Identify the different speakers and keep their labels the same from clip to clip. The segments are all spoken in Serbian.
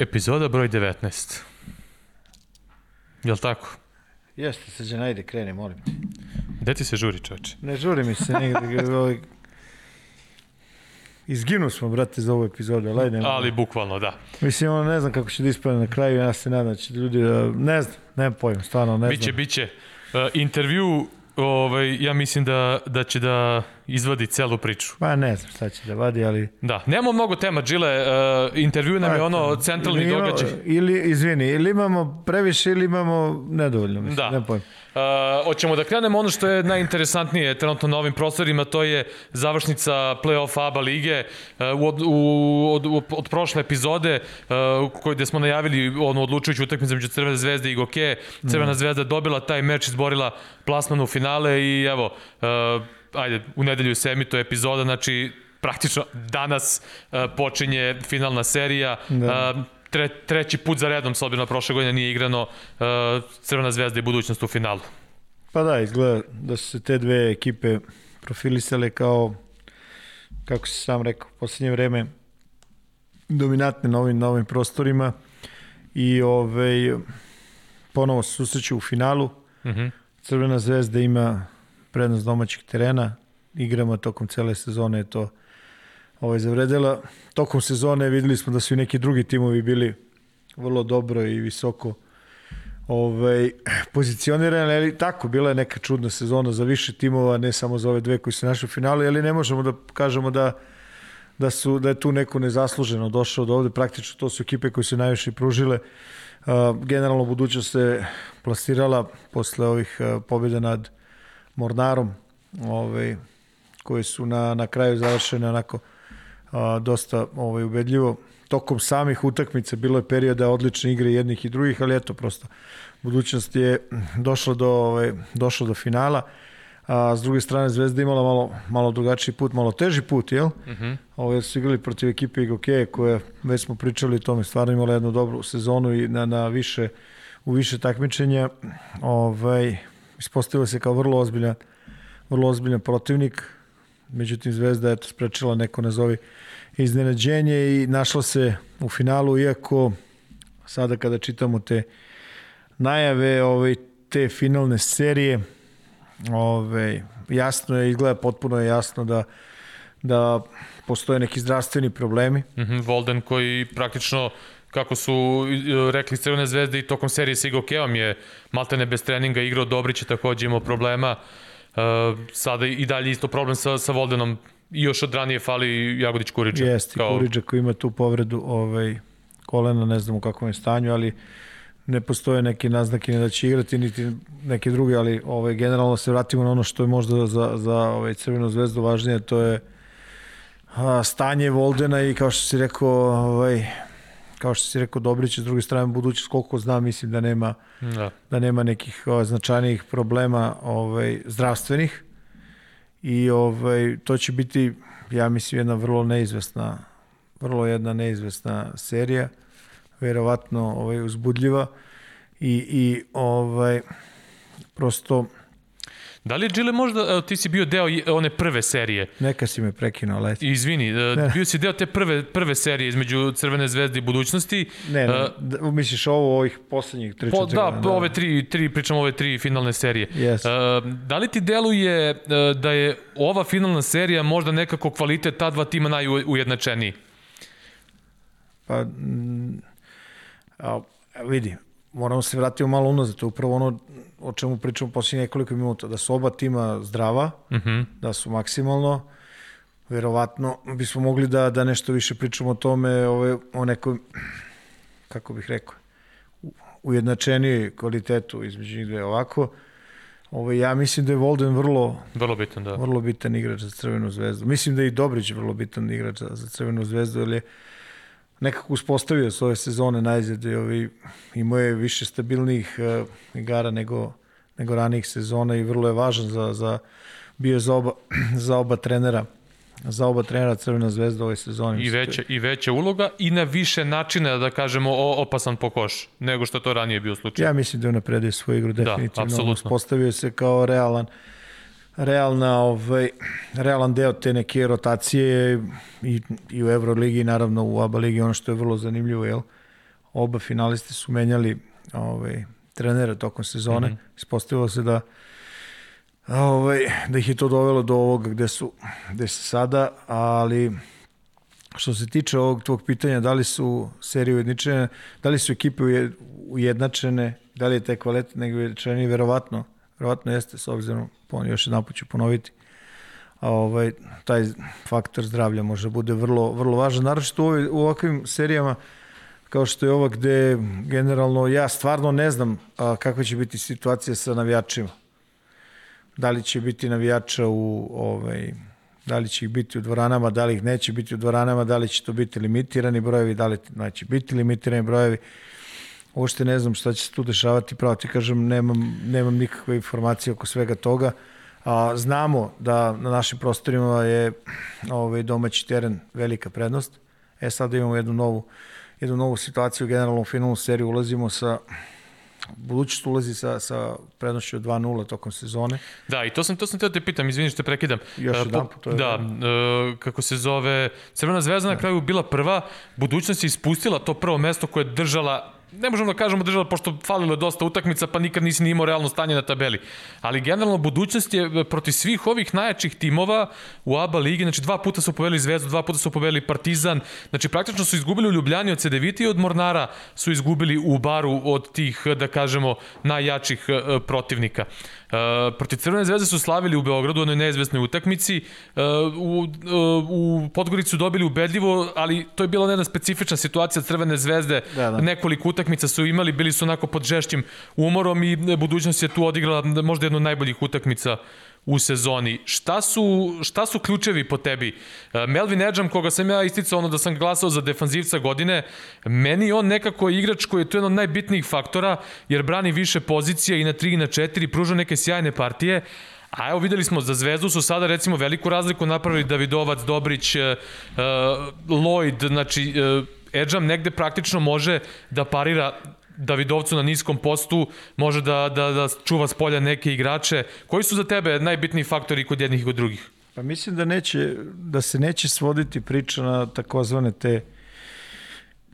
Speaker 1: Epizoda broj 19. Jel tako?
Speaker 2: Jeste, srđan, najde, kreni, molim te.
Speaker 1: Gde ti se žuri, čoveče?
Speaker 2: Ne žuri mi se negde. ovaj... Izginu smo, brate, za ovu epizodu, ali ajde.
Speaker 1: Ali bukvalno, da.
Speaker 2: Mislim, ono, ne znam kako će da ispravne na kraju, ja se nadam da će ljudi da... Ne znam, nemam pojma, stvarno, ne
Speaker 1: Biće,
Speaker 2: znam.
Speaker 1: biće. Uh, intervju, ovaj, ja mislim da, da će da izvadi celu priču.
Speaker 2: Pa ne znam šta će da vadi, ali...
Speaker 1: Da, nemamo mnogo tema, Džile, uh, intervju nam je
Speaker 2: Pa,
Speaker 1: ono centralni
Speaker 2: ili ima-
Speaker 1: događaj.
Speaker 2: Ili, izvini, ili imamo previše ili imamo nedovoljno, mislim,
Speaker 1: Da.
Speaker 2: nemam pojma.
Speaker 1: Uh, hoćemo da krenemo ono što je najinteresantnije trenutno na ovim prostorima, to je završnica play-off ABA lige uh, u, od, u, od, od, od prošle epizode uh, koji gde smo najavili onu odlučujuću utakmicu među Crvene zvezde i Goke. Crvena zvezda dobila taj meč, izborila plasman u finale i evo, uh, ajde, u nedelju se emituje epizoda, znači praktično danas uh, počinje finalna serija.
Speaker 2: Da.
Speaker 1: Uh, tre, treći put za redom, s obzirom na prošle godine nije igrano uh, Crvena zvezda i budućnost u finalu.
Speaker 2: Pa da, izgleda da su se te dve ekipe profilisale kao, kako si sam rekao, u poslednje vreme dominantne na ovim, na ovim prostorima i ovaj, ponovo se susreću u finalu.
Speaker 1: Uh -huh.
Speaker 2: Crvena zvezda ima prednost domaćeg terena, igrama tokom cele sezone je to ovaj, zavredela. Tokom sezone videli smo da su i neki drugi timovi bili vrlo dobro i visoko ovaj, pozicionirani, ali tako, bila je neka čudna sezona za više timova, ne samo za ove dve koji su našli u finalu, ali ne možemo da kažemo da da su da je tu neko nezasluženo došao do ovde, praktično to su ekipe koje su najviše pružile. Generalno budućnost se plasirala posle ovih pobjeda nad Mornarom, ovaj, koje su na, na kraju završene onako uh, dosta ovaj, ubedljivo. Tokom samih utakmica bilo je perioda odlične igre jednih i drugih, ali eto prosto budućnost je došla do, ovaj, došla do finala. A s druge strane Zvezda imala malo, malo drugačiji put, malo teži put, jel? Uh -huh. Ovo su igrali protiv ekipe Igokeje koja, već smo pričali o tome, stvarno imala jednu dobru sezonu i na, na više, u više takmičenja. Ovaj, ispostavila se kao vrlo ozbiljan, vrlo ozbiljan protivnik. Međutim, Zvezda je sprečila neko nazovi iznenađenje i našla se u finalu, iako sada kada čitamo te najave ovaj, te finalne serije, Ove, jasno je, izgleda potpuno je jasno da, da postoje neki zdravstveni problemi.
Speaker 1: Mm Volden koji praktično kako su e, rekli Crvene zvezde i tokom serije sa Igokeom je maltene bez treninga igrao Dobrić je takođe imao problema. Uh, sada i dalje isto problem sa, sa Voldenom i još od ranije fali Jagodić Kuriđa.
Speaker 2: Jeste, kao... Kuriđa koji ima tu povredu ovaj, kolena, ne znam u kakvom je stanju, ali ne postoje neke naznake ni da će igrati, niti neke druge, ali ovaj, generalno se vratimo na ono što je možda za, za ovaj, Crvenu zvezdu važnije, to je a, stanje Voldena i kao što si rekao, ovaj, kao što si rekao Dobrić, s druge strane budućnost, koliko znam, mislim da nema, da. da nema nekih ovaj, značajnijih problema ovaj, zdravstvenih i ovaj, to će biti, ja mislim, jedna vrlo neizvesna vrlo jedna neizvesna serija verovatno ovaj, uzbudljiva i, i ovaj, prosto
Speaker 1: Da li je Gile možda, evo, ti si bio deo one prve serije?
Speaker 2: Neka si me prekinuo, leti.
Speaker 1: Izvini, ne. bio si deo te prve, prve serije između Crvene zvezde i budućnosti.
Speaker 2: Ne, ne uh, misliš ovo ovih poslednjih 3-4
Speaker 1: po, da, da, ove tri, tri, pričam ove tri finalne serije.
Speaker 2: Yes.
Speaker 1: Uh, da li ti deluje uh, da je ova finalna serija možda nekako kvalitet ta dva tima najujednačeniji?
Speaker 2: Pa, a, vidi, moramo se vratiti malo unazad, to je upravo ono o čemu pričamo poslije nekoliko minuta, da su oba tima zdrava, uh
Speaker 1: Mhm.
Speaker 2: -huh. da su maksimalno, verovatno bismo mogli da, da nešto više pričamo o tome, ove, o nekoj, kako bih rekao, ujednačenijoj kvalitetu između njih dve ovako. Ove, ja mislim da je Volden vrlo,
Speaker 1: vrlo bitan, da.
Speaker 2: vrlo bitan igrač za Crvenu zvezdu. Mislim da je i Dobrić vrlo bitan igrač za, za Crvenu zvezdu, ali je nekako uspostavio svoje sezone najzad i ovi, imao je više stabilnih uh, igara nego, nego ranijih sezona i vrlo je važan za, za bio za oba, za oba trenera za oba trenera Crvena zvezda ove sezone.
Speaker 1: I veća, I veća uloga i na više načina, da kažemo, opasan po koš, nego što to ranije bio slučaj.
Speaker 2: Ja mislim da je napredio svoju igru da, definitivno. Da, Postavio se kao realan realna, ovaj, realan deo te neke rotacije i, i u Euroligi, naravno u ABA ligi, ono što je vrlo zanimljivo, jel? Oba finalisti su menjali ovaj, trenera tokom sezone. Mm -hmm. Ispostavilo se da ovaj, da ih je to dovelo do ovoga gde su, gde su sada, ali što se tiče ovog tvog pitanja, da li su serije ujedničene, da li su ekipe ujednačene, da li je taj kvalitet nego ujednačeni, verovatno, verovatno jeste s obzirom, još jedan put ću ponoviti, a ovaj, taj faktor zdravlja može da bude vrlo, vrlo važan, naročito u, u ovakvim serijama kao što je ova gde generalno ja stvarno ne znam a, kakva će biti situacija sa navijačima da li će biti navijača u ovaj, da li će ih biti u dvoranama, da li ih neće biti u dvoranama, da li će to biti limitirani brojevi, da li neće biti limitirani brojevi. Uopšte ne znam šta će se tu dešavati, pravo ti kažem, nemam, nemam nikakve informacije oko svega toga. A, znamo da na našim prostorima je ovaj, domaći teren velika prednost. E sad imamo jednu novu, jednu novu situaciju, generalno u finalnu seriju ulazimo sa budućnost ulazi sa, sa prednošću 2-0 tokom sezone.
Speaker 1: Da, i to sam, to sam teo da te pitam, izvini što te prekidam.
Speaker 2: Još uh, jedan
Speaker 1: put. Da, uh, kako se zove, Crvena zvezda na da. kraju bila prva, budućnost je ispustila to prvo mesto koje je držala ne možemo da kažemo država, pošto falilo je dosta utakmica, pa nikad nisi ni imao realno stanje na tabeli. Ali generalno budućnost je e, protiv svih ovih najjačih timova u ABA ligi, znači dva puta su poveli Zvezdu, dva puta su poveli Partizan, znači praktično su izgubili u Ljubljani od CDVita i od Mornara su izgubili u Baru od tih, da kažemo, najjačih e, protivnika. Uh, protiv Crvene zvezde su slavili u Beogradu, onoj neizvesnoj utakmici. Uh, u, uh, u Podgoricu dobili ubedljivo, ali to je bila jedna specifična situacija Crvene zvezde. Da, da. Nekoliko utakmica su imali, bili su onako pod žešćim umorom i budućnost je tu odigrala možda jednu od najboljih utakmica u sezoni. Šta su, šta su ključevi po tebi? E, Melvin Edžam, koga sam ja isticao ono da sam glasao za defanzivca godine, meni on nekako je igrač koji je to jedan od najbitnijih faktora, jer brani više pozicija i na 3 i na 4, pruža neke sjajne partije, A evo videli smo, za Zvezdu su sada recimo veliku razliku napravili Davidovac, Dobrić, uh, Lloyd, znači uh, Edžam negde praktično može da parira Davidovcu na niskom postu može da, da, da čuva s polja neke igrače. Koji su za tebe najbitniji faktori kod jednih i kod drugih?
Speaker 2: Pa mislim da neće, da se neće svoditi priča na takozvane te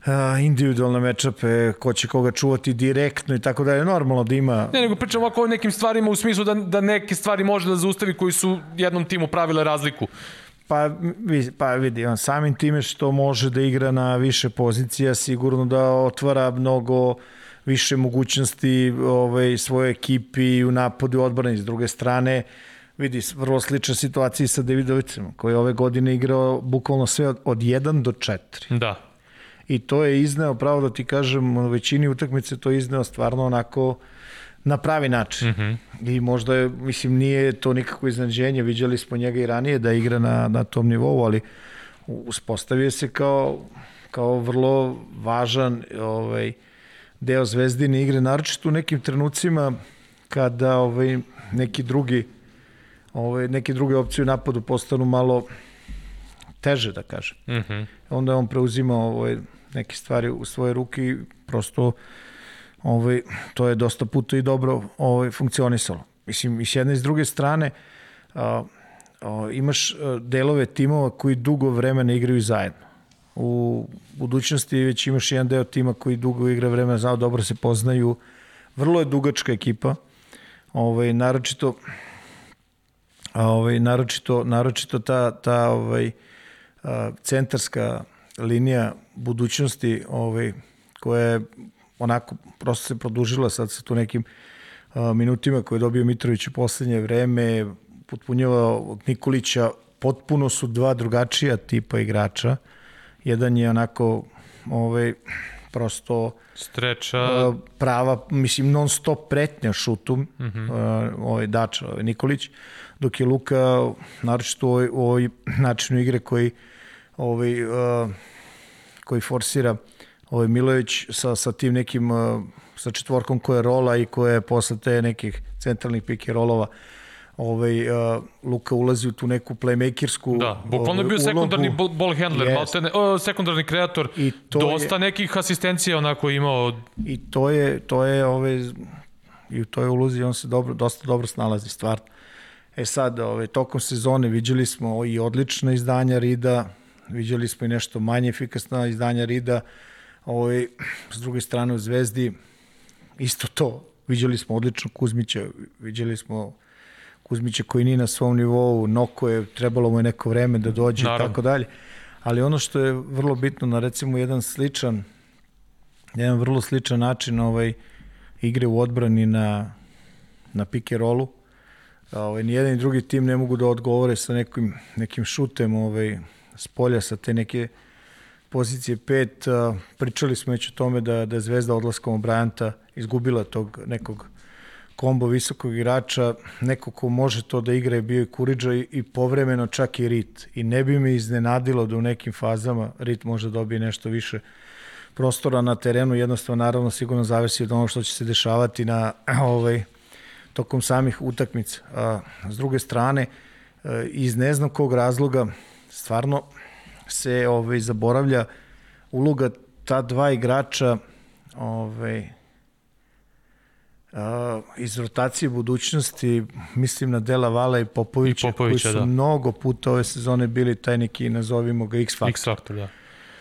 Speaker 2: a, individualne mečape, ko će koga čuvati direktno i tako dalje. Normalno da ima...
Speaker 1: Ne, nego pričam ovako o nekim stvarima u smislu da, da neke stvari može da zaustavi koji su jednom timu pravile razliku.
Speaker 2: Pa, pa vidi, on samim time što može da igra na više pozicija, sigurno da otvara mnogo više mogućnosti ovaj, svoje ekipi u napadu odbrane. S druge strane, vidi, vrlo slična situacija i sa Davidovicem, koji je ove godine igrao bukvalno sve od, od 1 do 4.
Speaker 1: Da.
Speaker 2: I to je izneo, pravo da ti kažem, u većini utakmice to je izneo stvarno onako na pravi način. Mm -hmm. I možda je, mislim, nije to nikako iznadženje, viđali smo njega i ranije da igra na, na tom nivou, ali uspostavio se kao, kao vrlo važan ovaj, deo zvezdine igre, naročito u nekim trenucima kada ovaj, neki drugi ovaj, neke druge opcije u napadu postanu malo teže, da kažem. Mm -hmm. Onda on preuzima ovaj, neke stvari u svoje ruke i prosto ovaj, to je dosta puta i dobro ovaj, funkcionisalo. Mislim, i s jedne i s druge strane a, a, imaš delove timova koji dugo vremena igraju zajedno. U budućnosti već imaš jedan deo tima koji dugo igra vremena, znao, dobro se poznaju. Vrlo je dugačka ekipa. Ovaj, naročito ovaj, naročito, naročito ta, ta ovaj, a, centarska linija budućnosti ovaj, koja je onako prosto se produžila sad sa tu nekim a, minutima koje je dobio Mitrović u poslednje vreme, potpunjava od Nikolića, potpuno su dva drugačija tipa igrača. Jedan je onako ovaj, prosto
Speaker 1: streča
Speaker 2: prava, mislim non stop pretnja šutu mm -hmm. ovaj Dača, ovaj Nikolić, dok je Luka naročito u ovoj, načinu igre koji ovaj, koji forsira ovaj Milović sa, sa tim nekim sa četvorkom koja je rola i koja je posle te nekih centralnih pike rolova ovaj, uh, Luka ulazi u tu neku playmakersku
Speaker 1: Da, bukvalno je bio
Speaker 2: ovaj,
Speaker 1: sekundarni
Speaker 2: ulogu.
Speaker 1: ball handler,
Speaker 2: Jest.
Speaker 1: maltene, o, sekundarni kreator,
Speaker 2: I to
Speaker 1: dosta
Speaker 2: je-
Speaker 1: nekih asistencija onako imao,
Speaker 2: I to je, to je ove, i u toj ulozi on se dobro, dosta dobro snalazi, stvarno. E sad, ove, tokom sezone viđali smo i odlična izdanja Rida, viđali smo i nešto manje efikasna izdanja Rida, ove, s druge strane u Zvezdi isto to. Viđali smo odlično Kuzmića, viđali smo Kuzmića koji nije na svom nivou, Noko je, trebalo mu je neko vreme da dođe i tako dalje. Ali ono što je vrlo bitno na recimo jedan sličan jedan vrlo sličan način ovaj igre u odbrani na na pick and rollu. Ovaj ni jedan ni drugi tim ne mogu da odgovore sa nekim nekim šutem ovaj s polja sa te neke pozicije 5. Pričali smo već o tome da da je Zvezda odlaskom Bryanta izgubila tog nekog kombo visokog igrača, neko ko može to da igra je bio i Kuriđa i, i povremeno čak i Rit. I ne bi me iznenadilo da u nekim fazama Rit može dobije nešto više prostora na terenu, jednostavno naravno sigurno zavisi od ono što će se dešavati na ovaj tokom samih utakmica. A, s druge strane, e, iz ne znam kog razloga stvarno se ovaj zaboravlja uloga ta dva igrača ovaj a, iz rotacije budućnosti, mislim na Dela Vala i Popovića,
Speaker 1: I Popovića,
Speaker 2: koji su
Speaker 1: da.
Speaker 2: mnogo puta ove sezone bili taj neki, nazovimo ga, X-faktor.
Speaker 1: X faktor, da.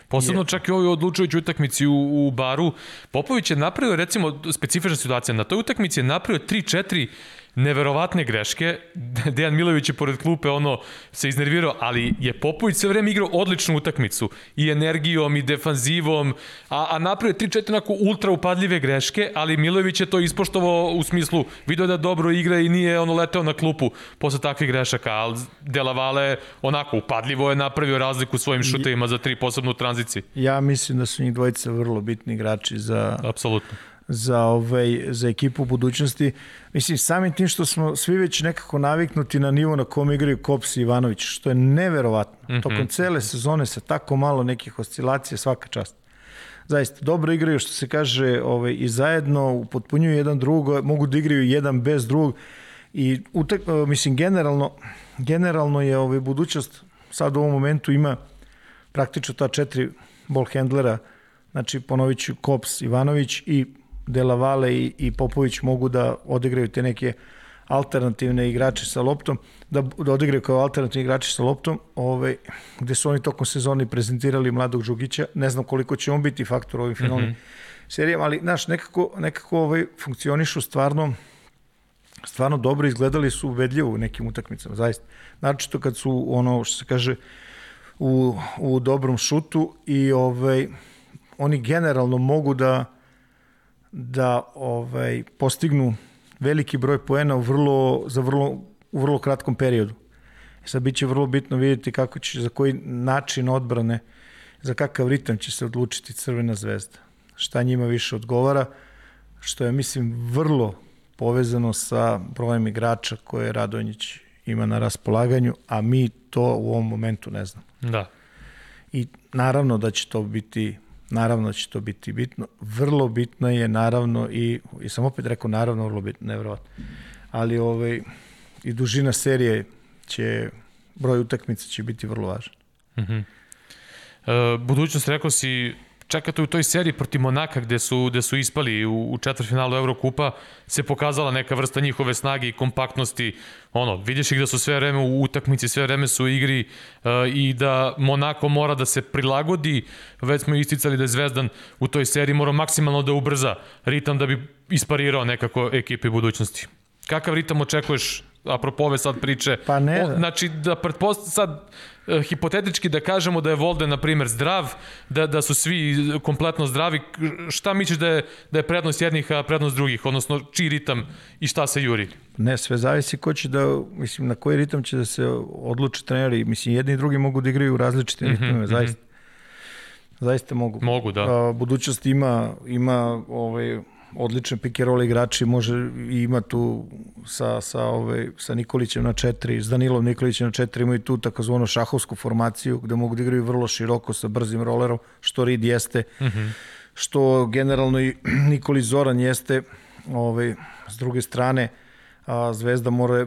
Speaker 1: Posebno čak i ovoj odlučujući utakmici u, u baru. Popović je napravio, recimo, specifična situacija. Na toj utakmici je napravio 3-4 neverovatne greške. Dejan Milović je pored klupe ono se iznervirao, ali je Popović sve vreme igrao odličnu utakmicu i energijom i defanzivom, a, a napravio je 3-4 onako ultra upadljive greške, ali Milović je to ispoštovao u smislu video da dobro igra i nije ono leteo na klupu posle takvih grešaka, ali Delavale onako upadljivo je napravio razliku svojim šutevima za tri posebno u tranziciji.
Speaker 2: Ja mislim da su njih dvojica vrlo bitni igrači za,
Speaker 1: Apsolutno.
Speaker 2: Za, ovaj, za ekipu u budućnosti. Mislim, samim tim što smo svi već nekako naviknuti na nivo na kom igraju Kops i Ivanović, što je neverovatno. Mm -hmm. Tokom cele sezone sa tako malo nekih oscilacija svaka čast. Zaista, dobro igraju, što se kaže, ovaj, i zajedno upotpunjuju jedan drugog, mogu da igraju jedan bez drugog i utak, mislim, generalno, generalno je ovaj, budućnost sad u ovom momentu ima praktično ta četiri ball handlera, znači ponovit ću Kops, Ivanović i Delavale i, i Popović mogu da odigraju te neke alternativne igrače sa loptom, da, da odigraju kao alternativni igrači sa loptom, ovaj, gde su oni tokom sezoni prezentirali mladog Žugića, ne znam koliko će on biti faktor u ovim finalnim mm -hmm. serijama, ali znaš, nekako, nekako ovaj, funkcionišu stvarno stvarno dobro izgledali su ubedljivo u nekim utakmicama, zaista. Znači to kad su ono što se kaže u, u dobrom šutu i ovaj oni generalno mogu da da ovaj postignu veliki broj poena u vrlo za vrlo u vrlo kratkom periodu. E sad biće vrlo bitno vidjeti kako će za koji način odbrane za kakav ritam će se odlučiti Crvena zvezda. Šta njima više odgovara, što je mislim vrlo povezano sa brojem igrača koje Radonjić ima na raspolaganju, a mi to u ovom momentu ne znamo.
Speaker 1: Da.
Speaker 2: I naravno da će to biti naravno da će to biti bitno. Vrlo bitno je naravno i, i sam opet rekao naravno vrlo bitno, nevjerovatno. Ali ovaj, i dužina serije će, broj utakmica će biti vrlo važan.
Speaker 1: Mm -hmm. e, budućnost, rekao si, čekate u toj seriji protiv Monaka gde su, gde su ispali u, u četvrtfinalu Eurokupa se pokazala neka vrsta njihove snage i kompaktnosti. Ono, vidiš ih da su sve vreme u utakmici, sve vreme su u igri uh, i da Monako mora da se prilagodi. Već smo isticali da je Zvezdan u toj seriji mora maksimalno da ubrza ritam da bi isparirao nekako ekipe budućnosti. Kakav ritam očekuješ apropo ove sad priče.
Speaker 2: Pa ne.
Speaker 1: O, znači, da pretpost, sad, e, hipotetički da kažemo da je Volde, na primjer, zdrav, da, da su svi kompletno zdravi, šta misliš da je, da je prednost jednih, a prednost drugih, odnosno čiji ritam i šta se juri?
Speaker 2: Ne, sve zavisi ko će da, mislim, na koji ritam će da se odluče treneri. Mislim, jedni i drugi mogu da igraju u različitim mm -hmm, ritmima, zaista. Zaista mogu.
Speaker 1: Mogu, da.
Speaker 2: A, budućnost ima, ima ovaj, odlične roll igrači, može i ima tu sa, sa, ovaj, sa Nikolićem na četiri, s Danilom Nikolićem na četiri, imaju tu takozvanu šahovsku formaciju gde mogu da igraju vrlo široko sa brzim rolerom, što Rid jeste, mm -hmm. što generalno i Nikolić Zoran jeste, ovaj, s druge strane, a, Zvezda mora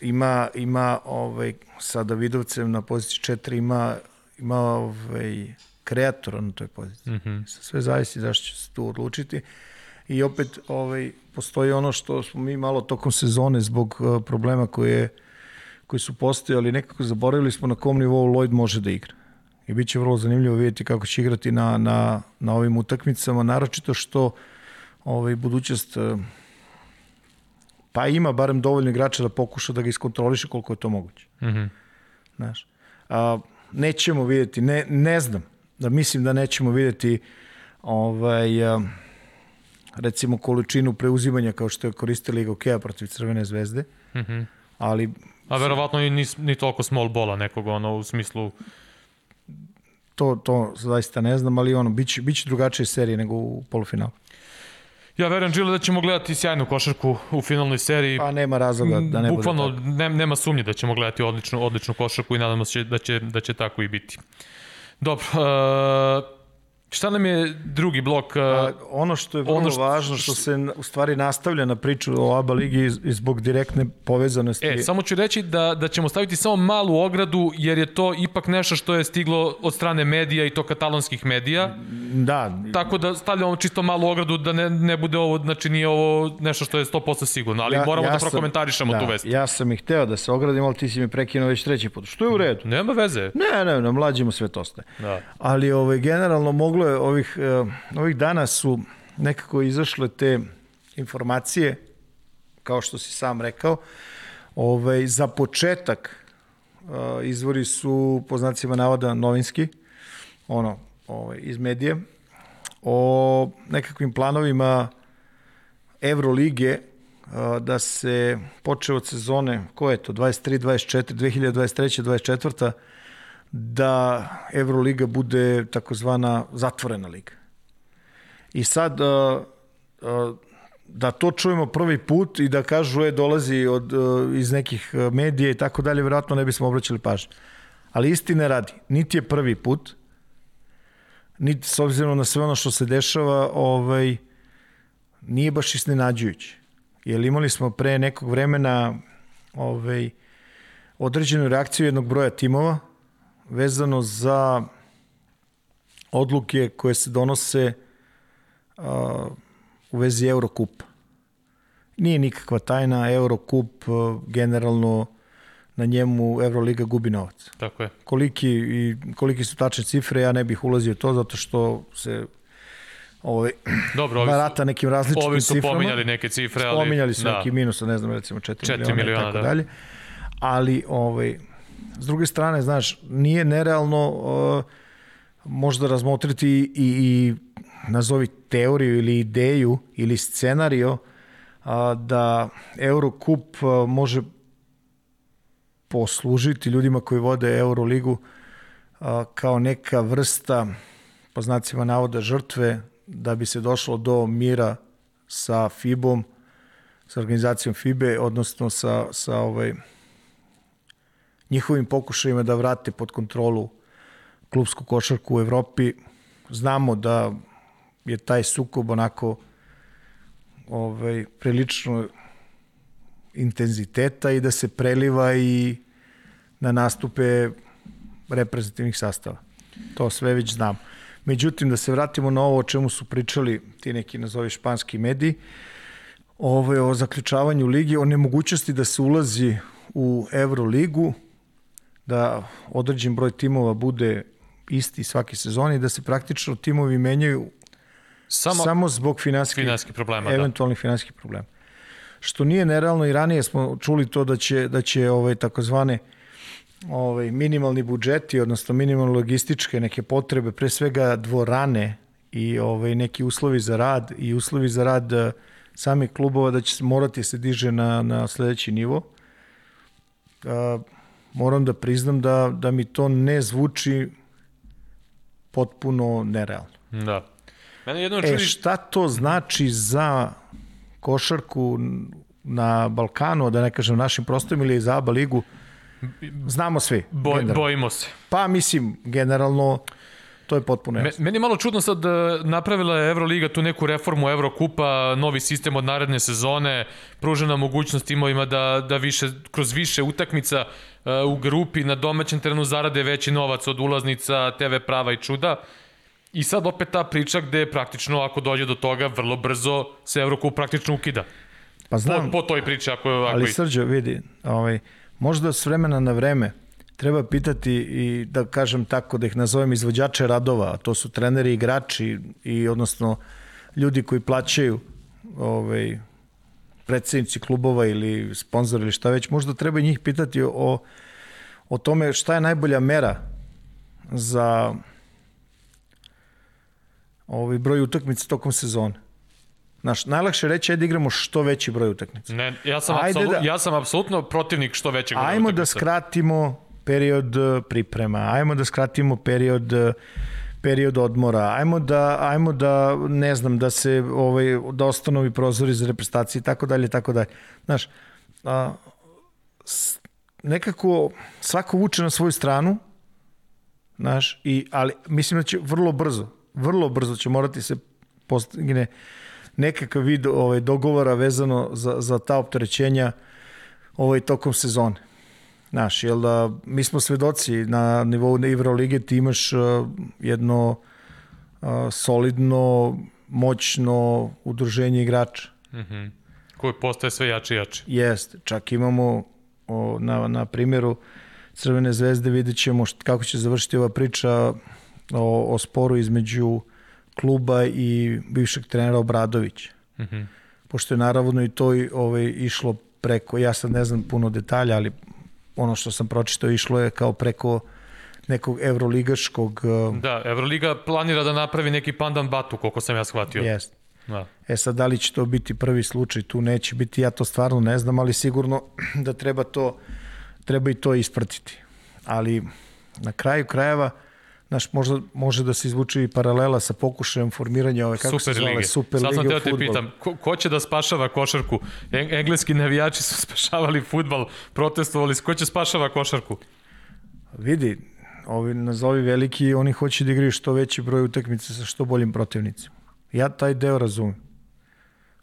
Speaker 2: ima, ima ovaj, sa Davidovcem na poziciji 4 ima, ima ovaj, kreatora na toj poziciji. Mm -hmm. Sve zavisi zašto će se tu odlučiti. I opet ovaj, postoji ono što smo mi malo tokom sezone zbog uh, problema koje, koji su postojali, nekako zaboravili smo na kom nivou Lloyd može da igra. I bit će vrlo zanimljivo vidjeti kako će igrati na, na, na ovim utakmicama, naročito što ovaj, budućnost uh, pa ima barem dovoljno igrača da pokuša da ga iskontroliše koliko je to moguće. Mm -hmm. Znaš, a, nećemo vidjeti, ne, ne znam, da mislim da nećemo vidjeti ovaj, a, recimo količinu preuzimanja kao što je koristila Liga Okeja protiv Crvene zvezde, mm -hmm. ali...
Speaker 1: A verovatno i ni, ni toliko small bola nekog, ono, u smislu...
Speaker 2: To, to zaista ne znam, ali ono, biće, biće drugačije serije nego u polufinalu.
Speaker 1: Ja verujem, Đile, da ćemo gledati sjajnu košarku u finalnoj seriji.
Speaker 2: Pa nema razloga da ne
Speaker 1: Bukvalno, bude tako. Ne, nema sumnje da ćemo gledati odličnu, odličnu košarku i nadamo se da će, da će tako i biti. Dobro, uh, Šta nam je drugi blok?
Speaker 2: Pa, ono što je vrlo ono što, važno, što se u stvari nastavlja na priču o ABA ligi i zbog direktne povezanosti.
Speaker 1: E, samo ću reći da, da ćemo staviti samo malu ogradu, jer je to ipak nešto što je stiglo od strane medija i to katalonskih medija.
Speaker 2: Da.
Speaker 1: Tako da stavljamo čisto malu ogradu da ne, ne bude ovo, znači nije ovo nešto što je 100% sigurno, ali ja, moramo ja da prokomentarišemo
Speaker 2: da,
Speaker 1: tu vest.
Speaker 2: Ja sam ih hteo da se ogradim, ali ti si mi prekinuo već treći put. Što je u redu?
Speaker 1: Nema veze.
Speaker 2: Ne, ne, na mlađima sve to ostaje. Da. Ali ovaj, generalno moglo je ovih, uh, ovih dana su nekako izašle te informacije, kao što si sam rekao, ovaj, za početak uh, izvori su, po znacima navoda, novinski, ono, ovaj, iz medije, o nekakvim planovima Evrolige uh, da se poče od sezone, ko je to, 23, 24, 2023, 24, da Euroliga bude takozvana zatvorena liga. I sad uh, uh, da to čujemo prvi put i da kažu je dolazi od, uh, iz nekih medija i tako dalje, verovatno ne bismo obraćali pažnju. Ali istine radi, niti je prvi put, niti s obzirom na sve ono što se dešava, ovaj, nije baš iznenađujuće. Jer imali smo pre nekog vremena ovaj, određenu reakciju jednog broja timova, vezano za odluke koje se donose u vezi Eurokupa. Nije nikakva tajna, Eurokup generalno na njemu Euroliga gubi novac.
Speaker 1: Tako je.
Speaker 2: Koliki, i, koliki su tačne cifre, ja ne bih ulazio to zato što se ovaj,
Speaker 1: Dobro, ovi
Speaker 2: barata nekim različitim
Speaker 1: ciframa. Ovi su
Speaker 2: ciframa.
Speaker 1: pominjali neke cifre, ali...
Speaker 2: Pominjali su da. neki minus, ne znam, recimo 4, 4 miliona, miliona i tako da. dalje. Ali, ovaj, S druge strane, znaš, nije nerealno uh, možda razmotriti i, i nazovi teoriju ili ideju ili scenario uh, da Eurocup uh, može poslužiti ljudima koji vode Euroligu uh, kao neka vrsta, po znacima navoda, žrtve da bi se došlo do mira sa FIBom, sa organizacijom FIBE, odnosno sa, sa ovaj, njihovim pokušajima da vrate pod kontrolu klubsku košarku u Evropi. Znamo da je taj sukob onako ovaj, prilično intenziteta i da se preliva i na nastupe reprezentativnih sastava. To sve već znamo. Međutim, da se vratimo na ovo o čemu su pričali ti neki nazovi španski mediji, ovaj, o zaključavanju ligi, o nemogućnosti da se ulazi u Euroligu, da određen broj timova bude isti svake sezone i da se praktično timovi menjaju samo, samo zbog finansijskih,
Speaker 1: finansijskih problema,
Speaker 2: da. eventualnih da. finansijskih problema. Što nije nerealno i ranije smo čuli to da će, da će ovaj, takozvane ovaj, minimalni budžeti, odnosno minimalno logističke neke potrebe, pre svega dvorane i ovaj, neki uslovi za rad i uslovi za rad eh, samih klubova da će morati da se diže na, na sledeći nivo. Uh, moram da priznam da, da mi to ne zvuči potpuno nerealno.
Speaker 1: Da. Mene jedno
Speaker 2: e, čudi... šta to znači za košarku na Balkanu, da ne kažem našim prostorima ili za ABA ligu, znamo svi.
Speaker 1: Boj, bojimo se.
Speaker 2: Pa mislim, generalno To je potpuno jasno.
Speaker 1: Meni je malo čudno sad da napravila je Euroliga tu neku reformu Evrokupa, novi sistem od naredne sezone, pružena mogućnost timovima da, da više, kroz više utakmica u grupi na domaćem terenu zarade veći novac od ulaznica, TV prava i čuda. I sad opet ta priča gde praktično ako dođe do toga vrlo brzo se Evrokup praktično ukida.
Speaker 2: Pa znam,
Speaker 1: po, po toj priči ako, ako
Speaker 2: ali Srđo, vidi, ovaj, možda s vremena na vreme treba pitati i da kažem tako da ih nazovem izvođače radova, a to su treneri i igrači i odnosno ljudi koji plaćaju ovaj, predsednici klubova ili sponzori ili šta već, možda treba njih pitati o, o tome šta je najbolja mera za ovaj broj utakmica tokom sezone. Znaš, najlakše reći je da igramo što veći broj utakmica.
Speaker 1: Ne, ja sam, apsolu, da, ja sam apsolutno protivnik što većeg broja
Speaker 2: Ajmo da skratimo period e, priprema, ajmo da skratimo period e, period odmora, ajmo da, ajmo da ne znam, da se ovaj, da ostanovi prozori za reprezentacije i tako dalje, tako dalje. Znaš, a, s, nekako svako vuče na svoju stranu, znaš, i, ali mislim da će vrlo brzo, vrlo brzo će morati se postigne nekakav vid ovaj, dogovora vezano za, za ta opterećenja ovaj, tokom sezone. Znaš, jel da, mi smo svedoci na nivou Lige ti imaš uh, jedno uh, solidno, moćno udruženje igrača.
Speaker 1: Mm -hmm. Koje postaje sve jače i jače.
Speaker 2: Jest, čak imamo o, na, na primjeru Crvene zvezde vidjet ćemo št, kako će završiti ova priča o, o sporu između kluba i bivšeg trenera Obradovića. Mm -hmm. Pošto je naravno i to ovaj, išlo preko, ja sad ne znam puno detalja, ali ono što sam pročitao išlo je kao preko nekog evroligaškog...
Speaker 1: Uh, da, Evroliga planira da napravi neki pandan batu, koliko sam ja shvatio.
Speaker 2: Jest. Da. E sad, da li će to biti prvi slučaj, tu neće biti, ja to stvarno ne znam, ali sigurno da treba to, treba i to ispratiti. Ali na kraju krajeva, Znaš, možda može da se izvuče i paralela sa pokušajem formiranja ove, kako Super se zove, Super Sad
Speaker 1: sam teo te pitam, ko, ko će da spašava košarku? Engleski navijači su spašavali futbal, protestovali, ko će spašava košarku?
Speaker 2: Vidi, ovi nazovi veliki, oni hoće da igraju što veći broj utakmice sa što boljim protivnicima. Ja taj deo razumem.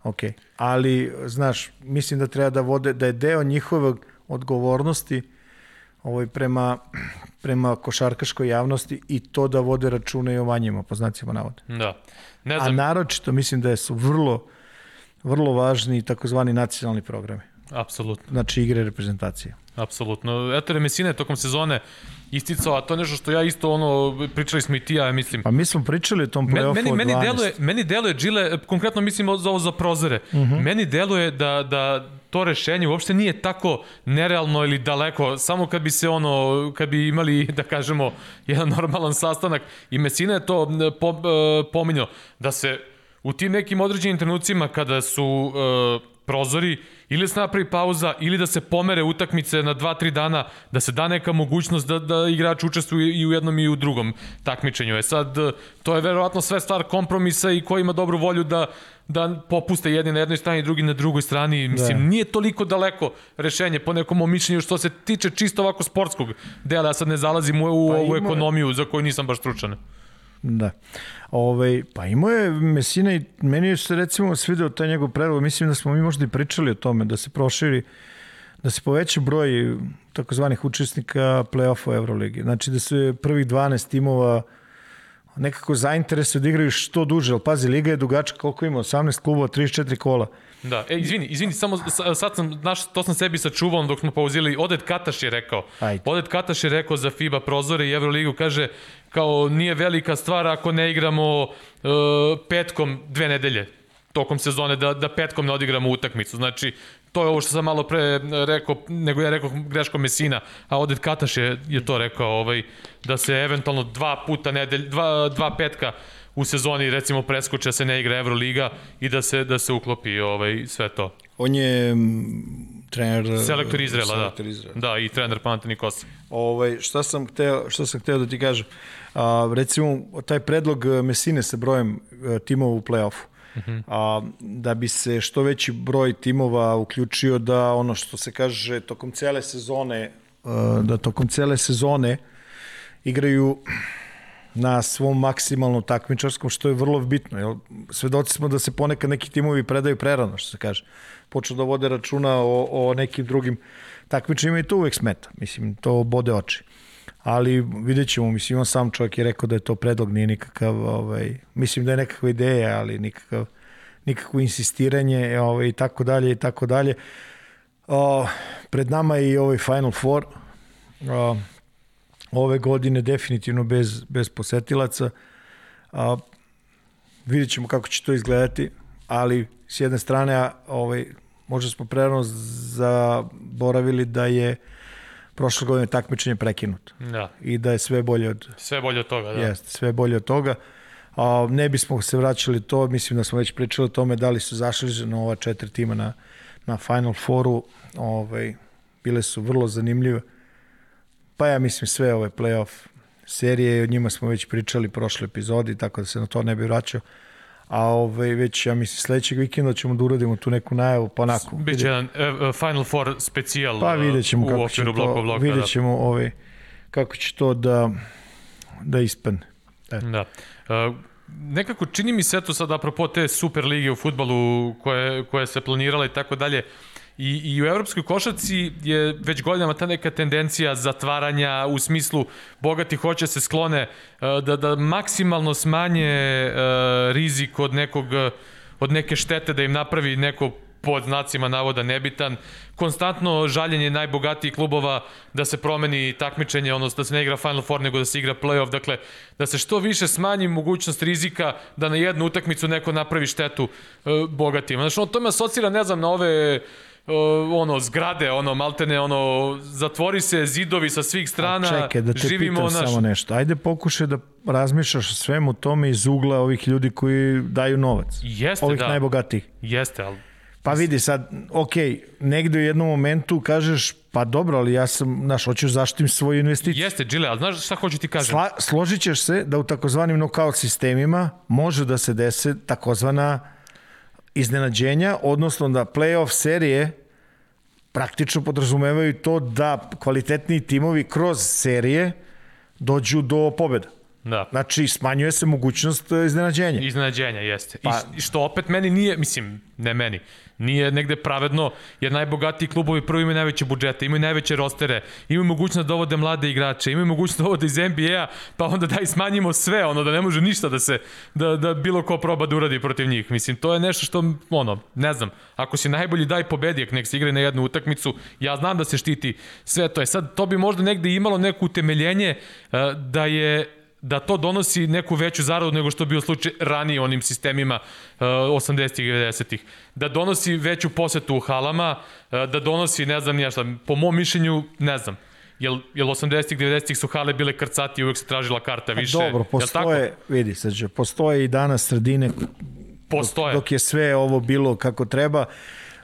Speaker 2: Ok, ali, znaš, mislim da treba da vode, da je deo njihove odgovornosti ovaj, prema, prema košarkaškoj javnosti i to da vode račune i o manjima, po znacima navoda.
Speaker 1: Da.
Speaker 2: Ne znam. A naročito mislim da su vrlo, vrlo važni takozvani nacionalni programi.
Speaker 1: Apsolutno.
Speaker 2: Znači igre reprezentacije.
Speaker 1: Apsolutno. Eto Remesina je tokom sezone isticao, a to je nešto što ja isto ono, pričali smo i ti, ja mislim.
Speaker 2: Pa mi smo pričali o tom play-offu meni,
Speaker 1: meni, meni deluje, meni deluje, Gile, konkretno mislim za ovo za prozore, uh mhm. -huh. meni deluje da, da to rešenje uopšte nije tako nerealno ili daleko, samo kad bi se ono, kad bi imali, da kažemo, jedan normalan sastanak. I Mesina je to po, e, pominjao, da se u tim nekim određenim trenucima kada su uh, prozori, ili da se napravi pauza, ili da se pomere utakmice na 2-3 dana, da se da neka mogućnost da, da igrač učestvuje i u jednom i u drugom takmičenju. E sad, to je verovatno sve stvar kompromisa i ko ima dobru volju da da popuste jedni na jednoj strani, drugi na drugoj strani. Mislim, da. nije toliko daleko rešenje po nekom mišljenju što se tiče čisto ovako sportskog dela. Ja sad ne zalazim u, u pa ovu ima... ekonomiju za koju nisam baš stručan.
Speaker 2: Da. Ove, ovaj, pa imao je Mesina i meni se recimo svideo taj njegov predlog. Mislim da smo mi možda i pričali o tome, da se proširi, da se poveća broj takozvanih učesnika play-offa Euroligi. Znači da se prvih 12 timova nekako zainteresuju da igraju što duže, ali pazi, Liga je dugačka, koliko ima, 18 klubova, 34 kola.
Speaker 1: Da, e, izvini, izvini, samo sad sam, znaš, to sam sebi sačuvao dok smo pauzili, Oded Kataš je rekao, Ajde. Oded Kataš je rekao za FIBA prozore i Euroligu, kaže, kao nije velika stvar ako ne igramo uh, petkom dve nedelje tokom sezone da, da petkom ne odigramo utakmicu. Znači, to je ovo što sam malo pre rekao, nego ja rekao greško Mesina, a Oded Kataš je, je to rekao, ovaj, da se eventualno dva puta nedelj, dva, dva petka u sezoni recimo preskoče se ne igra Euroliga i da se da se uklopi ovaj sve to.
Speaker 2: On je trener
Speaker 1: selektor Izrela, da. selektor da. Izrela. Da, i trener Panathinaikosa.
Speaker 2: Ovaj šta sam hteo, šta sam hteo da ti kažem. A, recimo taj predlog Mesine sa brojem e, timova u plej-ofu. Uh -huh. a, da bi se što veći broj timova uključio da ono što se kaže tokom cele sezone a, da tokom cele sezone igraju na svom maksimalnom takmičarskom, što je vrlo bitno. Jel? Svedoci smo da se ponekad neki timovi predaju prerano, što se kaže. Počnu da vode računa o, o nekim drugim takmičima i to uvek smeta. Mislim, to bode oči. Ali vidjet ćemo, mislim, on sam čovjek je rekao da je to predlog, nije nikakav, ovaj, mislim da je nekakva ideja, ali nikakav, nikakvo insistiranje ovaj, i tako dalje i tako dalje. O, pred nama je i ovaj Final Four. O, ove godine definitivno bez, bez posetilaca. A, vidjet ćemo kako će to izgledati, ali s jedne strane ovaj, možda smo prerano zaboravili da je prošle godine takmičenje prekinuto.
Speaker 1: Da.
Speaker 2: I da je sve bolje od...
Speaker 1: Sve bolje od toga, da.
Speaker 2: Jeste, sve bolje od toga. A, ne bismo se vraćali to, mislim da smo već pričali o tome da li su zašli na ova četiri tima na, na Final Fouru. Ovaj, bile su vrlo zanimljive. Pa ja mislim sve ove playoff serije, o njima smo već pričali prošle epizodi, tako da se na to ne bi vraćao. A ovaj, već, ja mislim, sledećeg vikenda ćemo da uradimo tu neku najavu, pa onako.
Speaker 1: Biće jedan uh, Final Four specijal
Speaker 2: pa vidjet ćemo
Speaker 1: u
Speaker 2: kako će to,
Speaker 1: bloka bloka.
Speaker 2: vidjet ćemo ovaj, kako će to da, da ispane.
Speaker 1: Da. da. Uh, nekako čini mi se to sad apropo te super lige u futbalu koje, koje se planirale i tako dalje, I, I u evropskoj košaci je već godinama ta neka tendencija zatvaranja u smislu bogati hoće se sklone da, da maksimalno smanje rizik od nekog od neke štete da im napravi neko pod znacima navoda nebitan, konstantno žaljenje najbogatijih klubova da se promeni takmičenje, odnosno da se ne igra Final Four nego da se igra playoff, dakle da se što više smanji mogućnost rizika da na jednu utakmicu neko napravi štetu e, bogatima. Znači, ono to me asocira, ne znam, na ove ono zgrade, ono maltene, ono zatvori se zidovi sa svih strana. A
Speaker 2: čekaj, da te
Speaker 1: živimo
Speaker 2: pitam
Speaker 1: naš...
Speaker 2: samo nešto. Ajde pokušaj da razmišljaš o svemu tome iz ugla ovih ljudi koji daju novac.
Speaker 1: Jeste,
Speaker 2: ovih
Speaker 1: da.
Speaker 2: najbogatijih.
Speaker 1: Jeste, ali
Speaker 2: Pa vidi sad, ok, negde u jednom momentu kažeš, pa dobro, ali ja sam, znaš, hoću zaštitim svoju investiciju.
Speaker 1: Jeste, Džile, ali znaš šta hoću ti kažem?
Speaker 2: Sla, složit ćeš se da u takozvanim knockout sistemima može da se dese takozvana iznenađenja, odnosno da playoff serije praktično podrazumevaju to da kvalitetniji timovi kroz serije dođu do pobeda.
Speaker 1: Da.
Speaker 2: Znači, smanjuje se mogućnost e, iznenađenja.
Speaker 1: Iznenađenja, jeste. Pa, I što opet meni nije, mislim, ne meni, nije negde pravedno, jer najbogatiji klubovi prvo imaju najveće budžete, imaju najveće rostere, imaju mogućnost da dovode mlade igrače, imaju mogućnost da dovode iz NBA-a, pa onda daj smanjimo sve, ono da ne može ništa da se, da, da bilo ko proba da uradi protiv njih. Mislim, to je nešto što, ono, ne znam, ako si najbolji daj pobedijek, nek se igra na jednu utakmicu, ja znam da se štiti sve to je. Sad, to bi možda negde imalo neko utemeljenje uh, da je da to donosi neku veću zaradu nego što bio slučaj ranije onim sistemima uh, 80-ih i 90-ih. Da donosi veću posetu u halama, uh, da donosi, ne znam nija šta, po mom mišljenju, ne znam, Jel, jel 80-ih, 90-ih su hale bile krcati i uvek se tražila karta više?
Speaker 2: A dobro, postoje, vidi se, postoje i danas sredine
Speaker 1: postoje.
Speaker 2: Dok, dok je sve ovo bilo kako treba,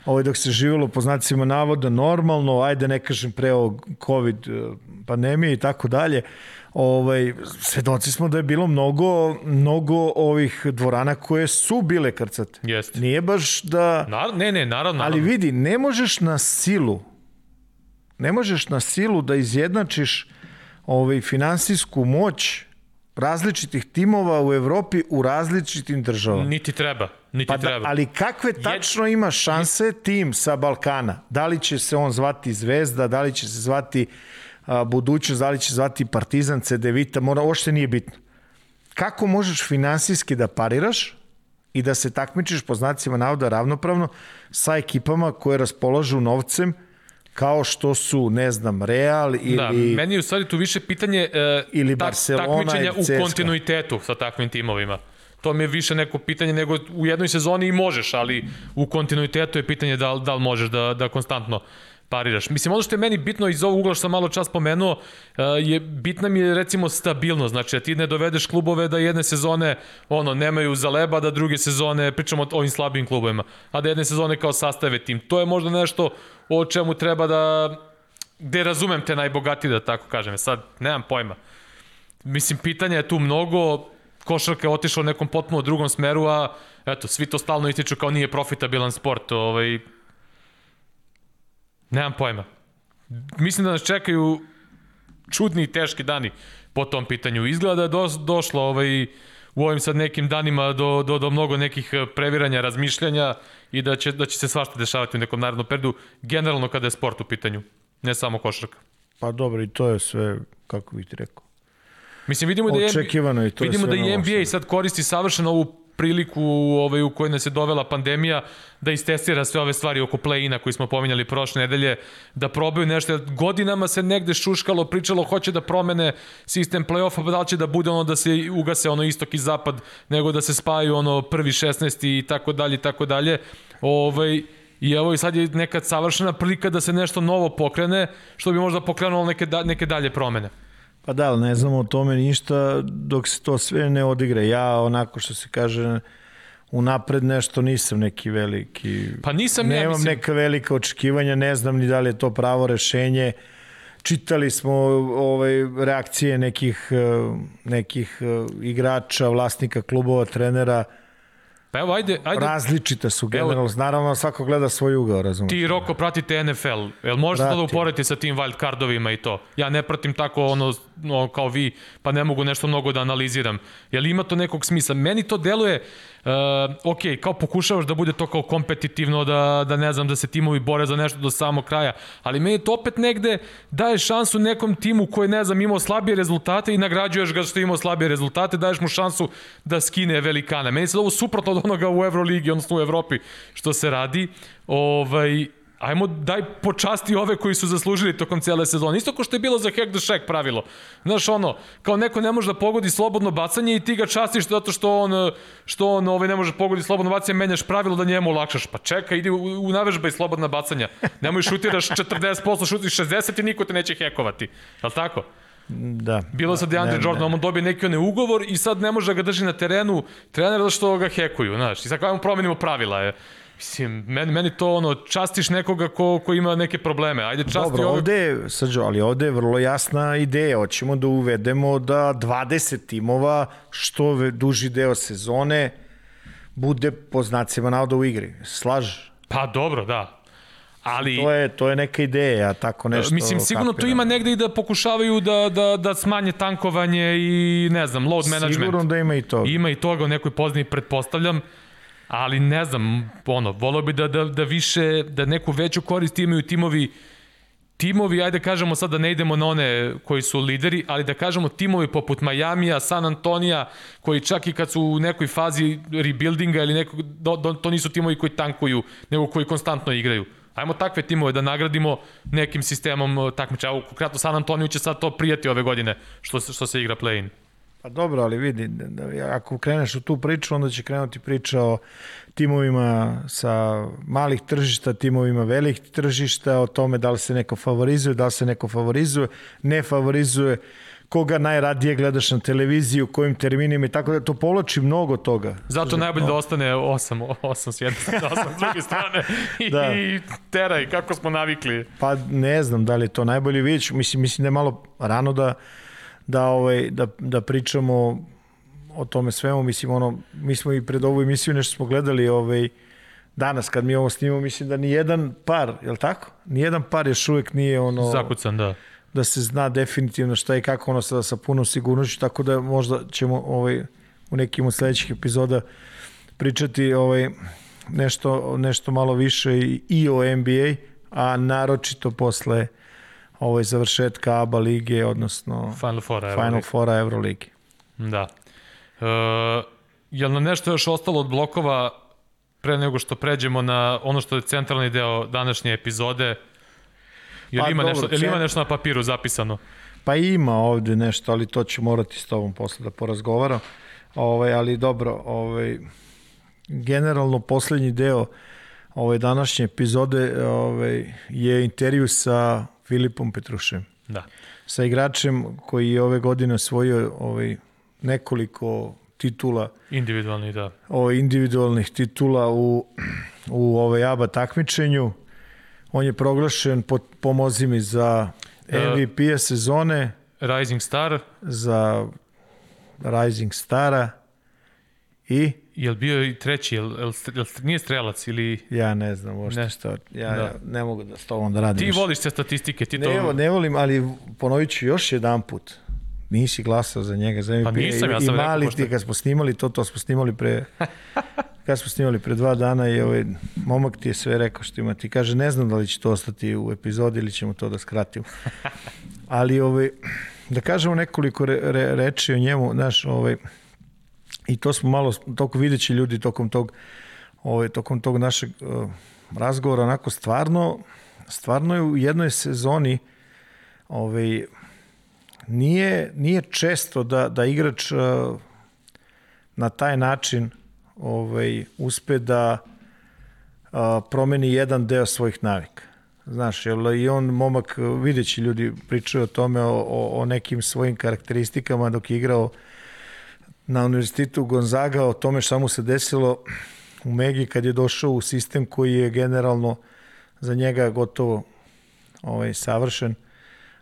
Speaker 2: ovaj, dok se živjelo po znacima navoda normalno, ajde ne kažem pre o COVID uh, pandemije i tako dalje, ovaj, svedoci smo da je bilo mnogo, mnogo ovih dvorana koje su bile krcate.
Speaker 1: Jeste.
Speaker 2: Nije baš da...
Speaker 1: Nar ne, ne, naravno.
Speaker 2: Ali vidi, ne možeš na silu, ne možeš na silu da izjednačiš ovaj, finansijsku moć različitih timova u Evropi u različitim državama.
Speaker 1: Niti treba, niti
Speaker 2: pa da,
Speaker 1: treba.
Speaker 2: Ali kakve tačno ima šanse tim sa Balkana? Da li će se on zvati Zvezda, da li će se zvati a, budućnost, da li će zvati Partizan, CDVita, mora, ošte nije bitno. Kako možeš finansijski da pariraš i da se takmičiš po znacima navoda ravnopravno sa ekipama koje raspolažu novcem kao što su, ne znam, Real ili... Da,
Speaker 1: meni je u stvari tu više pitanje uh,
Speaker 2: ili Barcelona
Speaker 1: takmičenja u kontinuitetu sa takvim timovima. To mi je više neko pitanje nego u jednoj sezoni i možeš, ali u kontinuitetu je pitanje da, da li možeš da, da konstantno pariraš. Mislim, ono što je meni bitno iz ovog ugla što sam malo čas pomenuo, je bitna mi je recimo stabilnost, znači da ti ne dovedeš klubove da jedne sezone ono, nemaju za leba, da druge sezone, pričamo o ovim slabim klubovima, a da jedne sezone kao sastave tim. To je možda nešto o čemu treba da, gde razumem te najbogatije, da tako kažem. Sad, nemam pojma. Mislim, pitanja je tu mnogo, košarka je otišla u nekom potpuno drugom smeru, a eto, svi to stalno ističu kao nije profitabilan sport, ovaj, Nemam pojma. Mislim da nas čekaju čudni i teški dani po tom pitanju. Izgleda da je do, došlo ovaj, u ovim sad nekim danima do, do, do mnogo nekih previranja, razmišljanja i da će, da će se svašta dešavati u nekom narodnom periodu, generalno kada je sport u pitanju, ne samo košarka.
Speaker 2: Pa dobro, i to je sve, kako bih ti rekao.
Speaker 1: Mislim, vidimo da je,
Speaker 2: Očekivano i to
Speaker 1: vidimo
Speaker 2: je
Speaker 1: da i NBA sad koristi savršeno ovu priliku ovaj, u kojoj nas je dovela pandemija da istestira sve ove stvari oko play-ina koji smo pominjali prošle nedelje, da probaju nešto. Godinama se negde šuškalo, pričalo, hoće da promene sistem play-offa, pa da li će da bude ono da se ugase ono istok i zapad, nego da se spaju ono prvi 16 i tako dalje i tako dalje. Ovaj, I evo i sad je neka savršena prilika da se nešto novo pokrene, što bi možda pokrenulo neke, da, neke dalje promene.
Speaker 2: Pa da, ne znamo o tome ništa dok se to sve ne odigre. Ja onako što se kaže unapred nešto nisam neki veliki...
Speaker 1: Pa nisam
Speaker 2: Nemam
Speaker 1: ja, mislim...
Speaker 2: neka velika očekivanja, ne znam ni da li je to pravo rešenje. Čitali smo ovaj reakcije nekih nekih eh, igrača, vlasnika klubova, trenera,
Speaker 1: Pa evo, ajde, ajde.
Speaker 2: Različite su generalno, naravno svako gleda svoj ugao, razumiješ.
Speaker 1: Ti, Roko, pratite NFL. Jel možete da uporedite sa tim wild cardovima i to? Ja ne pratim tako ono, ono kao vi, pa ne mogu nešto mnogo da analiziram. Jel ima to nekog smisla? Meni to deluje, uh, ok, kao pokušavaš da bude to kao kompetitivno, da, da ne znam, da se timovi bore za nešto do samog kraja, ali meni to opet negde daje šansu nekom timu koji, ne znam, imao slabije rezultate i nagrađuješ ga što je imao slabije rezultate, daješ mu šansu da skine velikana. Meni se ovo suprotno od onoga u Euroligi, odnosno u Evropi, što se radi. Ovaj, ajmo daj počasti ove koji su zaslužili tokom cele sezone. Isto kao što je bilo za hack the shack pravilo. Znaš ono, kao neko ne može da pogodi slobodno bacanje i ti ga častiš zato što on, što on ovaj, ne može da pogodi slobodno bacanje, menjaš pravilo da njemu olakšaš. Pa čekaj, idi u, u navežbaj slobodna bacanja. Nemoj šutiraš 40%, šutiš 60 i niko te neće hekovati. Je li tako?
Speaker 2: Da.
Speaker 1: Bilo sa DeAndre Jordanom, on dobije neki onaj ugovor i sad ne može da ga drži na terenu trener da što ga hekuju, znaš. I sad kao promenimo pravila je. Mislim, meni, meni to ono, častiš nekoga ko, ko ima neke probleme. Ajde, časti
Speaker 2: Dobro,
Speaker 1: ove...
Speaker 2: ovde je, Srđo, ali ovde je vrlo jasna ideja. Hoćemo da uvedemo da 20 timova, što ve- duži deo sezone, bude po znacima navoda u igri. Slaž?
Speaker 1: Pa dobro, da. Ali,
Speaker 2: To je, to je neka ideja, tako nešto.
Speaker 1: mislim, sigurno tu
Speaker 2: kapiram.
Speaker 1: ima negde i da pokušavaju da, da, da smanje tankovanje i, ne znam, load management.
Speaker 2: Sigurno da ima i to.
Speaker 1: Ima i toga u nekoj pozadini, pretpostavljam, ali ne znam, ono, volio bi da, da, da više, da neku veću korist imaju timovi timovi, ajde kažemo sad da ne idemo na one koji su lideri, ali da kažemo timovi poput Majamija, San Antonija, koji čak i kad su u nekoj fazi rebuildinga ili nekog, do, do, to nisu timovi koji tankuju, nego koji konstantno igraju. Ajmo takve timove da nagradimo nekim sistemom uh, takmiča. Evo, San Antoniju će sad to prijati ove godine, što što se igra play-in.
Speaker 2: Pa dobro, ali vidi, da, da, ako kreneš u tu priču, onda će krenuti priča o timovima sa malih tržišta, timovima velikih tržišta, o tome da li se neko favorizuje, da li se neko favorizuje, ne favorizuje, koga najradije gledaš na televiziji, u kojim terminima i tako da to povlači mnogo toga.
Speaker 1: Zato najbolje da ostane 8, 8 s jedne strane, 8 s druge strane i,
Speaker 2: Da.
Speaker 1: i teraj kako smo navikli.
Speaker 2: Pa ne znam da li je to najbolje vidjeti, mislim, mislim da je malo rano da, da, ovaj, da, da pričamo o tome svemu, mislim, ono, mi smo i pred ovu emisiju nešto smo gledali ovaj, danas kad mi ovo snimamo, mislim da ni jedan par, je li tako? Ni jedan par još uvijek nije ono...
Speaker 1: Zakucan, da.
Speaker 2: da se zna definitivno šta i kako ono sada sa punom sigurnošću, tako da možda ćemo ovaj, u nekim od sledećih epizoda pričati ovaj, nešto, nešto malo više i, i o NBA, a naročito posle ovaj, završetka ABA lige, odnosno
Speaker 1: Final Four, evo.
Speaker 2: Final Fora Euroligi.
Speaker 1: Da. E, jel nam nešto još ostalo od blokova pre nego što pređemo na ono što je centralni deo današnje epizode? Jel,
Speaker 2: Pa
Speaker 1: ima,
Speaker 2: dobro,
Speaker 1: nešto, jel ima
Speaker 2: cen-
Speaker 1: nešto na papiru zapisano?
Speaker 2: Pa ima ovde nešto, ali to ću morati s tobom posle da porazgovaram. Ovaj, ali dobro, ovaj, generalno poslednji deo ove današnje epizode ovaj, je intervju sa Filipom Petrušem,
Speaker 1: Da.
Speaker 2: sa igračem koji je ove godine osvojio ovaj, nekoliko titula,
Speaker 1: Individualni, da.
Speaker 2: ovaj, individualnih titula u, u ovaj ABA takmičenju. On je proglašen, pod, pomozi mi, za MVP-a sezone,
Speaker 1: Rising Star,
Speaker 2: za Rising Stara i
Speaker 1: jel bio i treći, jel, jel, jel nije strelac ili...
Speaker 2: ja ne znam uopšte
Speaker 1: Ne.
Speaker 2: šta. Ja,
Speaker 1: Da.
Speaker 2: ja ne mogu da s tobom da radim.
Speaker 1: Ti
Speaker 2: više.
Speaker 1: voliš te statistike, ti to...
Speaker 2: Ne, evo, ne volim, ali ponovit ću još jedan put nisi glasao za njega za MVP.
Speaker 1: Pa nisam, ja sam
Speaker 2: I mali ti, kad smo snimali to, to smo snimali pre... kad smo snimali pre dva dana i ovaj momak ti je sve rekao što ima. Ti kaže, ne znam da li će to ostati u epizodi ili ćemo to da skratimo. Ali ovaj, da kažemo nekoliko re, re, reči o njemu, znaš, ovaj, i to smo malo, toko videći ljudi tokom tog, ovaj, tokom tog našeg uh, razgovora, onako stvarno, stvarno je u jednoj sezoni ovaj, nije, nije često da, da igrač uh, na taj način ovaj, uspe da uh, promeni jedan deo svojih navika. Znaš, jel, i on, momak, videći ljudi pričaju o tome, o, o, o nekim svojim karakteristikama dok je igrao na univerzitetu Gonzaga, o tome šta mu se desilo u Megi kad je došao u sistem koji je generalno za njega gotovo ovaj, savršen,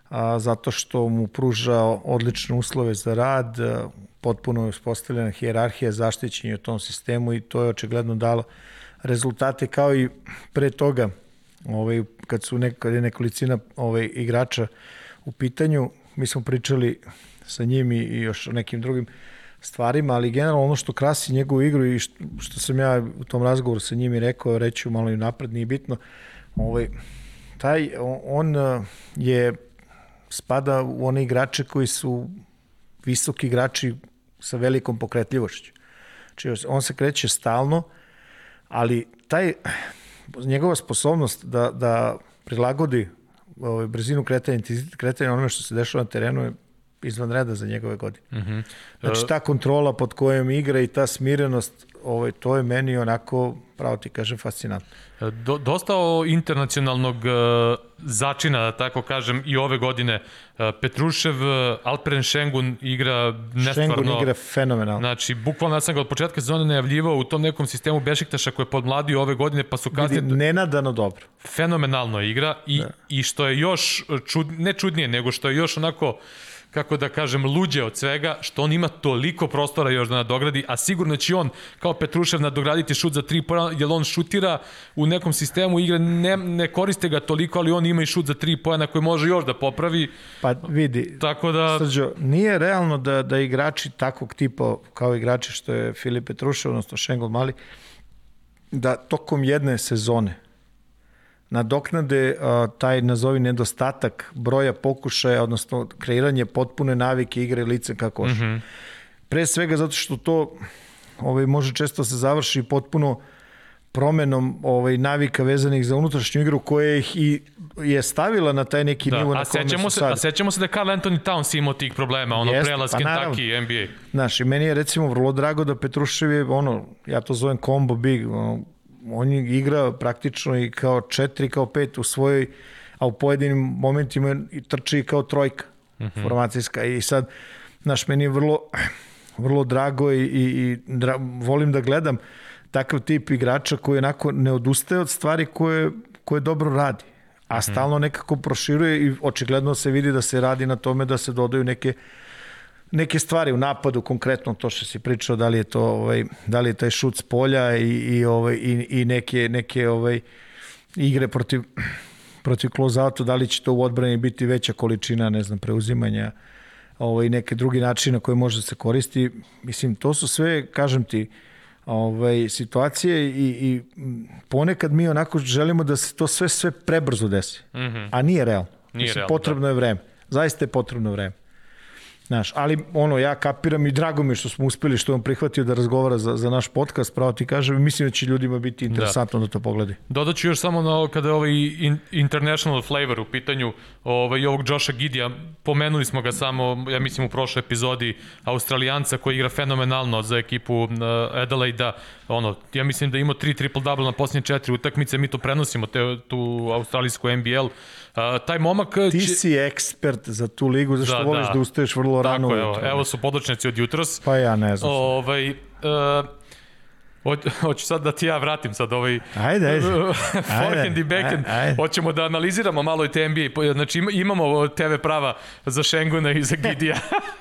Speaker 2: a, zato što mu pruža odlične uslove za rad, a, potpuno je uspostavljena hijerarhija zaštićenja u tom sistemu i to je očigledno dalo rezultate kao i pre toga ovaj, kad su nek, kad je nekolicina ovaj, igrača u pitanju, mi smo pričali sa njim i, i još nekim drugim stvarima, ali generalno ono što krasi njegovu igru i što, što sam ja u tom razgovoru sa njim i rekao, reću malo i napred, nije bitno, ovaj, taj, on uh, je spada u one igrače koji su visoki igrači sa velikom pokretljivošću. Znači, on se kreće stalno, ali taj, njegova sposobnost da, da prilagodi ovaj, brzinu kretanja, kretanja onome što se dešava na terenu je izvan reda za njegove godine. Mm -hmm. Znači ta kontrola pod kojom igra i ta smirenost, ovaj, to je meni onako, pravo ti kažem, fascinantno.
Speaker 1: Do, dosta o internacionalnog uh, začina, da tako kažem, i ove godine. Uh, Petrušev, uh, Alperen Šengun igra nestvarno...
Speaker 2: Šengun igra fenomenalno.
Speaker 1: Znači, bukvalno ja sam ga od početka sezone najavljivao u tom nekom sistemu Bešiktaša koji je podmladio ove godine, pa su kasnije...
Speaker 2: Vidi, nenadano dobro.
Speaker 1: Fenomenalno igra i, da. i što je još, čud, ne čudnije, nego što je još onako kako da kažem, luđe od svega, što on ima toliko prostora još da nadogradi, a sigurno će on, kao Petrušev, nadograditi šut za tri pojena, jer on šutira u nekom sistemu igre, ne, ne koriste ga toliko, ali on ima i šut za tri pojena koji može još da popravi.
Speaker 2: Pa vidi,
Speaker 1: Tako da...
Speaker 2: Srđo, nije realno da, da igrači takvog tipa, kao igrači što je Filip Petrušev, odnosno Šengol Mali, da tokom jedne sezone nadoknade a, taj, nazovi, nedostatak broja pokušaja, odnosno kreiranje potpune navike igre licem kako koš. Mm -hmm. Pre svega zato što to ovaj, može često se završi potpuno promenom ovaj navika vezanih za unutrašnju igru koja ih i je stavila na taj neki
Speaker 1: da,
Speaker 2: nivo na kome su
Speaker 1: se,
Speaker 2: sad.
Speaker 1: A sećamo se da Carl Anthony Towns imao tih problema, ono
Speaker 2: Jeste,
Speaker 1: prelaz
Speaker 2: pa
Speaker 1: Kentucky, NBA.
Speaker 2: Znaš, i meni je recimo vrlo drago da Petrušev je, ono, ja to zovem combo big, ono, on igra praktično i kao četiri, kao pet u svojoj, a u pojedinim momentima i trči kao trojka mm -hmm. formacijska. I sad, znaš, meni je vrlo, vrlo drago i, i, i dra, volim da gledam takav tip igrača koji onako ne odustaje od stvari koje, koje dobro radi, a stalno nekako proširuje i očigledno se vidi da se radi na tome da se dodaju neke neke stvari u napadu konkretno to što si pričao da li je to ovaj da li je taj šut s polja i i ovaj i, i neke neke ovaj igre protiv protiv close da li će to u odbrani biti veća količina ne znam preuzimanja ovaj neke drugi načine koje može da se koristi mislim to su sve kažem ti ovaj situacije i, i ponekad mi onako želimo da se to sve sve prebrzo desi mm -hmm. a nije realno
Speaker 1: Nije
Speaker 2: Mislim,
Speaker 1: realno,
Speaker 2: potrebno
Speaker 1: da.
Speaker 2: je vreme zaista je potrebno vreme Znaš, ali ono, ja kapiram i drago mi je što smo uspeli, što je on prihvatio da razgovara za, za naš podcast, pravo ti kažem, mislim da će ljudima biti interesantno da, da to pogledaju.
Speaker 1: Dodat ću još samo na ovo kada je ovaj in, international flavor u pitanju ovaj, ovog Josha Gidija, pomenuli smo ga samo, ja mislim u prošloj epizodi, Australijanca koji igra fenomenalno za ekipu uh, Adelaide, ono, ja mislim da ima tri triple-double na posljednje četiri utakmice, mi to prenosimo, te, tu australijsku NBL, Uh, taj momak
Speaker 2: Ti će... si ekspert za tu ligu, zašto da, voliš da, da ustaješ vrlo
Speaker 1: Tako
Speaker 2: rano
Speaker 1: evo, evo su podočnici od jutros.
Speaker 2: Pa ja ne znam.
Speaker 1: Ovaj, uh, hoću sad da ti ja vratim sad ovaj
Speaker 2: Ajde, ajde.
Speaker 1: forehand i backhand.
Speaker 2: Ajde.
Speaker 1: Hoćemo da analiziramo malo i te NBA. Znači ima- imamo TV prava za Šenguna i za Gidija.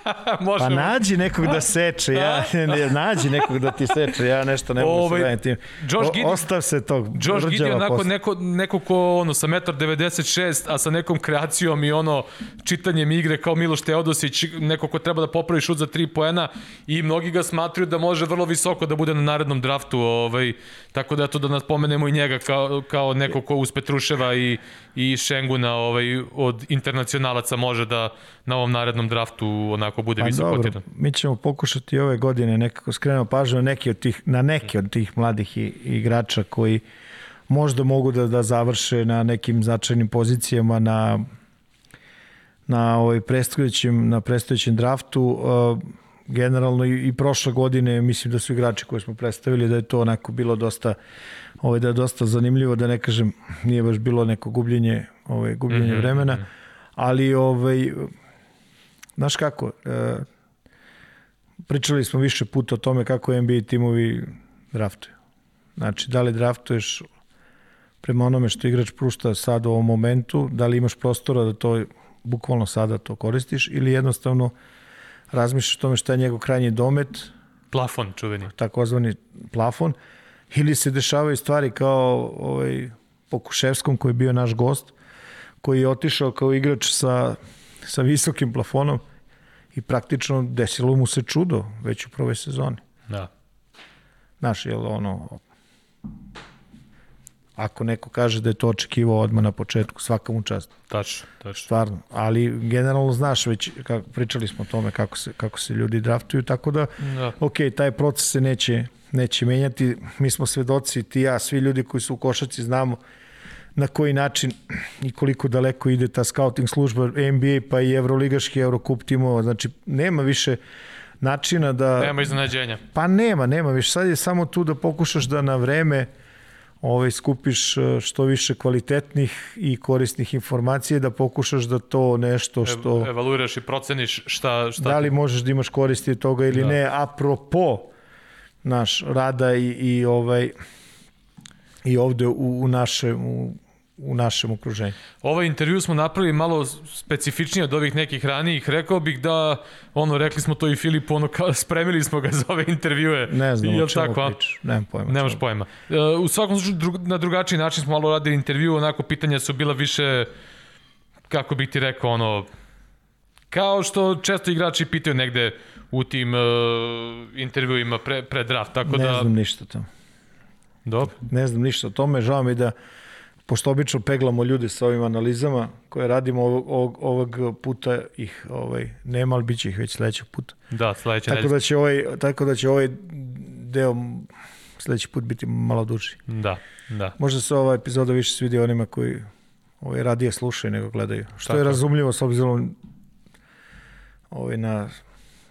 Speaker 2: Pa nađi nekog da seče, ja, nađi nekog da ti seče, ja nešto ne mogu
Speaker 1: Ovaj,
Speaker 2: se tim.
Speaker 1: Josh
Speaker 2: O-
Speaker 1: Gideon-
Speaker 2: Ostav se tog
Speaker 1: Josh Gideon onako neko, neko ko ono sa 1,96 a sa nekom kreacijom i ono čitanjem igre kao Miloš Teodosić, neko ko treba da popravi šut za 3 poena i mnogi ga smatruju da može vrlo visoko da bude na narednom draftu, ovaj, tako da eto da nas pomenemo i njega kao, kao neko ko uz Petruševa i, i Šenguna ovaj, od internacionalaca može da na ovom narednom draftu onako bude
Speaker 2: Pa
Speaker 1: visoko
Speaker 2: dobro, mi ćemo pokušati ove godine nekako skrenemo pažnju na neki od tih, na neke od tih mladih igrača koji možda mogu da, da završe na nekim značajnim pozicijama na na ovaj predstojećem na predstojećem draftu. uh, generalno i, i prošle godine mislim da su igrači koje smo predstavili da je to onako bilo dosta ovaj da je dosta zanimljivo da ne kažem nije baš bilo neko gubljenje ovaj gubljenje mm -hmm. vremena ali ovaj znaš kako e, pričali smo više puta o tome kako NBA timovi draftuju znači da li draftuješ prema onome što igrač prušta sad u ovom momentu, da li imaš prostora da to bukvalno sada to koristiš ili jednostavno razmišljaš o tome šta je njegov krajnji domet,
Speaker 1: Plafon čuveni.
Speaker 2: takozvani plafon, ili se dešavaju stvari kao ovaj, po Kuševskom koji je bio naš gost, koji je otišao kao igrač sa, sa visokim plafonom i praktično desilo mu se čudo već u prvoj sezoni.
Speaker 1: Da.
Speaker 2: Znaš, jel ono, ako neko kaže da je to očekivao odmah na početku, svaka mu čast.
Speaker 1: Tačno, tačno.
Speaker 2: Stvarno, ali generalno znaš već, kako, pričali smo o tome kako se, kako se ljudi draftuju, tako da,
Speaker 1: Da.
Speaker 2: ok, taj proces se neće, neće menjati. Mi smo svedoci, ti ja, svi ljudi koji su u košaci znamo na koji način i koliko daleko ide ta scouting služba NBA pa i Evroligaški Eurocup timova. Znači, nema više načina da...
Speaker 1: Nema iznenađenja.
Speaker 2: Pa nema, nema više. Sad je samo tu da pokušaš da na vreme ovaj, skupiš eh, što više kvalitetnih i korisnih informacija da pokušaš da to nešto što...
Speaker 1: Ev, evaluiraš i proceniš šta... šta
Speaker 2: Da li možeš da imaš koristi od toga ili
Speaker 1: da.
Speaker 2: ne, apropo naš rada i, i ovaj i ovde u, u našem u, u našem okruženju.
Speaker 1: Ovaj intervju smo napravili malo specifičnije od ovih nekih ranijih. Rekao bih da, ono, rekli smo to i Filipu, ono, kao, spremili smo ga za ove intervjue.
Speaker 2: Ne znam
Speaker 1: Jel
Speaker 2: o čemu
Speaker 1: tako,
Speaker 2: pričaš. Nemam pojma.
Speaker 1: Nemaš
Speaker 2: čemu.
Speaker 1: pojma. E, u svakom slučaju, drug, na drugačiji način smo malo radili intervju, onako pitanja su bila više, kako bih ti rekao, ono, kao što često igrači pitaju negde u tim uh, intervjuima pre, pre draft, tako
Speaker 2: Ne
Speaker 1: da...
Speaker 2: znam ništa o tome.
Speaker 1: Dobro.
Speaker 2: Ne znam ništa o tome. Žao mi da pošto obično peglamo ljude sa ovim analizama koje radimo ovog, ovog, ovog puta ih ovaj, nema, ali bit će ih već sledećeg puta.
Speaker 1: Da, sledeće
Speaker 2: Tako da će ovaj, tako da će ovaj deo sledeći put biti malo duži.
Speaker 1: Da, da.
Speaker 2: Možda se ova epizoda više svidi onima koji ovaj, radije slušaju nego gledaju. Što
Speaker 1: Tako
Speaker 2: je. razumljivo s obzirom ovaj, na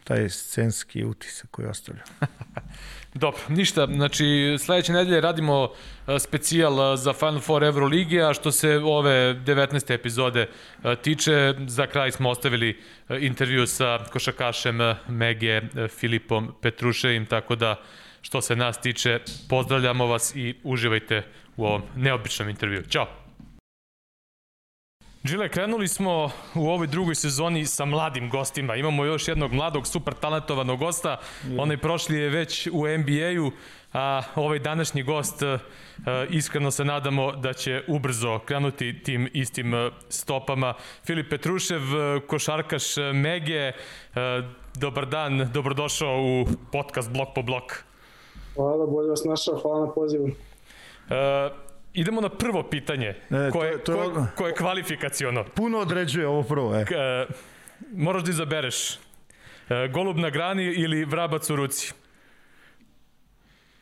Speaker 2: taj scenski utisak koji ostavlja.
Speaker 1: Dobro, ništa, znači sledeće nedelje radimo a, specijal a, za Final Four Euroligije, a što se ove 19. epizode a, tiče, za kraj smo ostavili intervju sa košakašem Mege Filipom Petruševim, tako da što se nas tiče, pozdravljamo vas i uživajte u ovom neobičnom intervju. Ćao! Žile, krenuli smo u ovoj drugoj sezoni sa mladim gostima. Imamo još jednog mladog, super talentovanog gosta. Onaj prošli je već u NBA-u, a ovaj današnji gost e, iskreno se nadamo da će ubrzo krenuti tim istim e, stopama. Filip Petrušev, e, košarkaš Mege, dobar dan, dobrodošao u podcast Blok po blok.
Speaker 3: Hvala, bolje vas našao, hvala na pozivu.
Speaker 1: E, idemo na prvo pitanje,
Speaker 2: E,
Speaker 1: koje,
Speaker 2: to- to je
Speaker 1: koje, koje je kvalifikaciono.
Speaker 2: Puno određuje ovo prvo, e.
Speaker 1: E, moraš da izabereš e, golub na grani ili vrabac u ruci.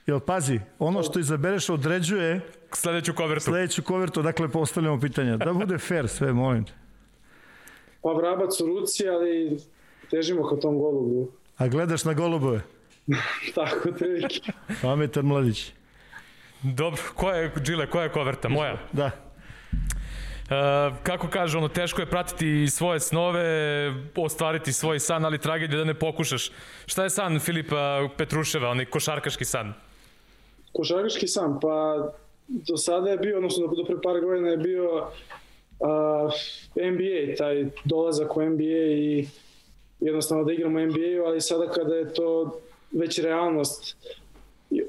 Speaker 2: Jel, pazi, ono što izabereš određuje
Speaker 1: Sledeću kovertu.
Speaker 2: sledeću kovertu, dakle postavljamo pitanja. Da bude fair sve, molim te.
Speaker 3: Pa vrabac u ruci, ali težimo ka tom golubu.
Speaker 2: A gledaš na golubove?
Speaker 3: Tako, otprilike.
Speaker 2: Pametan mladić.
Speaker 1: Dobro, koja je, Džile, koja je koverta? Moja.
Speaker 2: Da.
Speaker 1: E, kako kaže, ono, teško je pratiti svoje snove, ostvariti svoj san, ali tragedija da ne pokušaš. Šta je san Filipa Petruševa, onaj košarkaški san?
Speaker 3: košarkaški sam, pa do sada je bio, odnosno do, do pre par godina je bio uh, NBA, taj dolazak u NBA i jednostavno da igramo NBA, ali sada kada je to već realnost,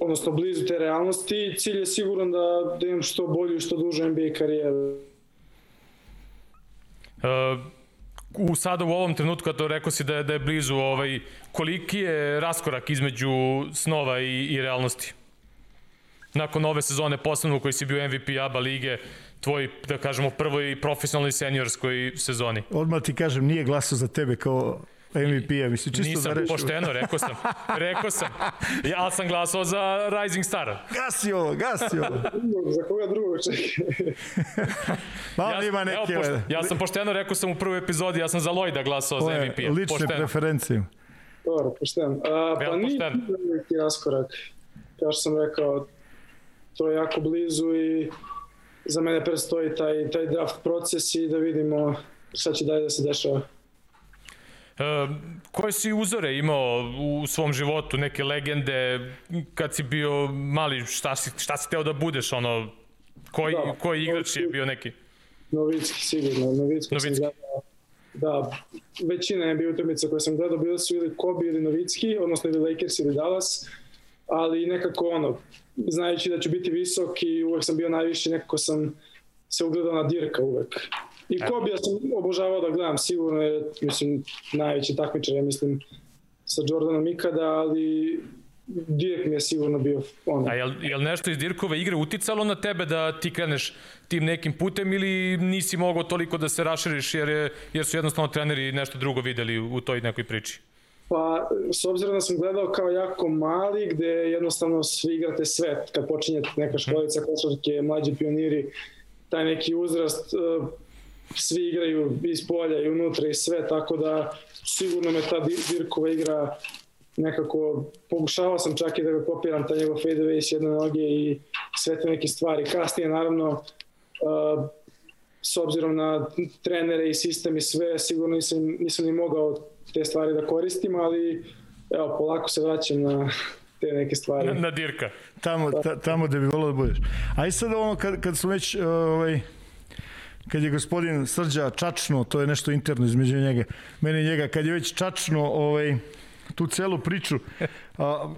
Speaker 3: odnosno blizu te realnosti, cilj je siguran da, da imam što bolju i što dužu NBA karijeru.
Speaker 1: Uh, u sada u ovom trenutku, a to rekao si da je, da je blizu, ovaj, koliki je raskorak između snova i, i realnosti? Nakon ove sezone, posebno u kojoj si bio MVP ABA lige, tvoj, da kažemo, prvoj profesionalnoj seniorskoj sezoni.
Speaker 2: Odmah ti kažem, nije glasao za tebe kao MVP-a, mislim, čisto
Speaker 1: Nisam,
Speaker 2: da
Speaker 1: pošteno, rekao sam. Rekao sam. Ja sam glasao za Rising Star.
Speaker 2: Gasi ovo, gasi ovo.
Speaker 3: Za koga drugog čekaj?
Speaker 2: Malo
Speaker 1: Ja,
Speaker 2: ima
Speaker 1: evo,
Speaker 2: neke
Speaker 1: pošte, ja sam pošteno rekao sam u prvoj epizodi, ja sam za Lloyda glasao za MVP-a.
Speaker 2: lične
Speaker 1: Pošteno.
Speaker 2: preferencije.
Speaker 3: Dobro, pošten. A, pa nije veliki raskorak. Kao što sam rekao, to je jako blizu i za mene predstoji taj, taj draft proces i da vidimo šta će dalje da se dešava.
Speaker 1: Koje si uzore imao u svom životu, neke legende, kad si bio mali, šta si, šta si teo da budeš, ono, koji,
Speaker 3: Da,
Speaker 1: koji igrač je bio neki?
Speaker 3: Novicki sigurno, Novicki,
Speaker 1: Novicki.
Speaker 3: sam gledao. Da, većina NBA utakmica koje sam gledao bili su ili Kobe ili Novicki, odnosno ili Lakers ili Dallas, ali nekako ono, znajući da ću biti visok i uvek sam bio najviši, nekako sam se ugledao na Dirka uvek. I Kobe ja sam obožavao da gledam, sigurno je, mislim, najveći takmičar, ja mislim, sa Jordanom ikada, ali Dirk mi je sigurno bio ono,
Speaker 1: A jel, jel nešto iz Dirkove igre uticalo na tebe da ti kreneš tim nekim putem ili nisi mogao toliko da se raširiš jer, je, jer su jednostavno treneri nešto drugo videli u toj nekoj priči?
Speaker 3: Pa, s obzirom da sam gledao kao jako mali, gde jednostavno svi igrate sve, kad počinjete neka školica, košarke, mlađi pioniri, taj neki uzrast, eh, svi igraju iz polja i unutra i sve, tako da sigurno me ta Dir- Dirkova igra nekako, pokušavao sam čak i da ga kopiram, taj njegov fadeaway s jedne noge i sve te neke stvari. Kasnije, naravno, uh, s obzirom na trenere i sistem i sve, sigurno nisam, nisam ni mogao te stvari da koristim, ali evo, polako se vraćam na te neke stvari.
Speaker 1: Na, na Dirka.
Speaker 2: Tamo, ta, tamo da bi volio da budeš. I sad ono, kad, kad smo već, ovaj, kad je gospodin Srđa čačno, to je nešto interno između njega, meni njega, kad je već čačno ovaj, tu celu priču, a,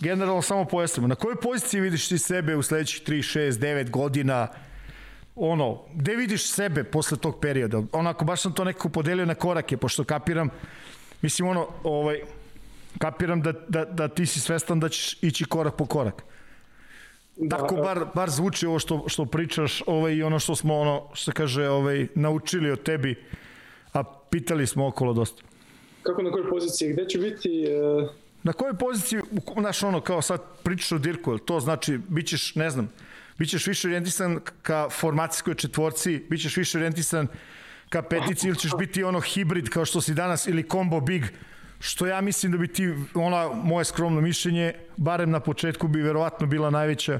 Speaker 2: generalno samo pojasnimo, na kojoj poziciji vidiš ti sebe u sledećih 3, 6, 9 godina, ono, gde vidiš sebe posle tog perioda? Onako, baš sam to nekako podelio na korake, pošto kapiram, mislim, ono, ovaj, kapiram da, da, da ti si svestan da ćeš ići korak po korak. Tako bar, bar zvuči ovo što, što pričaš ovaj, i ono što smo, ono, što se kaže, ovaj, naučili od tebi, a pitali smo okolo dosta.
Speaker 3: Kako na kojoj poziciji? Gde ću biti? E,
Speaker 2: Na kojoj poziciji, znaš ono, kao sad pričaš o Dirku, to znači, bit ćeš, ne znam, bit ćeš više orijentisan ka formacijskoj četvorci, bit ćeš više orijentisan ka petici ili ćeš biti ono hibrid kao što si danas ili combo big, što ja mislim da bi ti, ona, moje skromno mišljenje, barem na početku bi verovatno bila najveća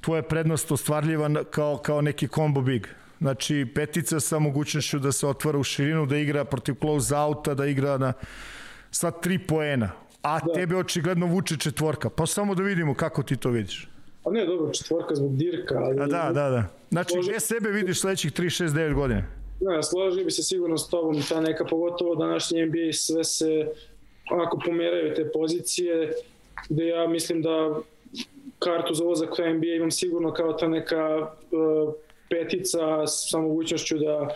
Speaker 2: tvoja prednost ostvarljiva kao, kao neki combo big. Znači, petica sa mogućnošću da se otvara u širinu, da igra protiv close outa, da igra na sa tri poena. A da. tebe očigledno vuče četvorka. Pa samo da vidimo kako ti to vidiš.
Speaker 3: a ne, dobro, četvorka zbog Dirka, ali...
Speaker 2: A da, da, da. Znači, gde sebe vidiš sledećih 3, 6, 9 godina?
Speaker 3: Ne, složio bi se sigurno s tobom, ta neka, pogotovo današnji NBA, sve se onako pomeraju te pozicije, gde ja mislim da kartu za ulazak u NBA imam sigurno kao ta neka uh, petica sa mogućnošću da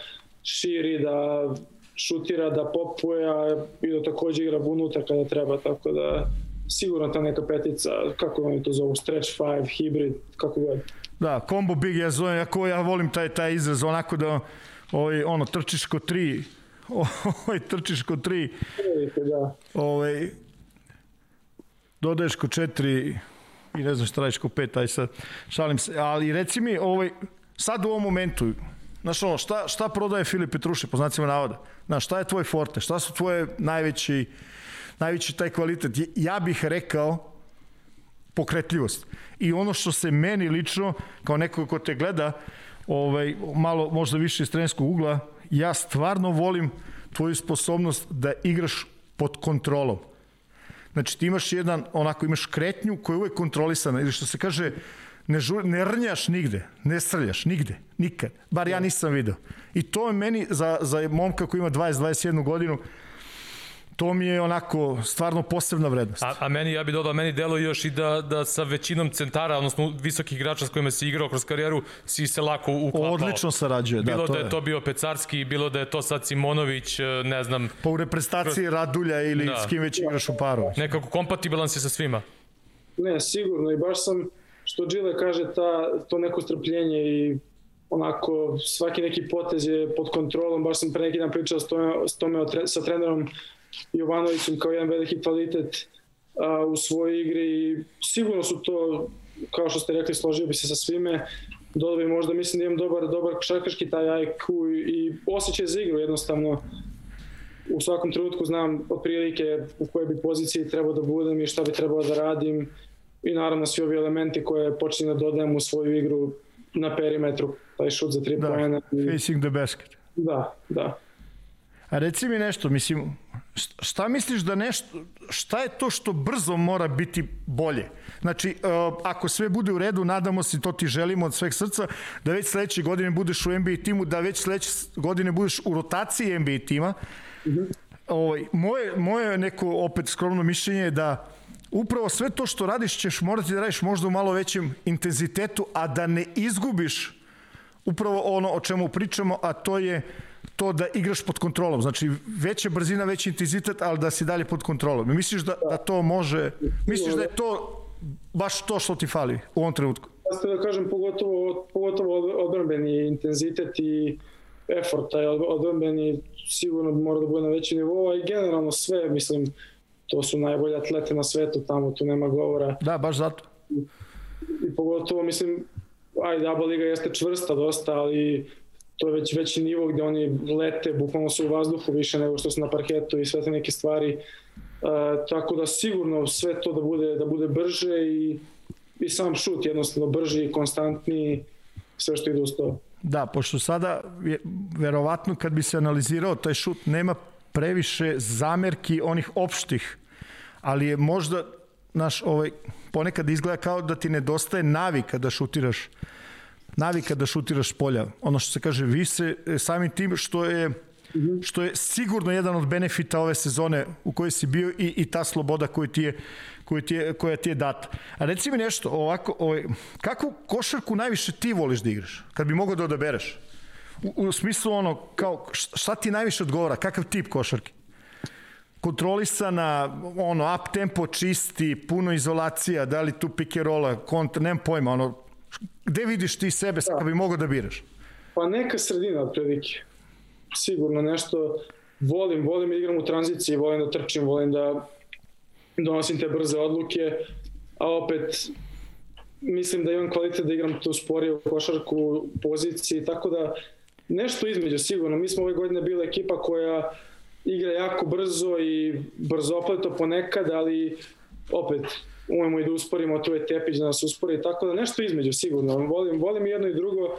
Speaker 3: širi, da šutira, da popuje, a i da takođe igra unutra kada treba, tako da sigurno ta neka petica, kako oni to zovu, stretch five, hybrid, kako god.
Speaker 2: Da, combo big ja zovem, jako ja volim taj, taj izraz, onako da ovaj, ono, trčiš ko tri, ovaj, trčiš ko tri,
Speaker 3: da.
Speaker 2: ovaj, dodaješ ko četiri i ne znam šta radiš ko pet, aj sad, šalim se, ali reci mi, ovaj, sad u ovom momentu, znaš ono, šta, šta prodaje Filip Petruši, po znacima navoda? Znaš, šta je tvoj forte, šta su tvoje najveći, najveći taj kvalitet? Ja bih rekao, pokretljivost. I ono što se meni lično, kao neko ko te gleda, ovaj, malo možda više iz trenerskog ugla, ja stvarno volim tvoju sposobnost da igraš pod kontrolom. Znači ti imaš jedan, onako imaš kretnju koja je uvek kontrolisana ili što se kaže ne, žur, ne rnjaš nigde, ne srljaš nigde, nikad. Bar ja nisam video. I to je meni za, za momka koji ima 20-21 godinu to mi je onako stvarno posebna vrednost.
Speaker 1: A, a meni, ja bih dodao, meni delo još i da, da sa većinom centara, odnosno visokih igrača s kojima si igrao kroz karijeru, si se lako uklapao.
Speaker 2: Odlično sarađuje, da.
Speaker 1: Bilo
Speaker 2: to
Speaker 1: da je, je to bio Pecarski, bilo da je to sad Simonović, e, ne znam.
Speaker 2: Pa u reprezentaciji kroz... Radulja ili da. s kim već igraš u paru.
Speaker 1: Nekako kompatibilan si sa svima.
Speaker 3: Ne, sigurno i baš sam, što Džile kaže, ta, to neko strpljenje i onako svaki neki potez je pod kontrolom, baš sam pre neki dan pričao s tome, s tome sa trenerom Jovanovićem kao jedan veliki kvalitet a, u svojoj igri i sigurno su to, kao što ste rekli, složio bi se sa svime, dodao bi možda, mislim da imam dobar, dobar košarkaški taj IQ i, i osjećaj za igru jednostavno u svakom trenutku znam otprilike u kojoj bi poziciji trebao da budem i šta bi trebao da radim i naravno svi ovi elementi koje počinjem da dodajem u svoju igru na perimetru, taj šut za tri
Speaker 2: da,
Speaker 3: pojena.
Speaker 2: Facing the basket.
Speaker 3: Da, da.
Speaker 2: A reci mi nešto, mislim, šta misliš da nešto, šta je to što brzo mora biti bolje? Znači, uh, ako sve bude u redu, nadamo se, to ti želimo od sveg srca, da već sledeće godine budeš u NBA timu, da već sledeće godine budeš u rotaciji NBA tima. Mm -hmm. ovaj, moje, moje neko opet skromno mišljenje je da upravo sve to što radiš ćeš morati da radiš možda u malo većem intenzitetu, a da ne izgubiš upravo ono o čemu pričamo, a to je to da igraš pod kontrolom. Znači, veća brzina, veći intenzitet, ali da si dalje pod kontrolom. Misliš da, da to može, misliš da je to baš to što ti fali u ovom trenutku?
Speaker 3: Ja ste da kažem, pogotovo, pogotovo odbranbeni intenzitet i effort, taj odbranbeni sigurno mora da bude na veći nivou, a i generalno sve, mislim, to su najbolji atlete na svetu tamo, tu nema govora.
Speaker 2: Da, baš zato.
Speaker 3: I, i pogotovo, mislim, ajde, ABA liga jeste čvrsta dosta, ali to je već veći nivo gde oni lete, bukvalno su u vazduhu više nego što su na parketu i sve te neke stvari. Uh, tako da sigurno sve to da bude, da bude brže i, i sam šut jednostavno brži i konstantni sve što ide uz to.
Speaker 2: Da, pošto sada verovatno kad bi se analizirao taj šut nema previše zamerki onih opštih, ali je možda naš ovaj ponekad izgleda kao da ti nedostaje navika da šutiraš navika da šutiraš polja. Ono što se kaže, vi se e, samim tim što je što je sigurno jedan od benefita ove sezone u kojoj si bio i, i ta sloboda koju ti je, koju ti je, koja ti je data. A reci mi nešto, ovako, ovaj, kakvu košarku najviše ti voliš da igraš? Kad bi mogao da odabereš? U, u smislu ono, kao, šta ti najviše odgovara? Kakav tip košarke? kontrolisana, ono, up tempo čisti, puno izolacija, da li tu rolla, kontra, nemam pojma, ono, Gde vidiš ti sebe da. kad bi mogao da biraš?
Speaker 3: Pa neka sredina od prilike. Sigurno nešto volim, volim da igram u tranziciji, volim da trčim, volim da donosim te brze odluke, a opet mislim da imam kvalitet da igram tu sporije u košarku u poziciji, tako da nešto između sigurno. Mi smo ove godine bila ekipa koja igra jako brzo i brzo opleto ponekad, ali opet umemo i da usporimo, tu je Tepić da nas uspori, tako da nešto između sigurno. Volim, volim jedno i drugo,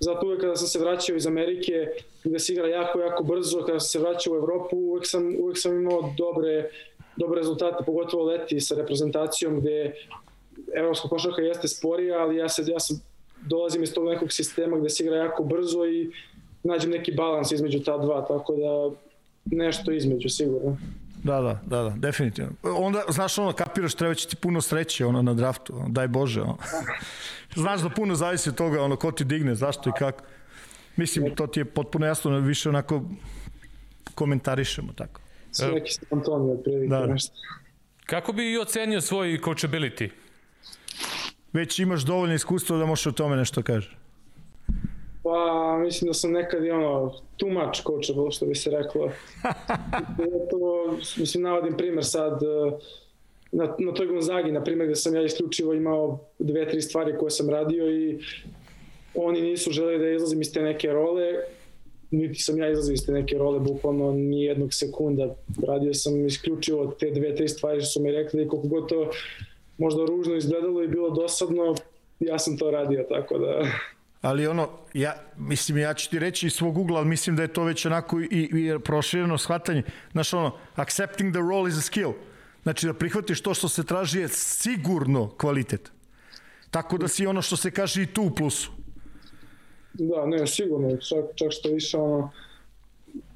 Speaker 3: zato uvek kada sam se vraćao iz Amerike, gde se igra jako, jako brzo, kada sam se vraćao u Evropu, uvek sam, uvek sam imao dobre, dobre rezultate, pogotovo leti sa reprezentacijom, gde evropska košarka jeste sporija, ali ja, se, ja sam, dolazim iz tog nekog sistema gde se igra jako brzo i nađem neki balans između ta dva, tako da nešto između sigurno.
Speaker 2: Da, da, da, da, definitivno. Onda, znaš, ono, kapiraš, treba će ti puno sreće, ono, na draftu, ono, daj Bože, ono. znaš da puno zavisi od toga, ono, ko ti digne, zašto i kako. Mislim, to ti je potpuno jasno, više onako komentarišemo, tako.
Speaker 3: Sve neki Antonio, otprilike, da. nešto.
Speaker 1: Kako bi i ocenio svoj coachability?
Speaker 2: Već imaš dovoljno iskustva da možeš o tome nešto kažeš.
Speaker 3: Pa, mislim da sam nekad i ono, too much coachable, što bi se reklo. to, mislim, navodim primer sad, e, na, na toj Gonzagi, na primjer, gde sam ja isključivo imao dve, tri stvari koje sam radio i oni nisu želeli da izlazim iz te neke role, niti sam ja izlazio iz te neke role, bukvalno ni jednog sekunda. Radio sam isključivo te dve, tri stvari što su mi rekli i koliko god to možda ružno izgledalo i bilo dosadno, ja sam to radio, tako da
Speaker 2: ali ono, ja, mislim, ja ću ti reći iz svog ugla, ali mislim da je to već onako i, i prošireno shvatanje. Znaš, ono, accepting the role is a skill. Znači da prihvatiš to što se traži je sigurno kvalitet. Tako da si ono što se kaže i tu u plusu.
Speaker 3: Da, ne, sigurno, čak, čak što više ono,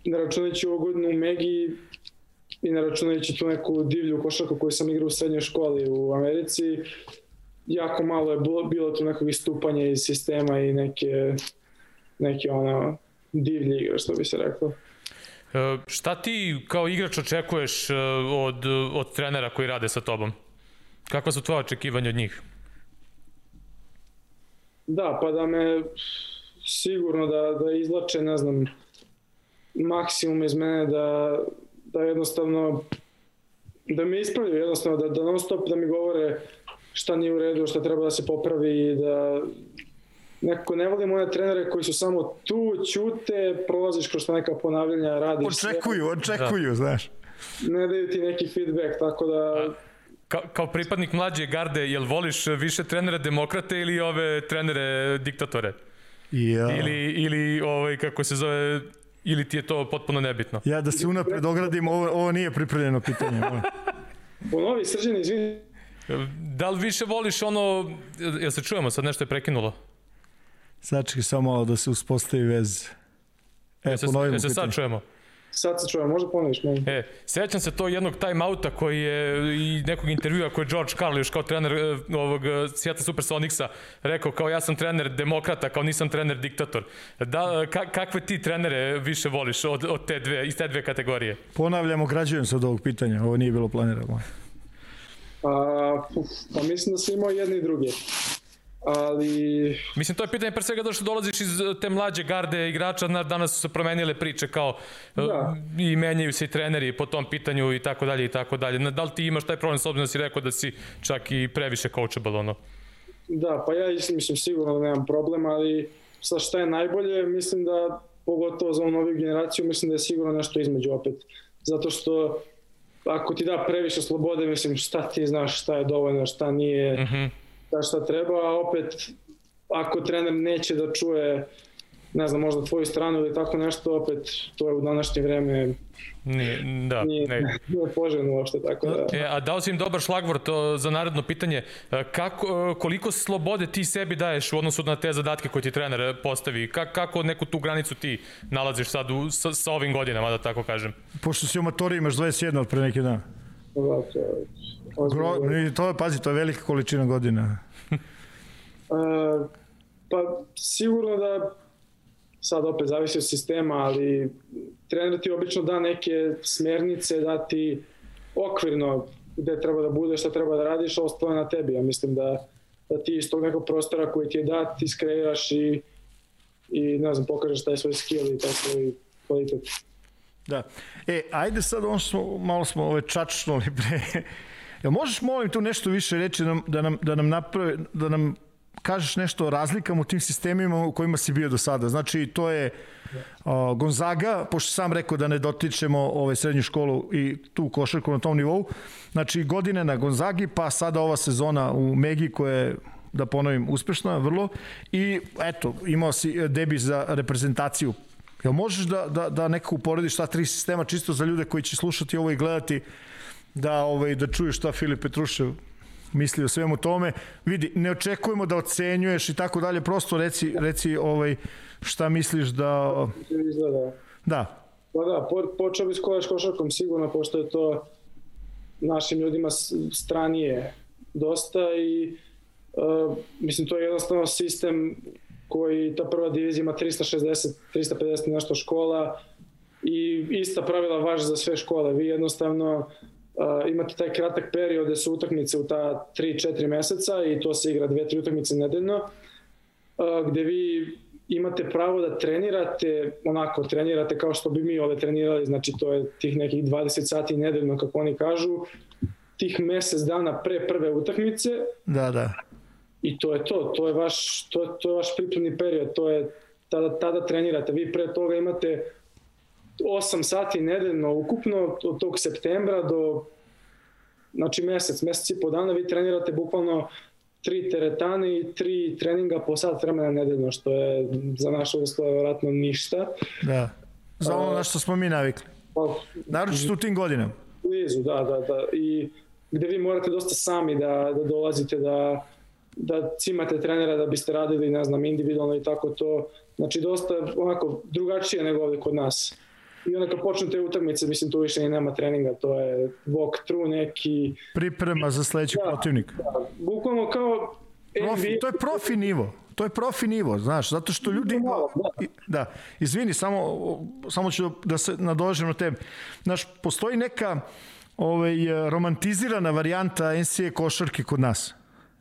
Speaker 3: ne računajući godinu u Megi i ne računajući tu neku divlju košarku koju sam igrao u srednjoj školi u Americi, jako malo je bilo, bilo tu nekog istupanja iz sistema i neke, neke ono, divlje igre, što bi se reklo.
Speaker 1: E, šta ti kao igrač očekuješ e, od, od trenera koji rade sa tobom? Kakva su tvoje očekivanja od njih?
Speaker 3: Da, pa da me sigurno da, da izlače, ne znam, maksimum iz mene da, da jednostavno da me ispravljaju jednostavno, da, da non stop da mi govore šta nije u redu, šta treba da se popravi i da nekako ne volim one trenere koji su samo tu, ćute, prolaziš kroz neka ponavljanja, radiš
Speaker 2: očekuju, sve. Očekuju, da. znaš.
Speaker 3: Ne daju ti neki feedback, tako da... A,
Speaker 1: ka, kao pripadnik mlađe garde, jel voliš više trenere demokrate ili ove trenere diktatore?
Speaker 2: Ja.
Speaker 1: Ili, ili ovaj, kako se zove, ili ti je to potpuno nebitno?
Speaker 2: Ja da se unapred ogradim, ovo, ovo nije pripremljeno pitanje.
Speaker 3: Ponovi, srđan, izvini.
Speaker 1: Da li više voliš ono, jel se čujemo, sad nešto je prekinulo?
Speaker 2: Sačekaj samo malo da se uspostavi vez.
Speaker 1: E, se, ponovimo se sad čujemo.
Speaker 3: Sad se čujemo, možda ponoviš meni.
Speaker 1: E, sećam se to jednog time-outa koji je i nekog intervjua koji je George Carl još kao trener e, ovog e, Seattle Supersonicsa rekao kao ja sam trener demokrata, kao nisam trener diktator. Da, ka, kakve ti trenere više voliš od, od te dve, iz te dve kategorije?
Speaker 2: Ponavljamo, građujem se od ovog pitanja, ovo nije bilo planirano.
Speaker 3: A, pa mislim da sam imao jedni i drugi ali...
Speaker 1: Mislim, to je pitanje pre svega da što dolaziš iz te mlađe garde igrača, danas su se promenile priče kao da. i menjaju se i treneri po tom pitanju i tako dalje i tako dalje. Da li ti imaš taj problem s obzirom da si rekao da si čak i previše coachable, ono?
Speaker 3: Da, pa ja mislim sigurno da nemam problem, ali sa šta je najbolje, mislim da pogotovo za ovu noviju generaciju, mislim da je sigurno nešto između opet. Zato što ako ti da previše slobode, mislim šta ti znaš, šta je dovoljno, šta nije, uh mhm. -huh šta šta treba, a opet ako trener neće da čuje ne znam, možda tvoju stranu ili tako nešto, opet to je u današnje vreme
Speaker 1: Nije, da,
Speaker 3: nije, ne. nije poželjno uopšte, tako da...
Speaker 1: E, a dao si im dobar šlagvor to za naredno pitanje. E, kako, e, koliko slobode ti sebi daješ u odnosu na te zadatke koje ti trener postavi? Ka, kako neku tu granicu ti nalaziš sad u, sa, sa ovim godinama, da tako kažem?
Speaker 2: Pošto si u matori imaš 21 od pre neki dan.
Speaker 3: Da, to je
Speaker 2: Gro, to je, pazi, to je velika količina godina.
Speaker 3: uh, pa sigurno da sad opet zavisi od sistema, ali trener ti obično da neke smernice, da ti okvirno gde treba da bude, šta treba da radiš, ostalo je na tebi. Ja mislim da, da ti iz tog nekog prostora koji ti je dat, ti skreiraš i, i ne znam, pokažeš taj svoj skill i taj svoj kvalitet.
Speaker 2: Da. E, ajde sad, on smo, malo smo ove čačnuli pre Ja možeš molim tu nešto više reći da nam, da nam, da nam naprave, da nam kažeš nešto o razlikama u tim sistemima u kojima si bio do sada. Znači, to je uh, Gonzaga, pošto sam rekao da ne dotičemo ovaj srednju školu i tu košarku na tom nivou. Znači, godine na Gonzagi, pa sada ova sezona u Megi koja je da ponovim, uspešna, vrlo. I eto, imao si debi za reprezentaciju. Jel možeš da, da, da nekako uporediš ta tri sistema čisto za ljude koji će slušati ovo i gledati da, ovaj, da čuješ šta Filip Petrušev misli o svemu tome. Vidi, ne očekujemo da ocenjuješ i tako dalje, prosto reci, reci ovaj, šta misliš da...
Speaker 3: Izgleda.
Speaker 2: Da.
Speaker 3: Pa da, po, počeo bi s košarkom sigurno, pošto je to našim ljudima stranije dosta i uh, mislim to je jednostavno sistem koji ta prva divizija ima 360, 350 nešto škola i ista pravila važe za sve škole. Vi jednostavno uh, imate taj kratak period gde su utakmice u ta 3-4 meseca i to se igra dve, tri utakmice nedeljno, uh, gde vi imate pravo da trenirate, onako trenirate kao što bi mi ove trenirali, znači to je tih nekih 20 sati nedeljno kako oni kažu, tih mesec dana pre prve utakmice.
Speaker 2: Da, da.
Speaker 3: I to je to, to je vaš, to, to je vaš pripremni period, to je tada, tada trenirate. Vi pre toga imate 8 sati nedeljno ukupno od tog septembra do znači mesec, mesec i po dana vi trenirate bukvalno tri teretane i tri treninga po sat vremena nedeljno, što je za naše uslove vjerojatno ništa.
Speaker 2: Da, za ono na što smo mi navikli. Pa, Naročito u tim godinama.
Speaker 3: blizu, da, da, da. I gde vi morate dosta sami da, da dolazite, da, da cimate trenera da biste radili, ne znam, individualno i tako to. Znači, dosta onako drugačije nego ovde kod nas. I onda kad počnu te utakmice, mislim, tu više i nema treninga, to je walk through neki...
Speaker 2: Priprema za sledeći da, protivnik.
Speaker 3: Da, bukvalno kao
Speaker 2: Profi, to je profi nivo. To je profi nivo, znaš, zato što ljudi... Da, da izvini, samo, samo ću da se nadožem na tebe. Znaš, postoji neka ovaj, romantizirana varijanta NCAA košarke kod nas.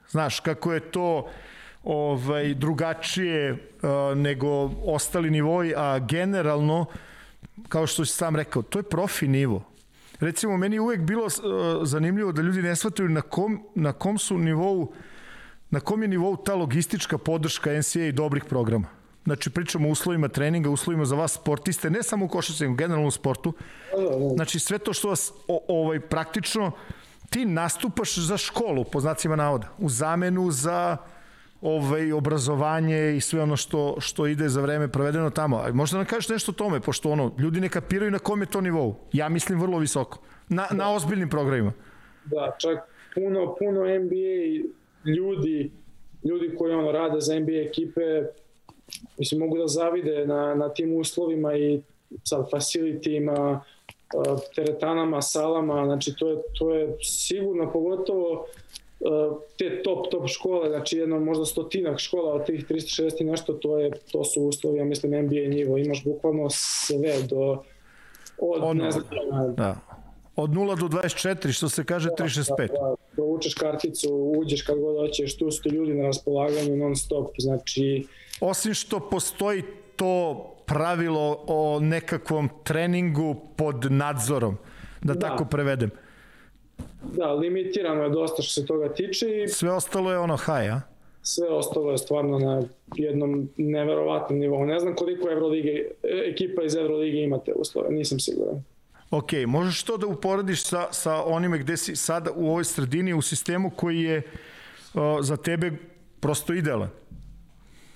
Speaker 2: Znaš, kako je to ovaj, drugačije uh, nego ostali nivoi, a generalno, kao što si sam rekao, to je profi nivo. Recimo, meni je uvek bilo uh, zanimljivo da ljudi ne shvataju na kom, na kom su nivou uh, na kom je nivou ta logistička podrška NCAA i dobrih programa? Znači, pričamo o uslovima treninga, uslovima za vas sportiste, ne samo u košarci, nego generalno u sportu. Znači, sve to što vas o, ovaj, praktično ti nastupaš za školu, po znacima navoda, u zamenu za ovaj, obrazovanje i sve ono što, što ide za vreme provedeno tamo. Možda nam kažeš nešto o tome, pošto ono, ljudi ne kapiraju na kom je to nivou. Ja mislim vrlo visoko. Na, na ozbiljnim programima.
Speaker 3: Da, čak puno, puno NBA ljudi, ljudi koji ono rade za NBA ekipe, mislim, mogu da zavide na, na tim uslovima i sa facilitima, teretanama, salama, znači to je, to je sigurno pogotovo te top top škole, znači jedno možda stotinak škola od tih 360 i nešto, to je to su uslovi, ja mislim NBA nivo, imaš bukvalno sve do od ono, ne znam,
Speaker 2: da. Od 0 do 24, što se kaže 365. Da, da,
Speaker 3: provučeš karticu, uđeš kad god hoćeš, tu su ljudi na raspolaganju non stop, znači...
Speaker 2: Osim što postoji to pravilo o nekakvom treningu pod nadzorom, da, da. tako prevedem.
Speaker 3: Da, limitirano je dosta što se toga tiče i...
Speaker 2: Sve ostalo je ono high, a?
Speaker 3: Sve ostalo je stvarno na jednom neverovatnom nivou. Ne znam koliko Evrolige, ekipa iz Evrolige imate uslove, nisam siguran.
Speaker 2: Ok, možeš to da uporediš sa, sa onime gde si sada u ovoj sredini, u sistemu koji je uh, za tebe prosto idealan.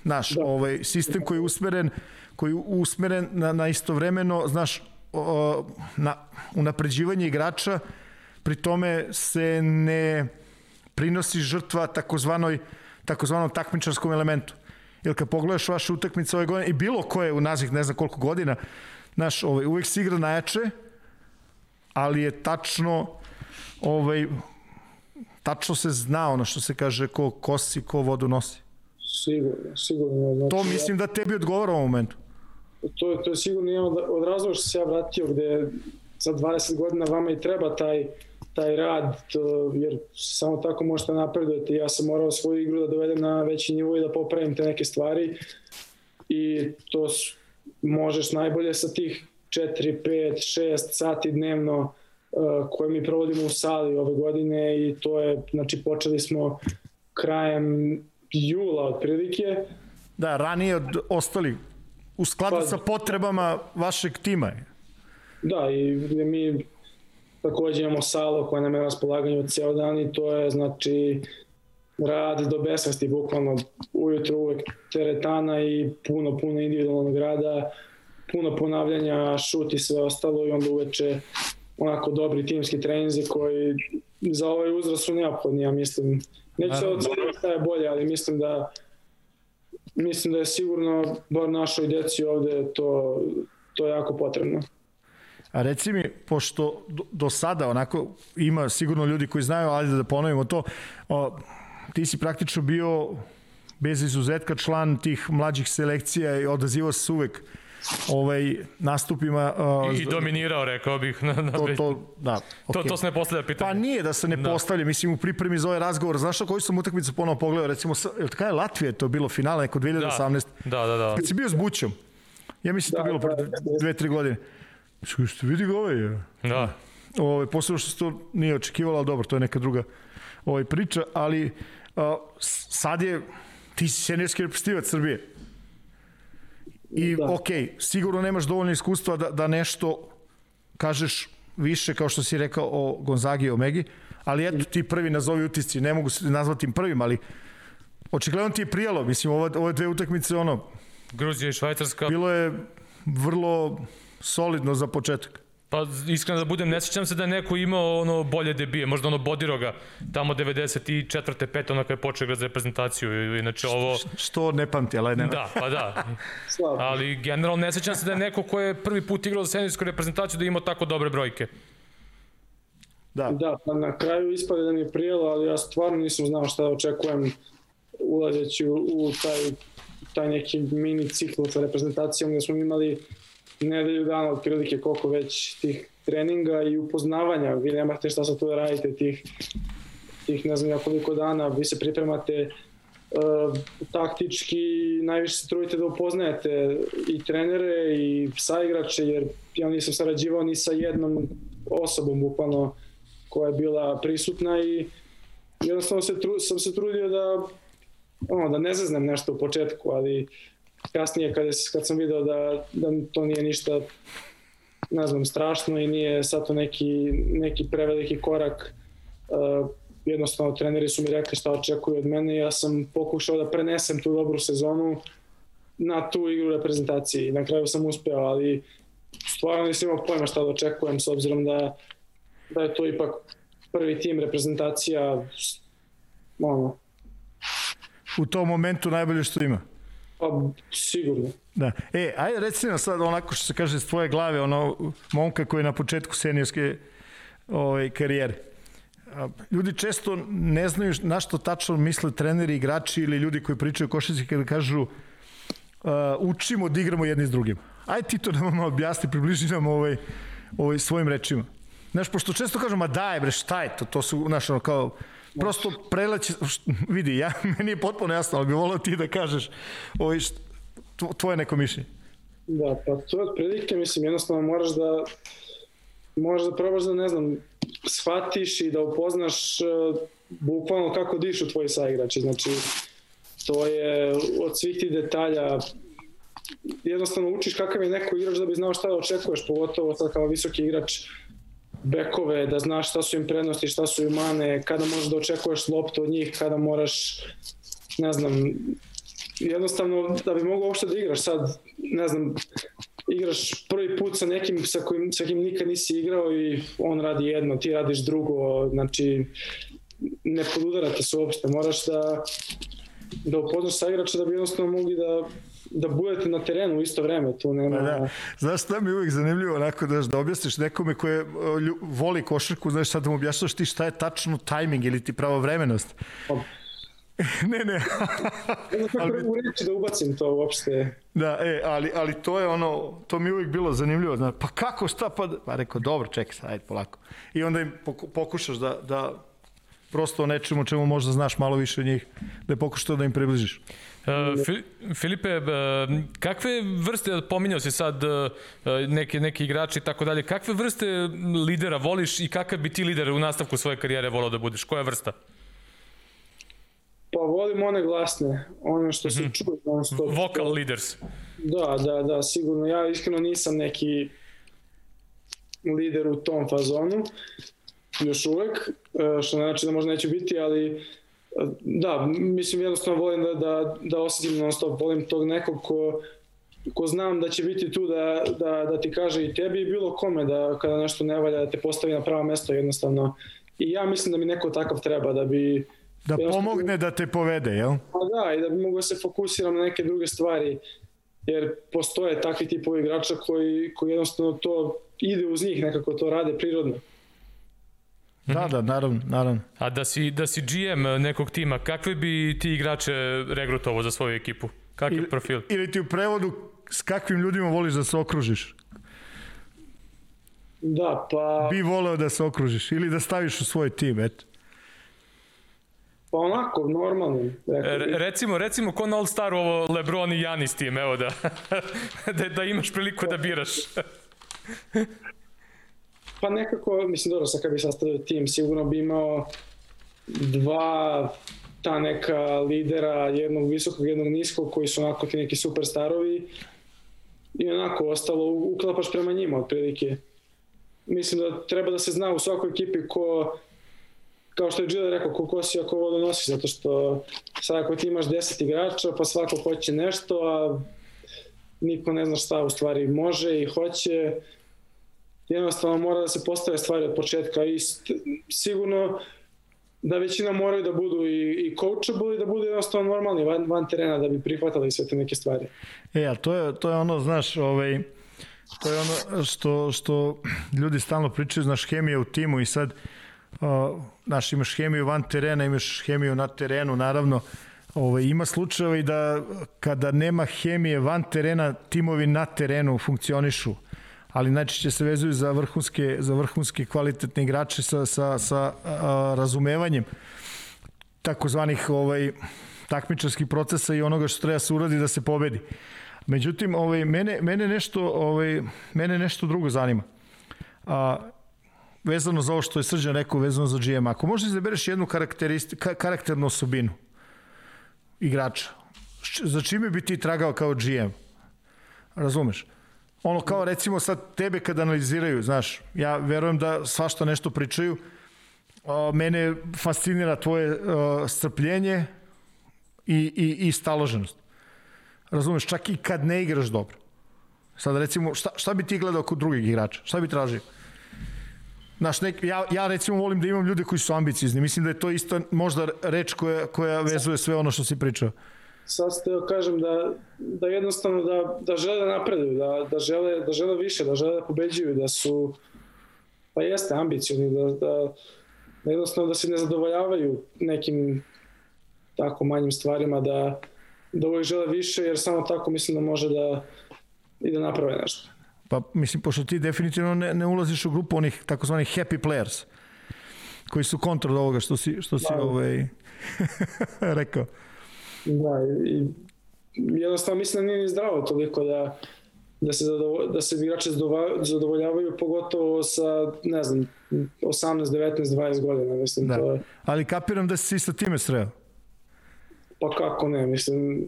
Speaker 2: Znaš, da. ovaj sistem koji je usmeren, koji je usmeren na, na istovremeno, znaš, uh, na unapređivanje igrača, pri tome se ne prinosi žrtva takozvanoj takozvanom takmičarskom elementu. Jer kad pogledaš vaše utakmice ove godine, i bilo koje u nazih ne znam koliko godina, znaš, ovaj, uvek se igra najjače, ali je tačno ovaj, tačno se zna ono što se kaže ko kosi, ko vodu nosi.
Speaker 3: Sigurno, sigurno. Znači,
Speaker 2: to mislim da tebi odgovara u momentu.
Speaker 3: To, je, to je sigurno jedan od, od razloga što se ja vratio gde za 20 godina vama i treba taj, taj rad, to, jer samo tako možete napredujete. Ja sam morao svoju igru da dovedem na veći nivo i da popravim te neke stvari i to možeš najbolje sa tih 4, 5, 6 sati dnevno uh, koje mi provodimo u sali ove godine i to je, znači počeli smo krajem jula otprilike.
Speaker 2: Da, ranije od ostali, u skladu pa, sa potrebama vašeg tima.
Speaker 3: Da, i mi takođe imamo salo koja nam je na raspolaganju ceo dan i to je, znači, rad do besvesti, bukvalno ujutro uvek teretana i puno, puno individualnog rada puno ponavljanja, šut i sve ostalo i onda uveče onako dobri timski treninzi koji za ovaj uzrast su neophodni, ja mislim. Neću se oceniti šta je bolje, ali mislim da mislim da je sigurno bar našoj deci ovde to, to jako potrebno.
Speaker 2: A reci mi, pošto do, do sada onako ima sigurno ljudi koji znaju, ali da ponovimo to, o, ti si praktično bio bez izuzetka član tih mlađih selekcija i odazivo se uvek ovaj, nastupima...
Speaker 1: Uh, I, dominirao, rekao bih. Na, na
Speaker 2: to, to, da,
Speaker 1: okay. to, to se ne postavlja pitanje.
Speaker 2: Pa nije da se ne da. postavlja, mislim u pripremi za ovaj razgovor. Znaš na koju sam utakmicu ponovo pogledao, recimo, je kada je Latvija to bilo finale, neko 2018?
Speaker 1: Da, da, da. da.
Speaker 2: Kad si bio s Bućom, ja mislim da, to bilo pre dve, tri godine. Što vidi ga ovaj je.
Speaker 1: Da.
Speaker 2: Ovaj, posebno što se to nije očekivalo, ali dobro, to je neka druga ovaj, priča, ali uh, sad je, ti si senijski reprezentativac Srbije I da. ok, sigurno nemaš dovoljno iskustva da, da nešto kažeš više kao što si rekao o Gonzagi i Omegi, ali eto ti prvi nazovi utisci, ne mogu se nazvati im prvim, ali očigledno ti je prijalo, mislim, ove, ove dve utakmice, ono...
Speaker 1: Gruzija i Švajcarska.
Speaker 2: Bilo je vrlo solidno za početak.
Speaker 1: Pa iskreno da budem, ne sećam se da je neko imao ono bolje debije, možda ono Bodiroga, tamo 94. 5. ono kada je počeo igrati za reprezentaciju, inače ovo...
Speaker 2: Što ne pamti, ali ne.
Speaker 1: Da, pa da.
Speaker 3: Slabo.
Speaker 1: Ali generalno ne sećam se da je neko ko je prvi put igrao za seniorsku reprezentaciju da je imao tako dobre brojke.
Speaker 2: Da.
Speaker 3: Da, pa na kraju ispade da mi je prijelo, ali ja stvarno nisam znao šta da očekujem ulazeći u, u taj, taj neki mini cikl sa reprezentacijom gde smo imali nedelju dana otprilike koliko već tih treninga i upoznavanja. Vi nemate šta sad tu da radite tih, tih ne znam ja koliko dana, vi se pripremate uh, taktički, najviše se trudite da upoznajete i trenere i saigrače, jer ja nisam sarađivao ni sa jednom osobom bukvalno koja je bila prisutna i jednostavno se tru, sam se trudio da ono, da ne zaznem nešto u početku, ali kasnije kad, je, kad sam video da, da to nije ništa ne znam, strašno i nije sad to neki, neki preveliki korak uh, jednostavno treneri su mi rekli šta očekuju od mene i ja sam pokušao da prenesem tu dobru sezonu na tu igru reprezentaciji na kraju sam uspeo, ali stvarno nisam imao pojma šta da očekujem s obzirom da, da je to ipak prvi tim reprezentacija ono,
Speaker 2: U tom momentu najbolje što ima.
Speaker 3: Pa sigurno.
Speaker 2: Da. E, ajde reci nam sad onako što se kaže s tvoje glave, ono, momka koji je na početku seniorske ovaj, karijere. Ljudi često ne znaju na što tačno misle treneri, igrači ili ljudi koji pričaju košarci kada kažu uh, učimo da igramo jedni s drugim. Ajde ti to nam objasni, približi nam ovaj, ovaj svojim rečima. Znaš, pošto često kažu, ma daj bre, šta je to, to su, znaš, ono, kao, prosto preleći, vidi, ja, meni je potpuno jasno, ali bi volao ti da kažeš ovaj, tvoje neko mišljenje.
Speaker 3: Da, pa to je otprilike, mislim, jednostavno moraš da moraš da probaš da, ne znam, shvatiš i da upoznaš uh, bukvalno kako dišu tvoji saigrači, znači to je od svih tih detalja jednostavno učiš kakav je neko igrač da bi znao šta da očekuješ, pogotovo sad kao visoki igrač bekove, da znaš šta su im prednosti, šta su im mane, kada možeš da očekuješ loptu od njih, kada moraš, ne znam, jednostavno da bi mogao uopšte da igraš sad, ne znam, igraš prvi put sa nekim sa kojim, sa kim nikad nisi igrao i on radi jedno, ti radiš drugo, znači ne podudarate se uopšte, moraš da da upoznaš sa igrača da bi jednostavno mogli da da budete na terenu u isto vreme, tu nema...
Speaker 2: Pa da. Znaš šta mi je uvijek zanimljivo, onako da, da objasniš nekome koje lju, voli košarku, znaš sad da mu objašnjaš ti šta je tačno tajming ili ti pravovremenost.
Speaker 3: Pa,
Speaker 2: ne, ne.
Speaker 3: Ne znam kako u reči da ubacim to uopšte.
Speaker 2: Da, e, ali, ali to je ono, to mi je uvijek bilo zanimljivo, znaš, pa kako, šta, pa, pa rekao, dobro, čekaj sad, ajde, polako. I onda im poku, pokušaš da, da prosto o nečemu čemu možda znaš malo više od njih, da je pokušao da im približiš.
Speaker 1: Uh, Fili, Filipe, uh, kakve vrste, pominjao si sad uh, neke, neke igrače i tako dalje, kakve vrste lidera voliš i kakav bi ti lider u nastavku svoje karijere volao da budeš? Koja vrsta?
Speaker 3: Pa volim one glasne, one što se mm -hmm. čuje non stop.
Speaker 1: Vocal leaders.
Speaker 3: Da, da, da, sigurno. Ja iskreno nisam neki lider u tom fazonu, još uvek, što ne znači da možda neće biti, ali da, mislim jednostavno volim da, da, da osetim non stop, volim tog nekog ko, ko znam da će biti tu da, da, da ti kaže i tebi i bilo kome da kada nešto ne valja da te postavi na pravo mesto jednostavno. I ja mislim da mi neko takav treba da bi
Speaker 2: Da pomogne da te povede, jel?
Speaker 3: Pa da, i da bi mogo da se fokusiram na neke druge stvari, jer postoje takvi tipovi igrača koji, koji jednostavno to ide uz njih, nekako to rade prirodno.
Speaker 2: Da, da, naravno, naravno.
Speaker 1: A da si, da si GM nekog tima, kakve bi ti igrače regrutovo za svoju ekipu? Kakav ili, profil?
Speaker 2: Ili ti u prevodu s kakvim ljudima voliš da se okružiš?
Speaker 3: Da, pa...
Speaker 2: Bi voleo da se okružiš ili da staviš u svoj tim, eto.
Speaker 3: Pa onako, normalno.
Speaker 1: Re, recimo, recimo ko na All Star ovo Lebron i Janis tim, evo da, da, da imaš priliku da biraš.
Speaker 3: pa nekako, mislim, dobro, sad kad bi sastavio tim, sigurno bi imao dva ta neka lidera, jednog visokog, jednog niskog, koji su onako ti neki superstarovi i onako ostalo uklapaš prema njima otprilike. Mislim da treba da se zna u svakoj ekipi ko kao što je Gila rekao, ko si ako ovo donosi, zato što sad ako ti imaš 10 igrača, pa svako hoće nešto, a niko ne zna šta u stvari može i hoće, jednostavno mora da se postave stvari od početka i sigurno da većina moraju da budu i, i coachable i da budu jednostavno normalni van, van terena da bi prihvatali sve te neke stvari.
Speaker 2: E, a to je, to je ono, znaš, ovaj, to je ono što, što ljudi stalno pričaju, znaš, hemija u timu i sad, uh, znaš, imaš hemiju van terena, imaš hemiju na terenu, naravno, Ovaj, ima slučajeva i da kada nema hemije van terena, timovi na terenu funkcionišu ali najčešće se vezuju za vrhunske, za vrhunske kvalitetne igrače sa, sa, sa a, razumevanjem takozvanih ovaj, takmičarskih procesa i onoga što treba se uradi da se pobedi. Međutim, ovaj, mene, mene, nešto, ovaj, mene nešto drugo zanima. A, vezano za ovo što je Srđan rekao, vezano za GM. Ako možeš da izabereš jednu karakternu osobinu igrača, za čime bi ti tragao kao GM? Razumeš? Ono kao recimo sad tebe kad analiziraju, znaš, ja verujem da svašta nešto pričaju, mene fascinira tvoje strpljenje i, i, i staloženost. Razumeš, čak i kad ne igraš dobro. Sad recimo, šta, šta bi ti gledao kod drugih igrača? Šta bi tražio? Znaš, nek, ja, ja recimo volim da imam ljude koji su ambicizni. Mislim da je to isto možda reč koja, koja vezuje sve ono što si pričao
Speaker 3: sad ste da kažem da, da jednostavno da, da žele da napreduju, da, da, žele, da žele više, da žele da pobeđuju, da su, pa jeste, ambicioni, da, da, da jednostavno da se ne zadovoljavaju nekim tako manjim stvarima, da, da uvijek žele više, jer samo tako mislim da može da i da naprave nešto.
Speaker 2: Pa mislim, pošto ti definitivno ne, ne ulaziš u grupu onih takozvanih happy players, koji su kontra od ovoga što si, što si da. ovaj, rekao.
Speaker 3: Da, i jednostavno mislim da nije ni zdravo toliko da, da se, zadovo, da se igrači zadovoljavaju, pogotovo sa, ne znam, 18, 19, 20 godina, mislim.
Speaker 2: Da.
Speaker 3: To je...
Speaker 2: Ali kapiram da si sa time sreo.
Speaker 3: Pa kako ne, mislim,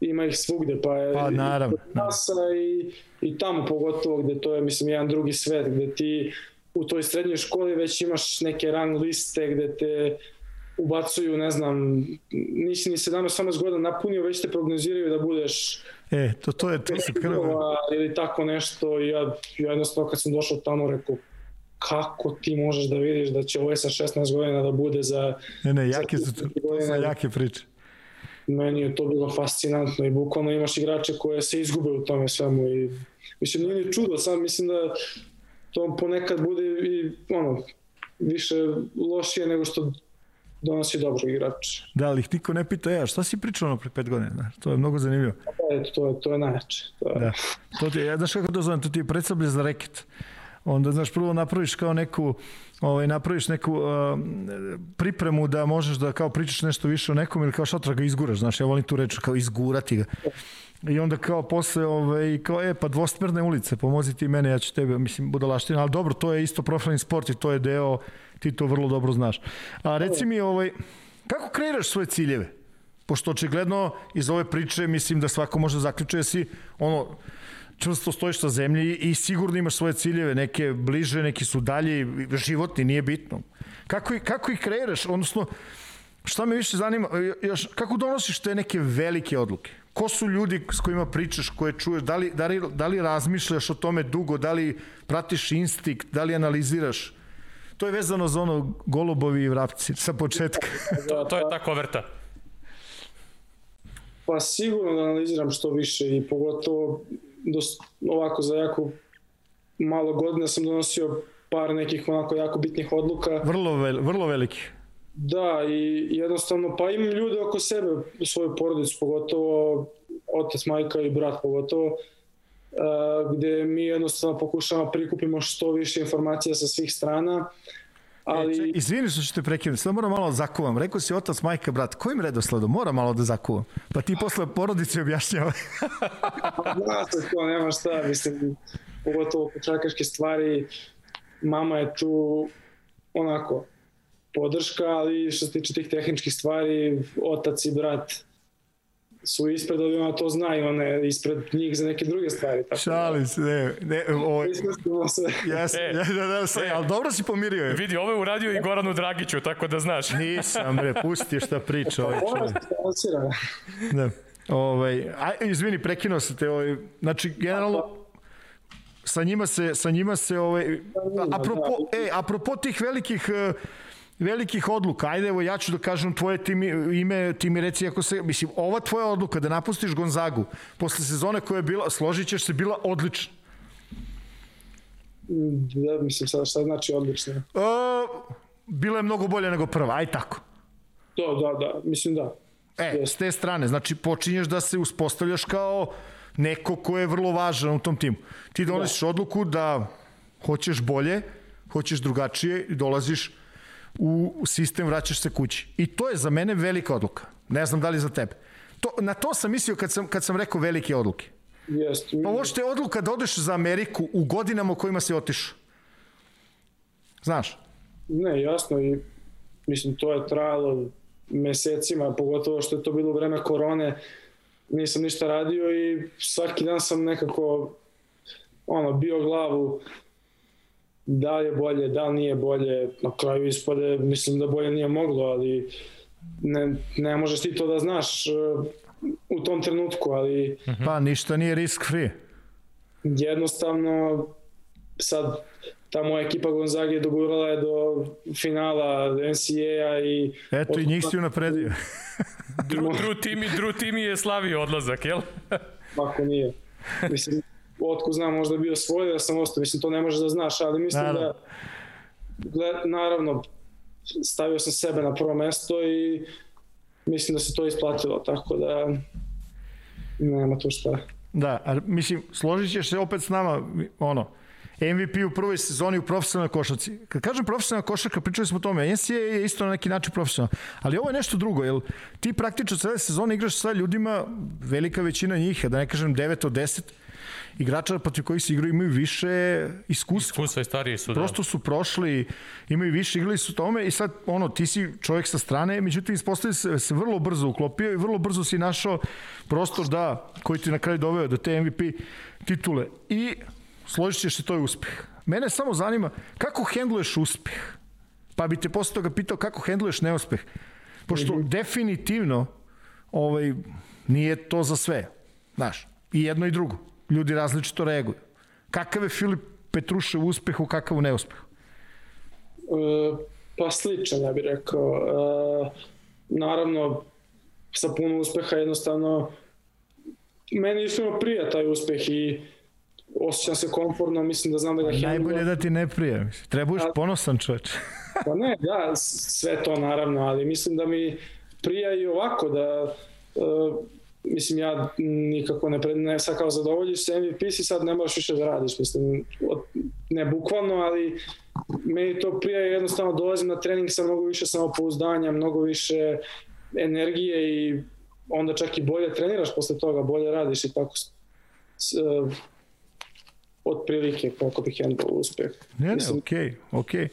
Speaker 3: ima ih svugde, pa je
Speaker 2: pa, naravno,
Speaker 3: i, nasa i, i tamo pogotovo gde to je, mislim, jedan drugi svet, gde ti u toj srednjoj školi već imaš neke rang liste gde te ubacuju, ne znam, nisi ni 17-18 godina napunio, već te prognoziraju da budeš
Speaker 2: E, to, to je, to se krva.
Speaker 3: Ili tako nešto, i ja, ja jednostavno kad sam došao tamo rekao, kako ti možeš da vidiš da će ovaj sa 16 godina da bude za...
Speaker 2: Ne, ne, jake su to, to su jake priče.
Speaker 3: Meni je to bilo fascinantno i bukvalno imaš igrače koje se izgube u tome svemu i mislim nije ni čudo, sam mislim da to ponekad bude i ono, više lošije nego što donosi dobro igrač.
Speaker 2: Da, ali ih niko ne pita, ja, šta si pričao ono pre pet godina? Znaš, to je mnogo zanimljivo.
Speaker 3: Pa, eto, to je, to je najjače. To je...
Speaker 2: Da. To ti je, ja, znaš kako to zovem, to ti je predsablje za reket. Onda, znaš, prvo napraviš kao neku, ovaj, napraviš neku uh, pripremu da možeš da kao pričaš nešto više o nekom ili kao šatra ga izguraš, znaš, ja volim tu reč, kao izgurati ga. I onda kao posle, ovaj, kao, e, pa dvostmerne ulice, pomozi ti mene, ja ću tebe, mislim, budalaština, ali dobro, to je isto profilni sport i to je deo ti to vrlo dobro znaš. A reci mi, ovaj, kako kreiraš svoje ciljeve? Pošto očigledno iz ove priče mislim da svako može da zaključiti da si ono, čvrsto stojiš na zemlji i sigurno imaš svoje ciljeve, neke bliže, neki su dalje, životni, nije bitno. Kako, kako ih kreiraš? Odnosno, šta me više zanima, još, kako donosiš te neke velike odluke? Ko su ljudi s kojima pričaš, koje čuješ, da li, da li, da li razmišljaš o tome dugo, da li pratiš instinkt, da li analiziraš? To je vezano za ono golubovi i vrapci sa početka.
Speaker 1: to, to je ta koverta.
Speaker 3: Pa sigurno da analiziram što više i pogotovo dos, ovako za jako malo godina sam donosio par nekih onako jako bitnih odluka.
Speaker 2: Vrlo, vel, vrlo veliki.
Speaker 3: Da, i jednostavno, pa imam ljude oko sebe, svoju porodicu, pogotovo otac, majka i brat pogotovo, gde mi jednostavno pokušamo prikupimo što više informacija sa svih strana. Ali... E, če,
Speaker 2: izvini što ću te prekinuti, samo moram malo da zakuvam. Rekao si otac, majka, brat, kojim redosledom? Moram malo da zakuvam. Pa ti posle porodice objašnjava.
Speaker 3: da, se to nema šta, mislim, pogotovo kočakaške stvari, mama je tu onako podrška, ali što se tiče tih tehničkih stvari, otac i brat su ispred, ali ona to zna i ona je ispred njih za neke druge stvari. Tako
Speaker 2: Šalim se, ne, ne, ovo... Ismestimo se. Jes, e, ja, da, da, sve, e, ali dobro si pomirio je.
Speaker 1: Vidi, ovo je uradio i Goranu Dragiću, tako da znaš.
Speaker 2: Nisam, bre, pusti šta priča ovaj čovjek. Da. Ovaj, a, izvini, prekinuo se te, ovaj, znači, generalno, sa njima se, sa njima se ovaj, apropo,
Speaker 3: da.
Speaker 2: e, apropo tih velikih eh, velikih odluka, ajde evo ja ću da kažem tvoje ti mi, ime, ti mi reci ako se, mislim, ova tvoja odluka da napustiš Gonzagu posle sezone koja je bila, složit ćeš se, bila odlična.
Speaker 3: Da, mislim, sad šta znači odlično.
Speaker 2: E, bila je mnogo bolja nego prva, aj tako.
Speaker 3: Da, da, da, mislim da.
Speaker 2: E, s te strane, znači počinješ da se uspostavljaš kao neko ko je vrlo važan u tom timu. Ti donosiš da. odluku da hoćeš bolje, hoćeš drugačije i dolaziš u sistem, vraćaš se kući. I to je za mene velika odluka. Ne znam da li za tebe. To, na to sam mislio kad sam, kad sam rekao velike odluke.
Speaker 3: Jest.
Speaker 2: Pa uopšte je odluka da odeš za Ameriku u godinama u kojima si otišao. Znaš?
Speaker 3: Ne, jasno i mislim to je trajalo mesecima, pogotovo što je to bilo vreme korone, nisam ništa radio i svaki dan sam nekako ono, bio glavu da li je bolje, da li nije bolje, na kraju ispade, mislim da bolje nije moglo, ali ne, ne možeš ti to da znaš uh, u tom trenutku, ali
Speaker 2: Pa ništa nije risk free.
Speaker 3: jednostavno sad ta moja ekipa Gonzaga je dogurala je do finala NCAA i
Speaker 2: Eto i njih si unapredio.
Speaker 1: Dru, dru, timi, dru timi je slavio odlazak, jel?
Speaker 3: Ako nije. Mislim, otko znam, možda bio svoj da sam ostao, mislim, to ne možeš da znaš, ali mislim
Speaker 2: Da,
Speaker 3: da,
Speaker 2: da.
Speaker 3: gled, naravno, stavio sam sebe na prvo mesto i mislim da se to isplatilo, tako da nema tu šta.
Speaker 2: Da, a mislim, složit ćeš se opet s nama, ono, MVP u prvoj sezoni u profesionalnoj košarci. Kad kažem profesionalna košarka, pričali smo o tome, NCAA je isto na neki način profesionalna, ali ovo je nešto drugo, jer ti praktično cele sezone igraš sa ljudima, velika većina njih, da ne kažem 9 od 10, igrača protiv kojih se igraju imaju više iskustva.
Speaker 1: Iskustva i stariji su, da.
Speaker 2: Prosto su prošli, imaju više, igrali su tome i sad, ono, ti si čovjek sa strane, međutim, ispostavio se, se vrlo brzo uklopio i vrlo brzo si našao prostor da, koji ti na kraju doveo do te MVP titule. I složit ćeš se, to je uspeh. Mene samo zanima kako hendluješ uspeh. Pa bi te posle toga pitao kako hendluješ neuspeh. Pošto -hmm. definitivno ovaj, nije to za sve. Znaš, i jedno i drugo. Ljudi različito reaguju. Kakav je Filip Petrušev uspeh u kakav neuspeh?
Speaker 3: E, pa sličan, ja bih rekao. E, naravno, sa puno uspeha jednostavno meni iskreno prija taj uspeh i osjećam se komfortno, mislim da znam da ga hendlujem.
Speaker 2: Najbolje da ti ne prije. Treba budeš ponosan čoveč.
Speaker 3: Pa ne, da, sve to naravno, ali mislim da mi prija i ovako da uh, mislim ja nikako ne, pred, ne sad kao zadovoljiš se MVP si sad ne moraš više da radiš, mislim, od, ne bukvalno, ali meni to prija jednostavno dolazim na trening sa mnogo više samopouzdanja, mnogo više energije i onda čak i bolje treniraš posle toga, bolje radiš i tako uh, otprilike kako bih handlao uspeh.
Speaker 2: Ne, ne, Mislim, okej, okay, okej. Okay.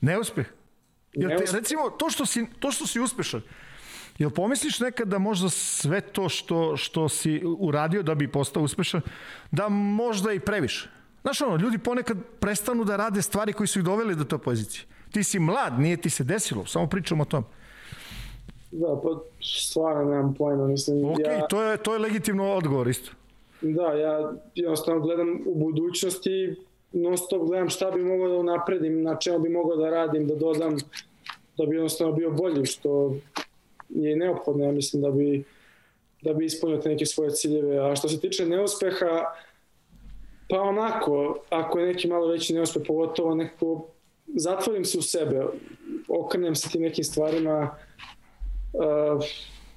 Speaker 2: Neuspeh. Jel te, recimo, to što si, to što si uspešan, jel pomisliš nekad da možda sve to što, što si uradio da bi postao uspešan, da možda i previše? Znaš ono, ljudi ponekad prestanu da rade stvari koji su ih doveli do te pozicije. Ti si mlad, nije ti se desilo, samo pričamo o tom.
Speaker 3: Da, pa stvarno nemam pojma, mislim,
Speaker 2: Ok,
Speaker 3: ja...
Speaker 2: to, je, to je legitimno odgovor isto.
Speaker 3: Da, ja jednostavno gledam u budućnosti, non stop gledam šta bi mogao da unapredim, na čemu bi mogao da radim, da dodam, da bi jednostavno bio bolji, što je neophodno, ja mislim da bi da bi ispunio te neke svoje ciljeve. A što se tiče neuspeha, pa onako, ako je neki malo veći neuspeh, pogotovo nekako zatvorim se u sebe, okrenem se tim nekim stvarima uh,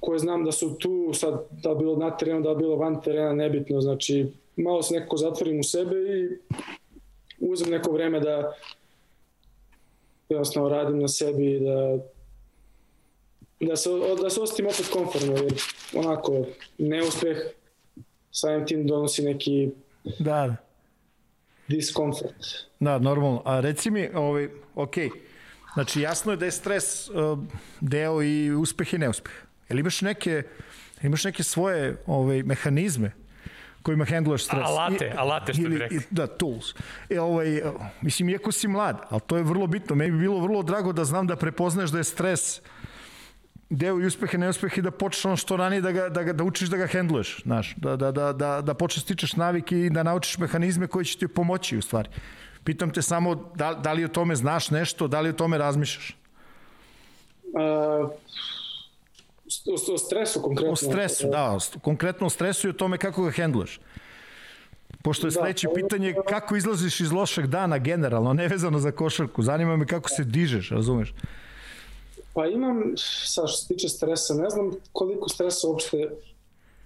Speaker 3: koje znam da su tu, sad da bilo na terenu, da bilo van terena, nebitno, znači malo se nekako zatvorim u sebe i uzem neko vreme da jednostavno radim na sebi i da da se, da se osetim opet komfortno, jer onako neuspeh samim tim donosi neki
Speaker 2: Da, da.
Speaker 3: diskomfort.
Speaker 2: Da, normalno. A reci mi, ovaj, ok, znači jasno je da je stres uh, deo i uspeh i neuspeh. Jel imaš neke, imaš neke svoje ovaj, mehanizme kojima hendluješ stres?
Speaker 1: Alate,
Speaker 2: I,
Speaker 1: alate što bi rekli.
Speaker 2: Da, tools. E, ovaj, mislim, iako si mlad, ali to je vrlo bitno. Meni bi bilo vrlo drago da znam da prepoznaješ da je stres deo i uspehe, neuspehe da počneš ono što ranije da, ga, da, ga, da učiš da ga hendluješ, znaš, da, da, da, da, da počneš stičeš navike i da naučiš mehanizme koji će ti pomoći u stvari. Pitam te samo da, da li o tome znaš nešto, da li o tome razmišljaš?
Speaker 3: Uh, o, o stresu konkretno.
Speaker 2: O stresu, da, konkretno o stresu i o tome kako ga hendluješ. Pošto je da, sledeće da, pitanje kako izlaziš iz lošeg dana generalno, nevezano za košarku. Zanima me kako se dižeš, razumeš?
Speaker 3: Pa imam, sad što se tiče stresa, ne znam koliko stresa uopšte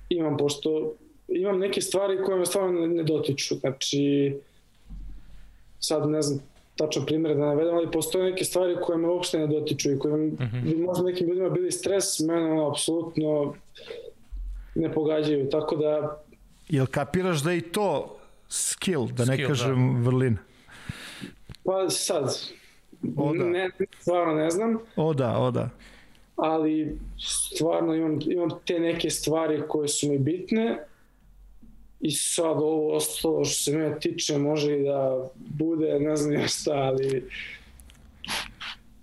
Speaker 3: imam, pošto imam neke stvari koje me stvarno ne dotiču. Znači, sad ne znam tačan primjer da navedem, ali postoje neke stvari koje me uopšte ne dotiču i koje mm -hmm. bi možda nekim ljudima bili stres, mene ono, apsolutno ne pogađaju. Tako da...
Speaker 2: Jel kapiraš da je i to skill, da ne skill, kažem da. vrlina?
Speaker 3: Pa sad, o, da. ne, stvarno ne znam.
Speaker 2: O da, o da.
Speaker 3: Ali stvarno imam, imam te neke stvari koje su mi bitne i sad ovo ostalo što se mene tiče može i da bude, ne znam ja šta, ali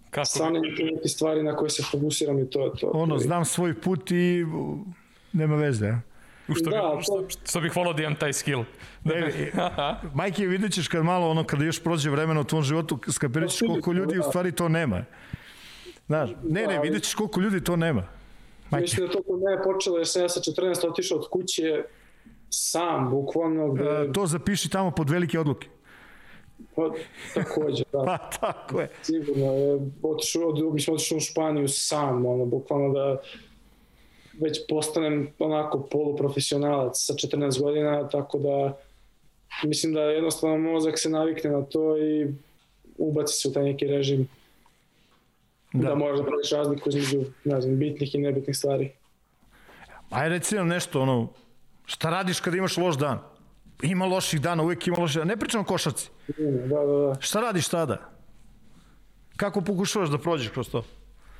Speaker 3: Kako? stvarno neke stvari na koje se fokusiram i to je to.
Speaker 2: Ono, znam svoj put i nema veze,
Speaker 1: Što, da, bi, što, što bih volao da imam taj skill. Da
Speaker 2: e, e, Majke, vidjet ćeš kad malo ono, kada još prođe vremena u tvom životu, skapirat ćeš koliko ljudi da. u stvari to nema. Znaš, ne, ne, da, vidjet ćeš koliko ljudi to nema.
Speaker 3: Majke. Mislim da to kod mene počelo jer sam ja sa 14 otišao od kuće sam, bukvalno. Gde...
Speaker 2: E, to zapiši tamo pod velike odluke.
Speaker 3: Pa, takođe, da.
Speaker 2: pa, tako je.
Speaker 3: Sigurno, je, otišao, od, mi smo otišli u Španiju sam, ono, bukvalno da već postanem onako poluprofesionalac sa 14 godina, tako da mislim da jednostavno mozak se navikne na to i ubaci se u taj neki režim da, da možeš da praviš razliku između, ne znam, bitnih i nebitnih stvari.
Speaker 2: Ajde reci nam nešto, ono, šta radiš kada imaš loš dan? Ima loših dana, uvek ima loših dana. Ne pričam o košarci.
Speaker 3: Da, da, da.
Speaker 2: Šta radiš tada? Kako pokušavaš da prođeš kroz to?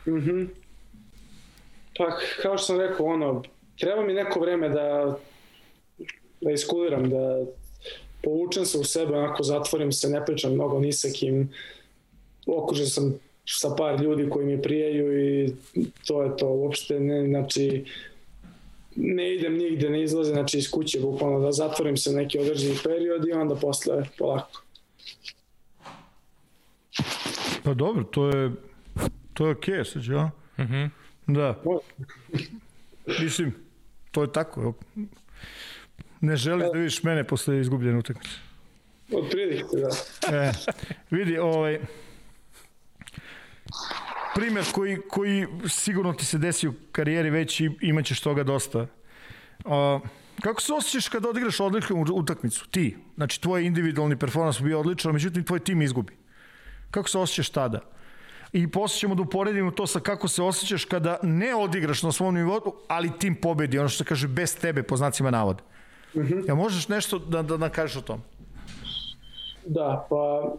Speaker 3: Mhm. Mm Pa, kao što sam rekao, ono, treba mi neko vreme da, da iskuliram, da povučem se u sebe, onako zatvorim se, ne pričam mnogo ni sa kim, okružen sam sa par ljudi koji mi prijaju i to je to, uopšte ne, znači, ne idem nigde, ne izlazim znači iz kuće, bukvalno da zatvorim se neki određeni period i onda posle polako.
Speaker 2: Pa dobro, to je to je okej, okay, sad, ja? Mhm. Mm Da. Mislim, to je tako. Ne želiš da vidiš mene posle izgubljene utakmice.
Speaker 3: Od prilike, da.
Speaker 2: e, vidi, ovaj, primer koji, koji sigurno ti se desi u karijeri već i imaćeš toga dosta. A, kako se osjećaš kada odigraš odličnu utakmicu? Ti. Znači, tvoj individualni performans bio odličan, međutim, tvoj tim izgubi. Kako se osjećaš tada? I posle ćemo da uporedimo to sa kako se osjećaš kada ne odigraš na svom nivou, ali tim pobedi, ono što se kaže bez tebe, po znacima navoda. Mm -hmm. Ja možeš nešto da, da, da kažeš o tom?
Speaker 3: Da, pa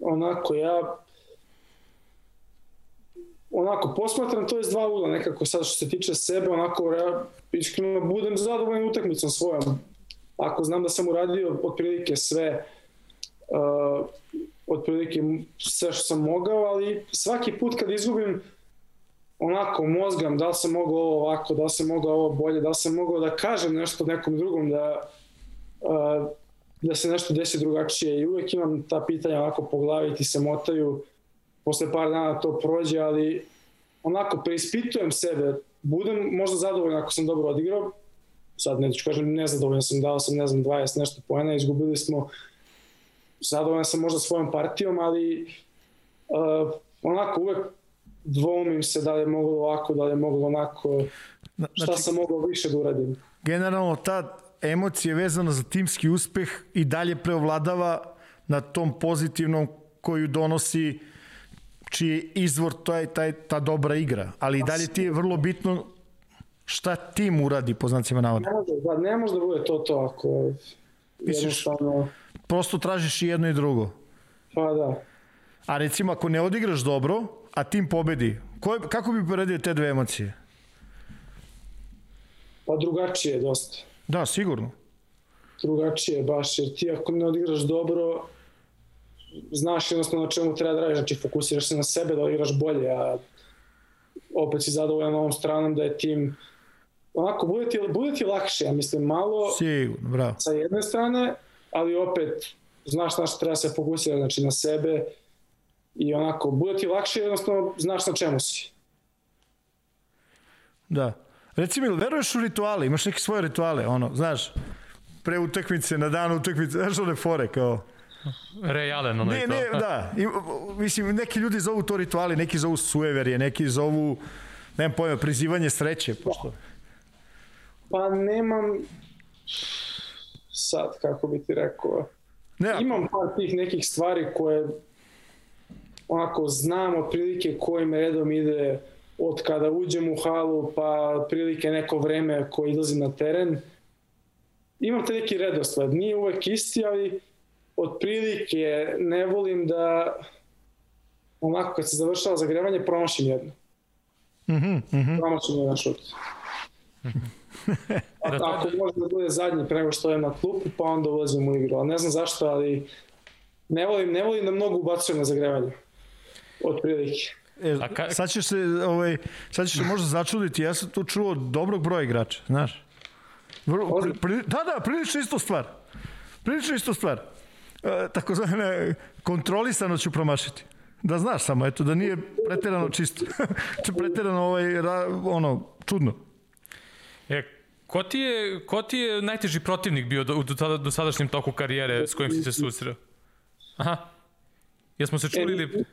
Speaker 3: onako ja onako posmatram to iz dva ula nekako sad što se tiče sebe onako ja iskreno budem zadovoljan utakmicom svojom ako znam da sam uradio otprilike sve uh, otprilike sve što sam mogao, ali svaki put kad izgubim onako mozgam da li sam mogao ovo ovako, da li sam mogao ovo bolje, da li sam mogao da kažem nešto nekom drugom, da, da se nešto desi drugačije. I uvek imam ta pitanja onako po glavi ti se motaju, posle par dana to prođe, ali onako preispitujem sebe, budem možda zadovoljan ako sam dobro odigrao, sad neću kažem nezadovoljan sam, dao sam ne znam 20 nešto poena, izgubili smo zadovoljan sam možda svojom partijom, ali uh, onako uvek dvomim se da li je moglo ovako, da li je moglo onako, šta znači, sam mogao više da uradim.
Speaker 2: Generalno ta emocija vezana za timski uspeh i dalje preovladava na tom pozitivnom koju donosi čiji je izvor taj, taj, ta dobra igra, ali i dalje ti je vrlo bitno šta tim uradi po znacima navoda.
Speaker 3: Ne može, da, ne može da bude to to ako
Speaker 2: Misliš, jednostavno prosto tražiš i jedno i drugo.
Speaker 3: Pa da.
Speaker 2: A recimo ako ne odigraš dobro, a tim pobedi, ko, kako bi poredio te dve emocije?
Speaker 3: Pa drugačije dosta.
Speaker 2: Da, sigurno.
Speaker 3: Drugačije baš, jer ti ako ne odigraš dobro, znaš jednostavno na čemu treba da radiš, znači fokusiraš se na sebe da odigraš bolje, a opet si zadovoljan ovom stranom da je tim onako, bude ti, bude ti lakše, ja mislim, malo
Speaker 2: Sigurno, bravo.
Speaker 3: sa jedne strane, ali opet znaš na što treba se fokusirati, znači na sebe i onako, bude ti lakše, jednostavno znaš na čemu si.
Speaker 2: Da. Reci mi, veruješ u rituale? Imaš neke svoje rituale, ono, znaš, pre utakmice, na dan utakmice, znaš one fore, kao...
Speaker 1: Ray Allen, ono
Speaker 2: Ne,
Speaker 1: i to.
Speaker 2: ne, da. I, mislim, neki ljudi zovu to rituali, neki zovu sueverje, neki zovu, nemam pojma, prizivanje sreće, pošto...
Speaker 3: Pa nemam sad, kako bi ti rekao,
Speaker 2: Ne,
Speaker 3: imam par tih nekih stvari koje onako znam otprilike kojim redom ide od kada uđem u halu pa otprilike neko vreme koje izlazim na teren. Imam te neki redosled, nije uvek isti, ali otprilike ne volim da onako kad se završava zagrevanje promašim jedno.
Speaker 2: Mhm, mhm.
Speaker 3: Promašim jedan šut. A,
Speaker 1: Da, to-
Speaker 3: ako može da bude zadnji pre nego što je na klupu, pa onda ulazim u igru. Ali ne znam zašto, ali ne volim, ne volim da mnogo ubacujem na zagrevanje. Od prilike.
Speaker 2: E,
Speaker 1: A ka-
Speaker 2: sad ćeš se, ovaj, sad ćeš se možda začuditi, ja sam tu čuo dobrog broja igrača, znaš. Vrlo, pri, pri, da, da, prilično isto stvar. Prilično isto stvar. E, takozvane, kontrolisano ću promašiti. Da znaš samo, eto, da nije preterano čisto. preterano, ovaj, ra, ono, čudno.
Speaker 1: E, ko ti je, ko ti je najteži protivnik bio do, do, tada- do sadašnjem toku karijere s kojim si se susreo? Aha. Jesmo se čuli ili...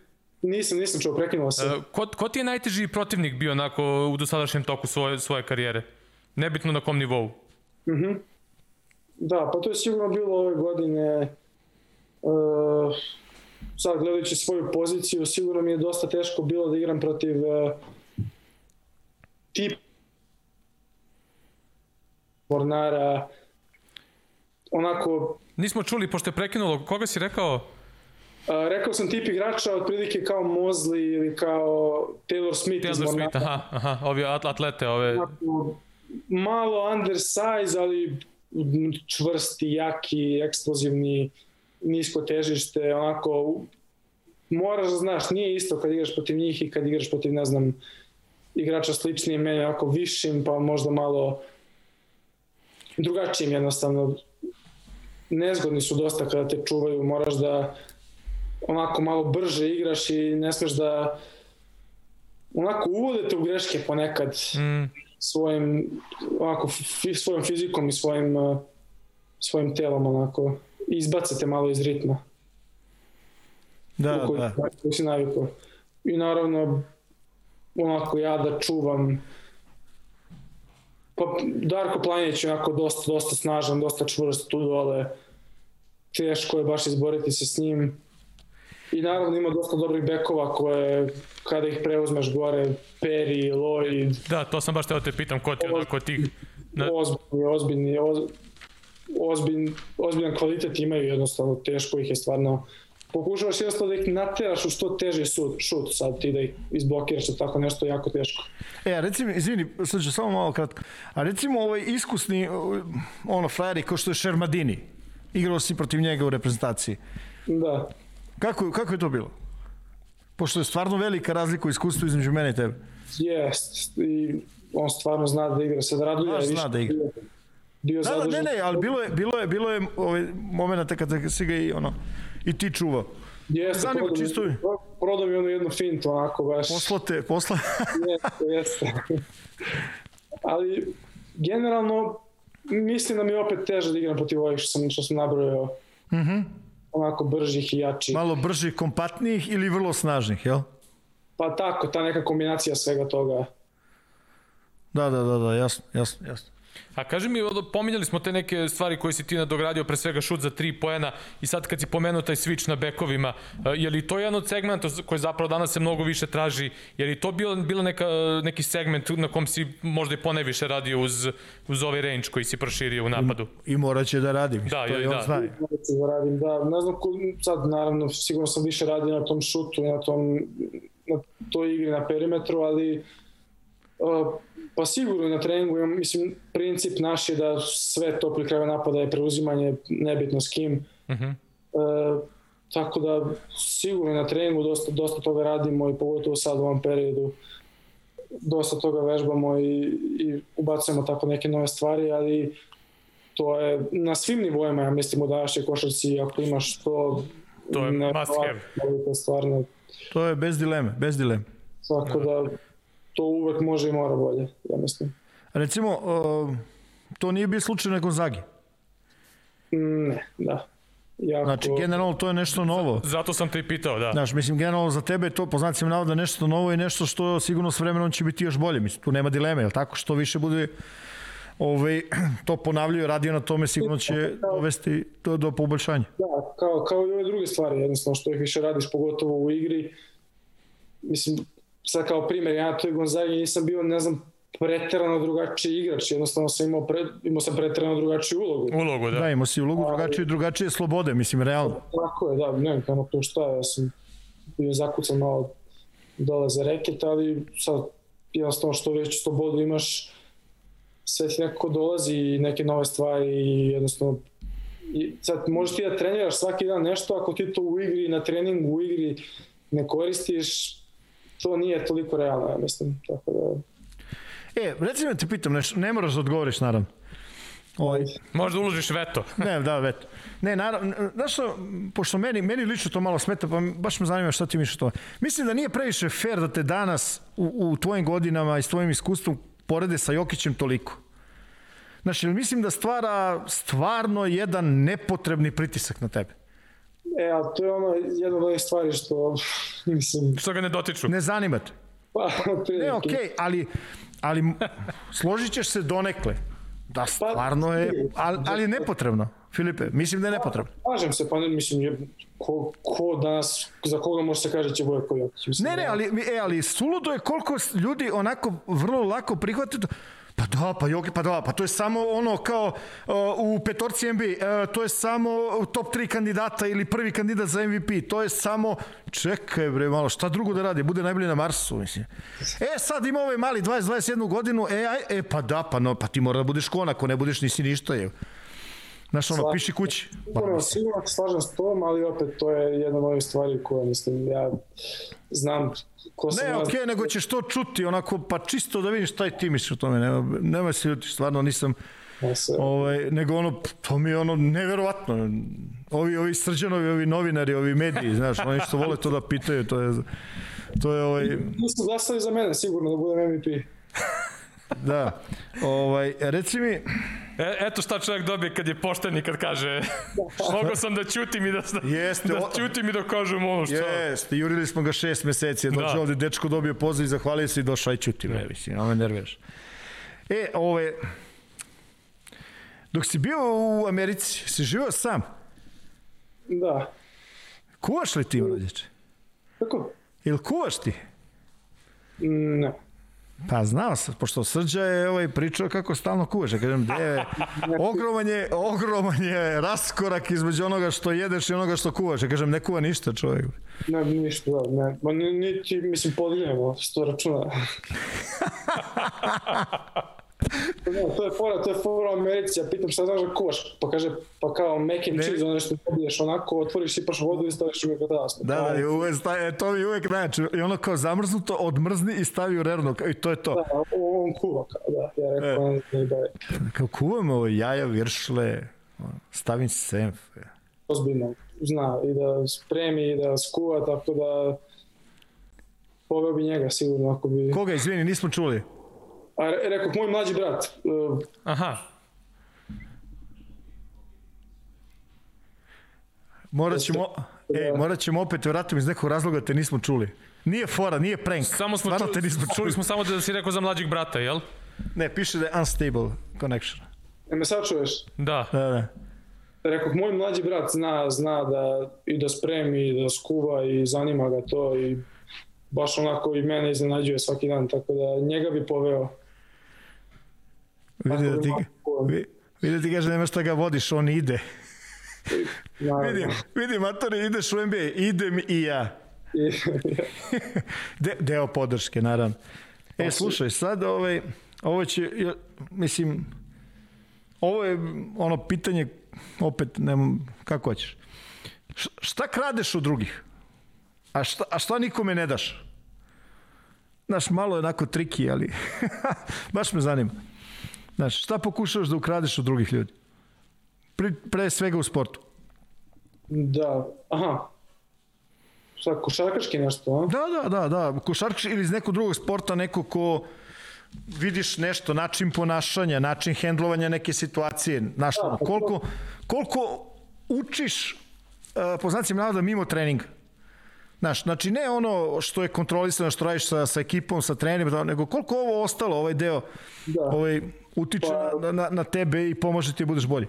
Speaker 3: Nisam, nisam čuo, prekinuo se.
Speaker 1: E, Ko, ko ti je najteži protivnik bio onako u dosadašnjem toku svoje, svoje karijere? Nebitno na kom nivou.
Speaker 3: Da, pa to je sigurno bilo ove godine. Uh, sad gledajući svoju poziciju, sigurno mi je dosta teško bilo da igram protiv uh, tip Mornara, onako
Speaker 1: Nismo čuli, pošto je prekinulo, koga si rekao?
Speaker 3: Uh, rekao sam tip igrača otprilike kao Mosley ili kao Taylor Smith iz
Speaker 1: Taylor
Speaker 3: Mornara.
Speaker 1: Smith, aha, aha, ovi at- atlete, ove...
Speaker 3: Onako, malo undersize, ali čvrsti, jaki, eksplozivni, nisko težište, onako moraš da znaš, nije isto kad igraš protiv njih i kad igraš protiv, ne znam, igrača sličnije meni, onako višim, pa možda malo drugačijim jednostavno. Nezgodni su dosta kada te čuvaju, moraš da onako malo brže igraš i ne smeš da onako uvodete u greške ponekad
Speaker 1: Mm,
Speaker 3: svojim onako fi, svojom fizikom i svojim uh, svojim telom onako izbacate malo iz ritma
Speaker 2: Da,
Speaker 3: koji,
Speaker 2: da.
Speaker 3: koji si navikao. I naravno onako ja da čuvam pa Darko Planinić je onako dosta, dosta snažan, dosta čvrst tu dole. Teško je baš izboriti se s njim. I naravno ima dosta dobrih bekova koje kada ih preuzmeš gore, Peri, Lloyd,
Speaker 1: da, to sam baš teo te pitam, ko ti onako tih... Na,
Speaker 3: ozbiljni, ozbiljni, oz, ozbiljn, ozbiljan kvalitet imaju jednostavno, teško ih je stvarno pokušavaš jednostavno da ih nateraš u što teži šut, šut sad ti da ih izblokiraš tako nešto jako teško.
Speaker 2: E, a reci mi, izvini, sad ću samo malo kratko, a recimo ovaj iskusni, ono, frajeri kao što je Šermadini, igrao si protiv njega u reprezentaciji.
Speaker 3: Da,
Speaker 2: Kako, kako je to bilo? Pošto je stvarno velika razlika u iskustvu između mene i tebe.
Speaker 3: jest. I on stvarno zna da igra. Sad Radulja
Speaker 2: Baš
Speaker 3: je
Speaker 2: zna da igra.
Speaker 3: bio, bio
Speaker 2: Da, da, ne, ne, ali bilo je, bilo je, bilo je ovaj momenata kada si ga i ono, i ti čuvao.
Speaker 3: Jeste,
Speaker 2: Zanima,
Speaker 3: prodao mi-
Speaker 2: čisto je.
Speaker 3: Prodao mi onu jednu fintu, onako baš.
Speaker 2: Poslate, posla...
Speaker 3: Jeste, jeste. Ali, generalno, mislim da mi je opet teže da igram protiv ovih što sam, što sam nabrojao.
Speaker 2: Mhm.
Speaker 3: Onako bržih i jačih.
Speaker 2: Malo bržih, kompatnijih ili vrlo snažnih, jel?
Speaker 3: Pa tako, ta neka kombinacija svega toga.
Speaker 2: Da, da, da, da, jasno, jasno, jasno.
Speaker 1: A kaži mi, pominjali smo te neke stvari koje si ti nadogradio, pre svega šut za tri poena i sad kad si pomenuo taj switch na bekovima, e, je li to jedan od segmenta koji zapravo danas se mnogo više traži, je li to bilo, bilo neka, neki segment na kom si možda i ponajviše radio uz, uz ovaj range koji si proširio u napadu?
Speaker 2: I morat će da radi, mislim,
Speaker 1: Da,
Speaker 2: to i on
Speaker 1: da.
Speaker 2: zna.
Speaker 3: Da radim, da. Ne znam, ko, sad naravno, sigurno sam više radio na tom šutu i na, tom, na toj igri na perimetru, ali uh, pa sigurno na treningu, imam, mislim, princip naš je da sve to pri kraju napada je preuzimanje, nebitno s kim.
Speaker 1: Mhm.
Speaker 3: E, tako da sigurno na treningu dosta, dosta toga radimo i pogotovo sad u ovom periodu. dosta toga vežbamo i, i ubacujemo tako neke nove stvari, ali to je na svim nivoima, ja mislim, u današnjoj košarci, ako imaš to...
Speaker 1: To je must have.
Speaker 3: To je stvarno...
Speaker 2: To je bez dileme, bez dileme.
Speaker 3: Svako da to uvek može i mora bolje, ja mislim.
Speaker 2: Recimo, to nije bio slučaj na Gonzagi.
Speaker 3: Ne, da.
Speaker 2: Jako... Znači, generalno to je nešto novo.
Speaker 1: Zato sam te i pitao, da.
Speaker 2: Znaš, mislim, generalno za tebe je to, po znacima navoda, nešto novo i nešto što sigurno s vremenom će biti još bolje. Mislim, tu nema dileme, je tako? Što više bude ovaj, to ponavljaju, radio na tome, sigurno će dovesti do, do poboljšanja.
Speaker 3: Da, kao, kao i ove druge stvari, jednostavno, što ih više radiš, pogotovo u igri. Mislim, sad kao primjer, ja na toj Gonzagi nisam bio, ne znam, preterano drugačiji igrač, jednostavno sam imao, pre, imao sam preterano drugačiju ulogu.
Speaker 1: Ulogu, da.
Speaker 2: Da, imao si ulogu drugačije, drugačije slobode, mislim, realno.
Speaker 3: Tako je, da, ne znam kako to šta, ja sam bio zakucan malo dole za reket, ali sad jednostavno što već slobodu imaš, sve ti nekako dolazi i neke nove stvari i jednostavno i sad možeš ti da treniraš svaki dan nešto, ako ti to u igri, na treningu u igri ne koristiš, to nije toliko realno, ja mislim, tako da
Speaker 2: E, recimo da te pitam nešto, ne moraš da odgovoriš, naravno.
Speaker 1: Ovaj. Možda uložiš veto.
Speaker 2: ne, da, veto. Ne, naravno, znaš što, pošto meni, meni lično to malo smeta, pa baš me zanima šta ti misliš to. Mislim da nije previše fair da te danas u, u tvojim godinama i s tvojim iskustvom porede sa Jokićem toliko. Znači, mislim da stvara stvarno jedan nepotrebni pritisak na tebe.
Speaker 3: E, a to je ono jedna od ovih stvari što, mislim...
Speaker 1: Što ga ne dotiču.
Speaker 2: Ne zanimate.
Speaker 3: Pa,
Speaker 2: ne, okej, okay, ali ali složit ćeš se donekle. Da, pa, stvarno je, ali, ali je nepotrebno, Filipe, mislim da je nepotrebno.
Speaker 3: Kažem se, pa ne, mislim, je, ko, ko danas, za koga može se kaže će Vojko Jokić.
Speaker 2: Ne, ne,
Speaker 3: da-
Speaker 2: ali, e, ali suludo je koliko ljudi onako vrlo lako prihvate to. Pa da, pa Jokić, pa da, pa to je samo ono kao uh, u petorci NBA, uh, to je samo top 3 kandidata ili prvi kandidat za MVP, to je samo, čekaj bre malo, šta drugo da radi, bude najbolji na Marsu, mislim. E, sad ima ovaj mali 20-21 godinu, e, aj, e, pa da, pa no, pa ti mora da budeš kon, ako ne budeš nisi ništa, je. Znaš, ono, piši kući.
Speaker 3: Sigurno, sigurno slažem s tom, ali opet to je jedna od ovih stvari koje, mislim, ja znam
Speaker 2: ko sam... Ne, okej, okay, nego ćeš to čuti, onako, pa čisto da vidiš taj ti misliš o tome, nema, nema se ljuti, stvarno nisam... Se... Ovaj, nego ono, to mi je ono neverovatno. Ovi, ovi srđanovi, ovi novinari, ovi mediji, znaš, oni što vole to da pitaju, to je... To je ovaj...
Speaker 3: Nisu glasali za mene, sigurno da budem MVP.
Speaker 2: da. Ovaj, reci mi,
Speaker 1: E, eto šta čovjek dobije kad je pošten i kad kaže mogao sam da ćutim i da, Jeste, da ćutim i da kažem ono što...
Speaker 2: Jeste, jurili smo ga šest meseci, dođe da. ovde, dečko dobio poziv i zahvalio se i došao i ćutim, ne, mislim, ono me nerviraš. E, ove, dok si bio u Americi, si živao sam?
Speaker 3: Da.
Speaker 2: Kuvaš li ti, mlađeče?
Speaker 3: Kako?
Speaker 2: Ili kuvaš ti?
Speaker 3: Ne.
Speaker 2: Pa znao sam, pošto Srđa je ovaj, pričao kako stalno kuvaš. Ja kažem, gde je, ogroman je, ogroman je raskorak između onoga što jedeš i onoga što kuvaš. Ja kažem, ne kuva ništa čovjek.
Speaker 3: Ne, ništa, da, ne. Ma niti, mislim, podignemo sto računa. Ne, to je fora, to je fora u Americi, ja pitam šta znaš da koš, pa kaže, pa kao mac and cheese, ono što pobiješ onako, otvoriš, sipaš vodu i staviš u mikrodalast.
Speaker 2: Da, da, i uvek stavi, e, to mi uvek najče, i ono kao zamrznuto, odmrzni i stavi u rernu, i to je to.
Speaker 3: Da, on kuva, kao, da, ja rekao, e. ne da je.
Speaker 2: Kao kuvam ovo jaja, viršle, stavim senf.
Speaker 3: Ozbiljno, zna, i da spremi, i da skuva, tako da poveo bi njega sigurno ako bi...
Speaker 2: Koga, izvini, nismo čuli?
Speaker 3: A rekao, moj mlađi brat. Uh,
Speaker 1: Aha.
Speaker 2: Morat ćemo, e, morat ćemo opet, vratim iz nekog razloga te nismo čuli. Nije fora, nije prank.
Speaker 1: Samo smo čuli, te nismo čuli. čuli smo samo da si rekao za mlađeg brata, jel?
Speaker 2: Ne, piše da je unstable connection.
Speaker 3: E me sad čuješ?
Speaker 1: Da.
Speaker 2: Da, da.
Speaker 3: Rekao, moj mlađi brat zna, zna da i da spremi, i da skuva i zanima ga to i baš onako i mene iznenađuje svaki dan, tako da njega bi poveo.
Speaker 2: Vidi da ti, vidi da ti kaže nema šta ga vodiš, on ide. vidim, vidim, Matore, ideš u NBA, idem i ja. De, deo podrške, naravno. E, slušaj, sad ovaj, ovo će, mislim, ovo je ono pitanje, opet, nemam, kako hoćeš. Šta kradeš od drugih? A šta, a šta nikome ne daš? znaš, malo je onako triki, ali baš me zanima. Znaš, šta pokušavaš da ukradeš od drugih ljudi? Pre, pre svega u sportu.
Speaker 3: Da, aha. Šta, košarkaški nešto, a?
Speaker 2: Da, da, da, da. Košarkaš ili iz nekog drugog sporta, neko ko vidiš nešto, način ponašanja, način hendlovanja neke situacije, znaš,
Speaker 3: Da,
Speaker 2: koliko, koliko učiš, uh, po znacima navoda, mimo treninga. Znaš, znači ne ono što je kontrolisano, što radiš sa, sa ekipom, sa trenerima, nego koliko ovo ostalo, ovaj deo,
Speaker 3: Da.
Speaker 2: ovaj, utiče
Speaker 3: Pa-
Speaker 2: na, na, na tebe i pomože ti da budeš bolji.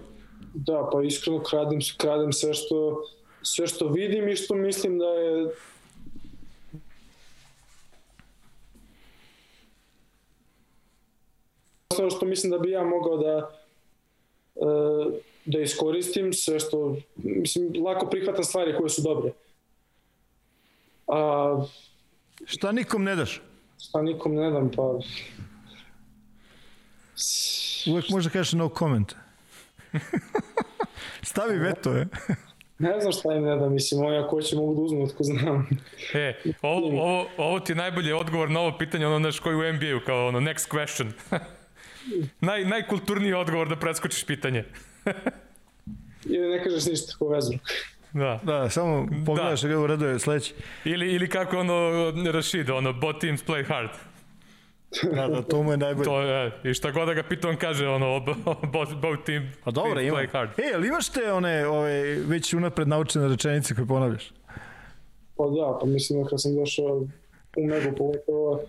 Speaker 3: Da, pa iskreno kradem, kradem sve što, sve što vidim i što mislim da je ono što mislim da bi ja mogao da e, da iskoristim sve što mislim lako prihvatam stvari koje su dobre a
Speaker 2: Šta nikom ne daš?
Speaker 3: šta nikom ne dam pa
Speaker 2: Uvek može da kažeš no comment. Stavi veto, je.
Speaker 3: ne znam šta im ne dam mislim oni ako hoće mogu da uzmu otko znam
Speaker 1: E, ovo, ovo, ovo ti je najbolji odgovor na ovo pitanje, ono naš koji u NBA-u, kao ono next question. Naj, najkulturniji odgovor da preskočiš pitanje.
Speaker 3: ili ne kažeš ništa ko vezruk
Speaker 1: Da.
Speaker 2: Da, samo pogledaš da. ga u redu je sledeći.
Speaker 1: Ili, ili kako ono Rashid, ono both teams play hard.
Speaker 2: Da, da, to mu je najbolje.
Speaker 1: To je, i šta god da ga pita, on kaže ono both, both team,
Speaker 2: Pa dobro,
Speaker 1: teams
Speaker 2: ima.
Speaker 1: play hard.
Speaker 2: E, ali imaš te one, ove, već unapred naučene rečenice koje ponavljaš?
Speaker 3: Pa da, pa mislim da kad sam došao u Megu pogotovo,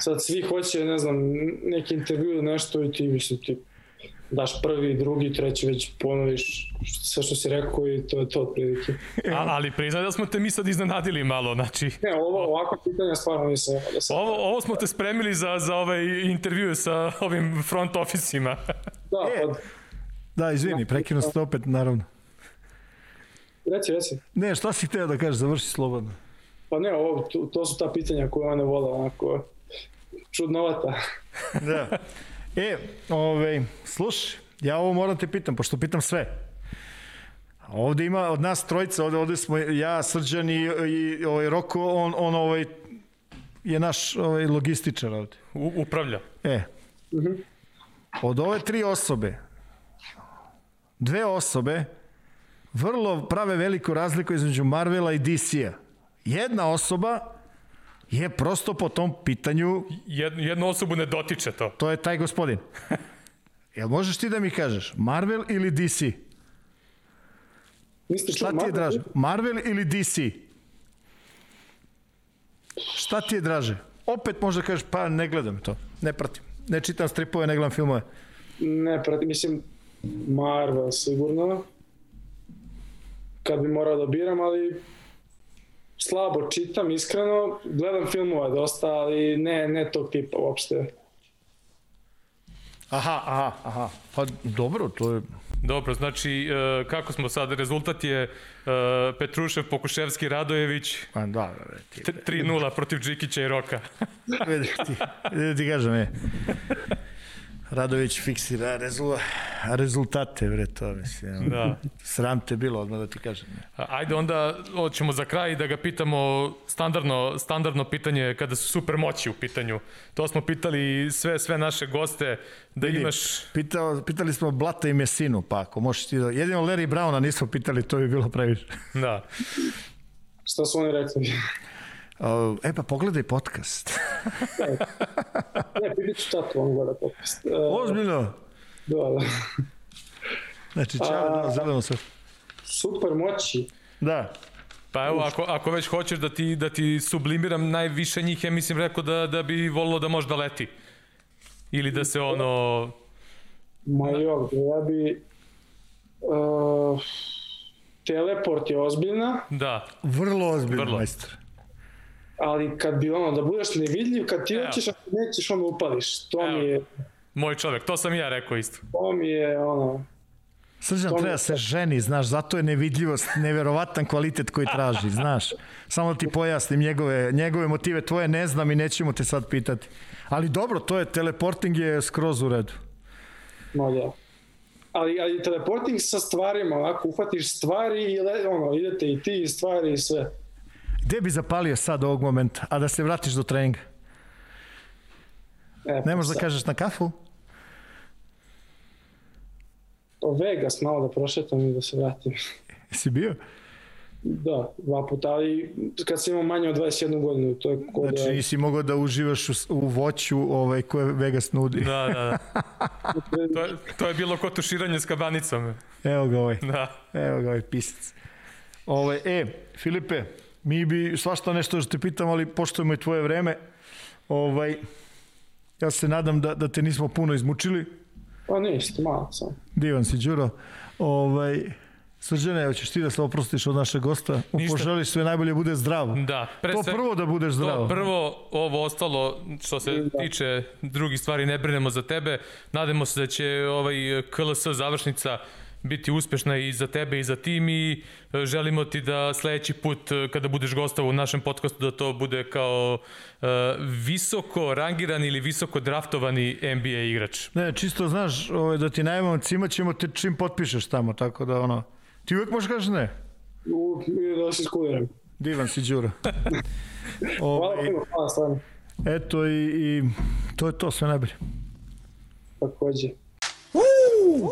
Speaker 3: sad svi hoće, ne znam, neki intervju ili nešto i ti mislim ti daš prvi, drugi, treći već ponoviš sve što si rekao i to je to otprilike.
Speaker 1: A, ali priznaj da smo te mi sad iznenadili malo, znači
Speaker 3: Ne, ovo, ovako pitanja stvarno nisam da sam.
Speaker 1: ovo, ovo smo te spremili za, za ovaj intervju sa ovim front ofisima.
Speaker 3: Da,
Speaker 2: E.
Speaker 3: pa,
Speaker 2: Da, izvini, prekinu se opet, naravno.
Speaker 3: reci, reci.
Speaker 2: Ne, šta si hteo da kažeš, završi slobodno.
Speaker 3: Pa ne, ovo, to, to su ta pitanja koje one vole, onako, čudnovata.
Speaker 2: Da. E, ovaj, slušaj, ja ovo moram te pitam, pošto pitam sve. Ovde ima od nas trojica, ovde, ovde smo ja, Srđan i, i ovaj Roko, on, on ovaj, je naš ovaj, logističar ovde.
Speaker 1: U, upravlja.
Speaker 2: E, od ove tri osobe, dve osobe vrlo prave veliku razliku između Marvela i DC-a. Jedna osoba je prosto po tom pitanju,
Speaker 1: Jed, jednu osobu ne dotiče to.
Speaker 2: to je taj gospodin. Jel možeš ti da mi kažeš, Marvel ili DC?
Speaker 3: Niste
Speaker 2: Šta ti je
Speaker 3: Marvel?
Speaker 2: draže, Marvel ili DC? Šta ti je draže? Opet možda kažeš, pa ne gledam to, ne pratim. Ne čitam stripove, ne gledam filmove.
Speaker 3: Ne, prati, mislim, Marvel sigurno. Kad bi morao da biram, ali slabo čitam, iskreno. Gledam filmove dosta, ali ne, ne tog tipa uopšte.
Speaker 2: Aha, aha, aha. Pa dobro, to je...
Speaker 1: Dobro, znači, e, kako smo sad, rezultat je e, Petrušev, Pokuševski, Radojević,
Speaker 2: Pa da, da, da, ti,
Speaker 1: t- 3-0 protiv Džikića i Roka.
Speaker 2: vidi ti, vidi ti kažem, je. Radović fiksira rezul, rezultate, bre, to mislim.
Speaker 1: Da.
Speaker 2: Sram te bilo, odmah da ti kažem.
Speaker 1: Ajde onda, hoćemo za kraj da ga pitamo standardno, standardno pitanje kada su super moći u pitanju. To smo pitali sve sve naše goste da
Speaker 2: Vidi,
Speaker 1: imaš
Speaker 2: Pitao, pitali smo Blata i Mesinu, pa ako možeš ti da... Jedino Larry Browna nismo pitali, to bi bilo previše.
Speaker 1: da.
Speaker 3: Šta su oni rekli?
Speaker 2: Uh, e pa pogledaj podcast.
Speaker 3: ne, pitit ću tatu, on gleda podcast. Uh,
Speaker 2: Ozbiljno.
Speaker 3: da, da.
Speaker 2: Znači, čao, da, zeleno sve.
Speaker 3: Super moći.
Speaker 2: Da.
Speaker 1: Pa evo, ako, ako već hoćeš da ti, da ti sublimiram najviše njih, ja mislim rekao da, da bi volilo da možda leti. Ili da se ono...
Speaker 3: Ma jok, ja bi... Uh, teleport je ozbiljna,
Speaker 1: Da,
Speaker 2: Vrlo ozbiljno,
Speaker 1: Vrlo.
Speaker 2: majstor.
Speaker 3: Ali kad bi ono, da budeš nevidljiv, kad ti hoćeš, ako nećeš, ono upališ. To
Speaker 1: Evo.
Speaker 3: mi je,
Speaker 1: moj čovek, to sam i ja rekao isto.
Speaker 3: to mi je, ono,
Speaker 2: Srđan
Speaker 3: To mi-
Speaker 2: treba se ženi, znaš, zato je nevidljivost neverovatan kvalitet koji traži, znaš. Samo da ti pojasnim njegove, njegove motive, tvoje ne znam i nećemo te sad pitati. Ali dobro, to je, teleporting je skroz u redu.
Speaker 3: no da. Ali, ali teleporting sa stvarima, onako, uhvatiš stvari i le, ono, idete i ti i stvari i sve.
Speaker 2: Gde bi zapalio sad ovog momenta, a da se vratiš do treninga?
Speaker 3: E,
Speaker 2: Ne možeš da kažeš na kafu?
Speaker 3: O Vegas malo da prošetam i da se vratim.
Speaker 2: Jesi bio?
Speaker 3: Da, dva puta, ali kad sam imao manje od 21 godinu, to je kod...
Speaker 2: Znači nisi mogao da uživaš u, u voću ovaj, koje Vegas nudi.
Speaker 1: Da, da, da. To je, to je bilo kod tuširanje s kabanicom.
Speaker 2: Evo ga ovaj.
Speaker 1: Da.
Speaker 2: Evo ga ovaj pisac. Ovaj, e, Filipe, mi bi svašta nešto što te pitam, ali poštujemo i tvoje vreme. Ovaj, ja se nadam da, da te nismo puno izmučili.
Speaker 3: Pa ništa, malo sam.
Speaker 2: Divan si, Đuro. Ovaj, Srđane, hoćeš ti da se oprostiš od našeg gosta? Mu
Speaker 1: Ništa.
Speaker 2: poželiš sve najbolje, bude zdrav.
Speaker 1: Da, pre
Speaker 2: To
Speaker 1: sve-
Speaker 2: prvo da budeš zdrav.
Speaker 1: To prvo, ovo ostalo što se
Speaker 3: Da.
Speaker 1: tiče drugih stvari ne brinemo za tebe. Nadamo se da će ovaj KLS završnica biti uspešna i za tebe i za tim i e, želimo ti da sledeći put e, kada budeš gostao u našem podcastu da to bude kao uh, visoko rangiran ili visoko draftovani NBA igrač.
Speaker 2: Ne, čisto znaš, ovaj, da ti najavamo, cimat ćemo te čim potpišeš tamo, tako da ono, ti uvek možeš kažeš ne.
Speaker 3: U, i da se skuliram.
Speaker 2: Divan si.
Speaker 3: Hvala
Speaker 2: ovaj,
Speaker 3: puno, hvala stvarno.
Speaker 2: eto i, i to je to, sve najbolje.
Speaker 3: Takođe.
Speaker 4: Woo!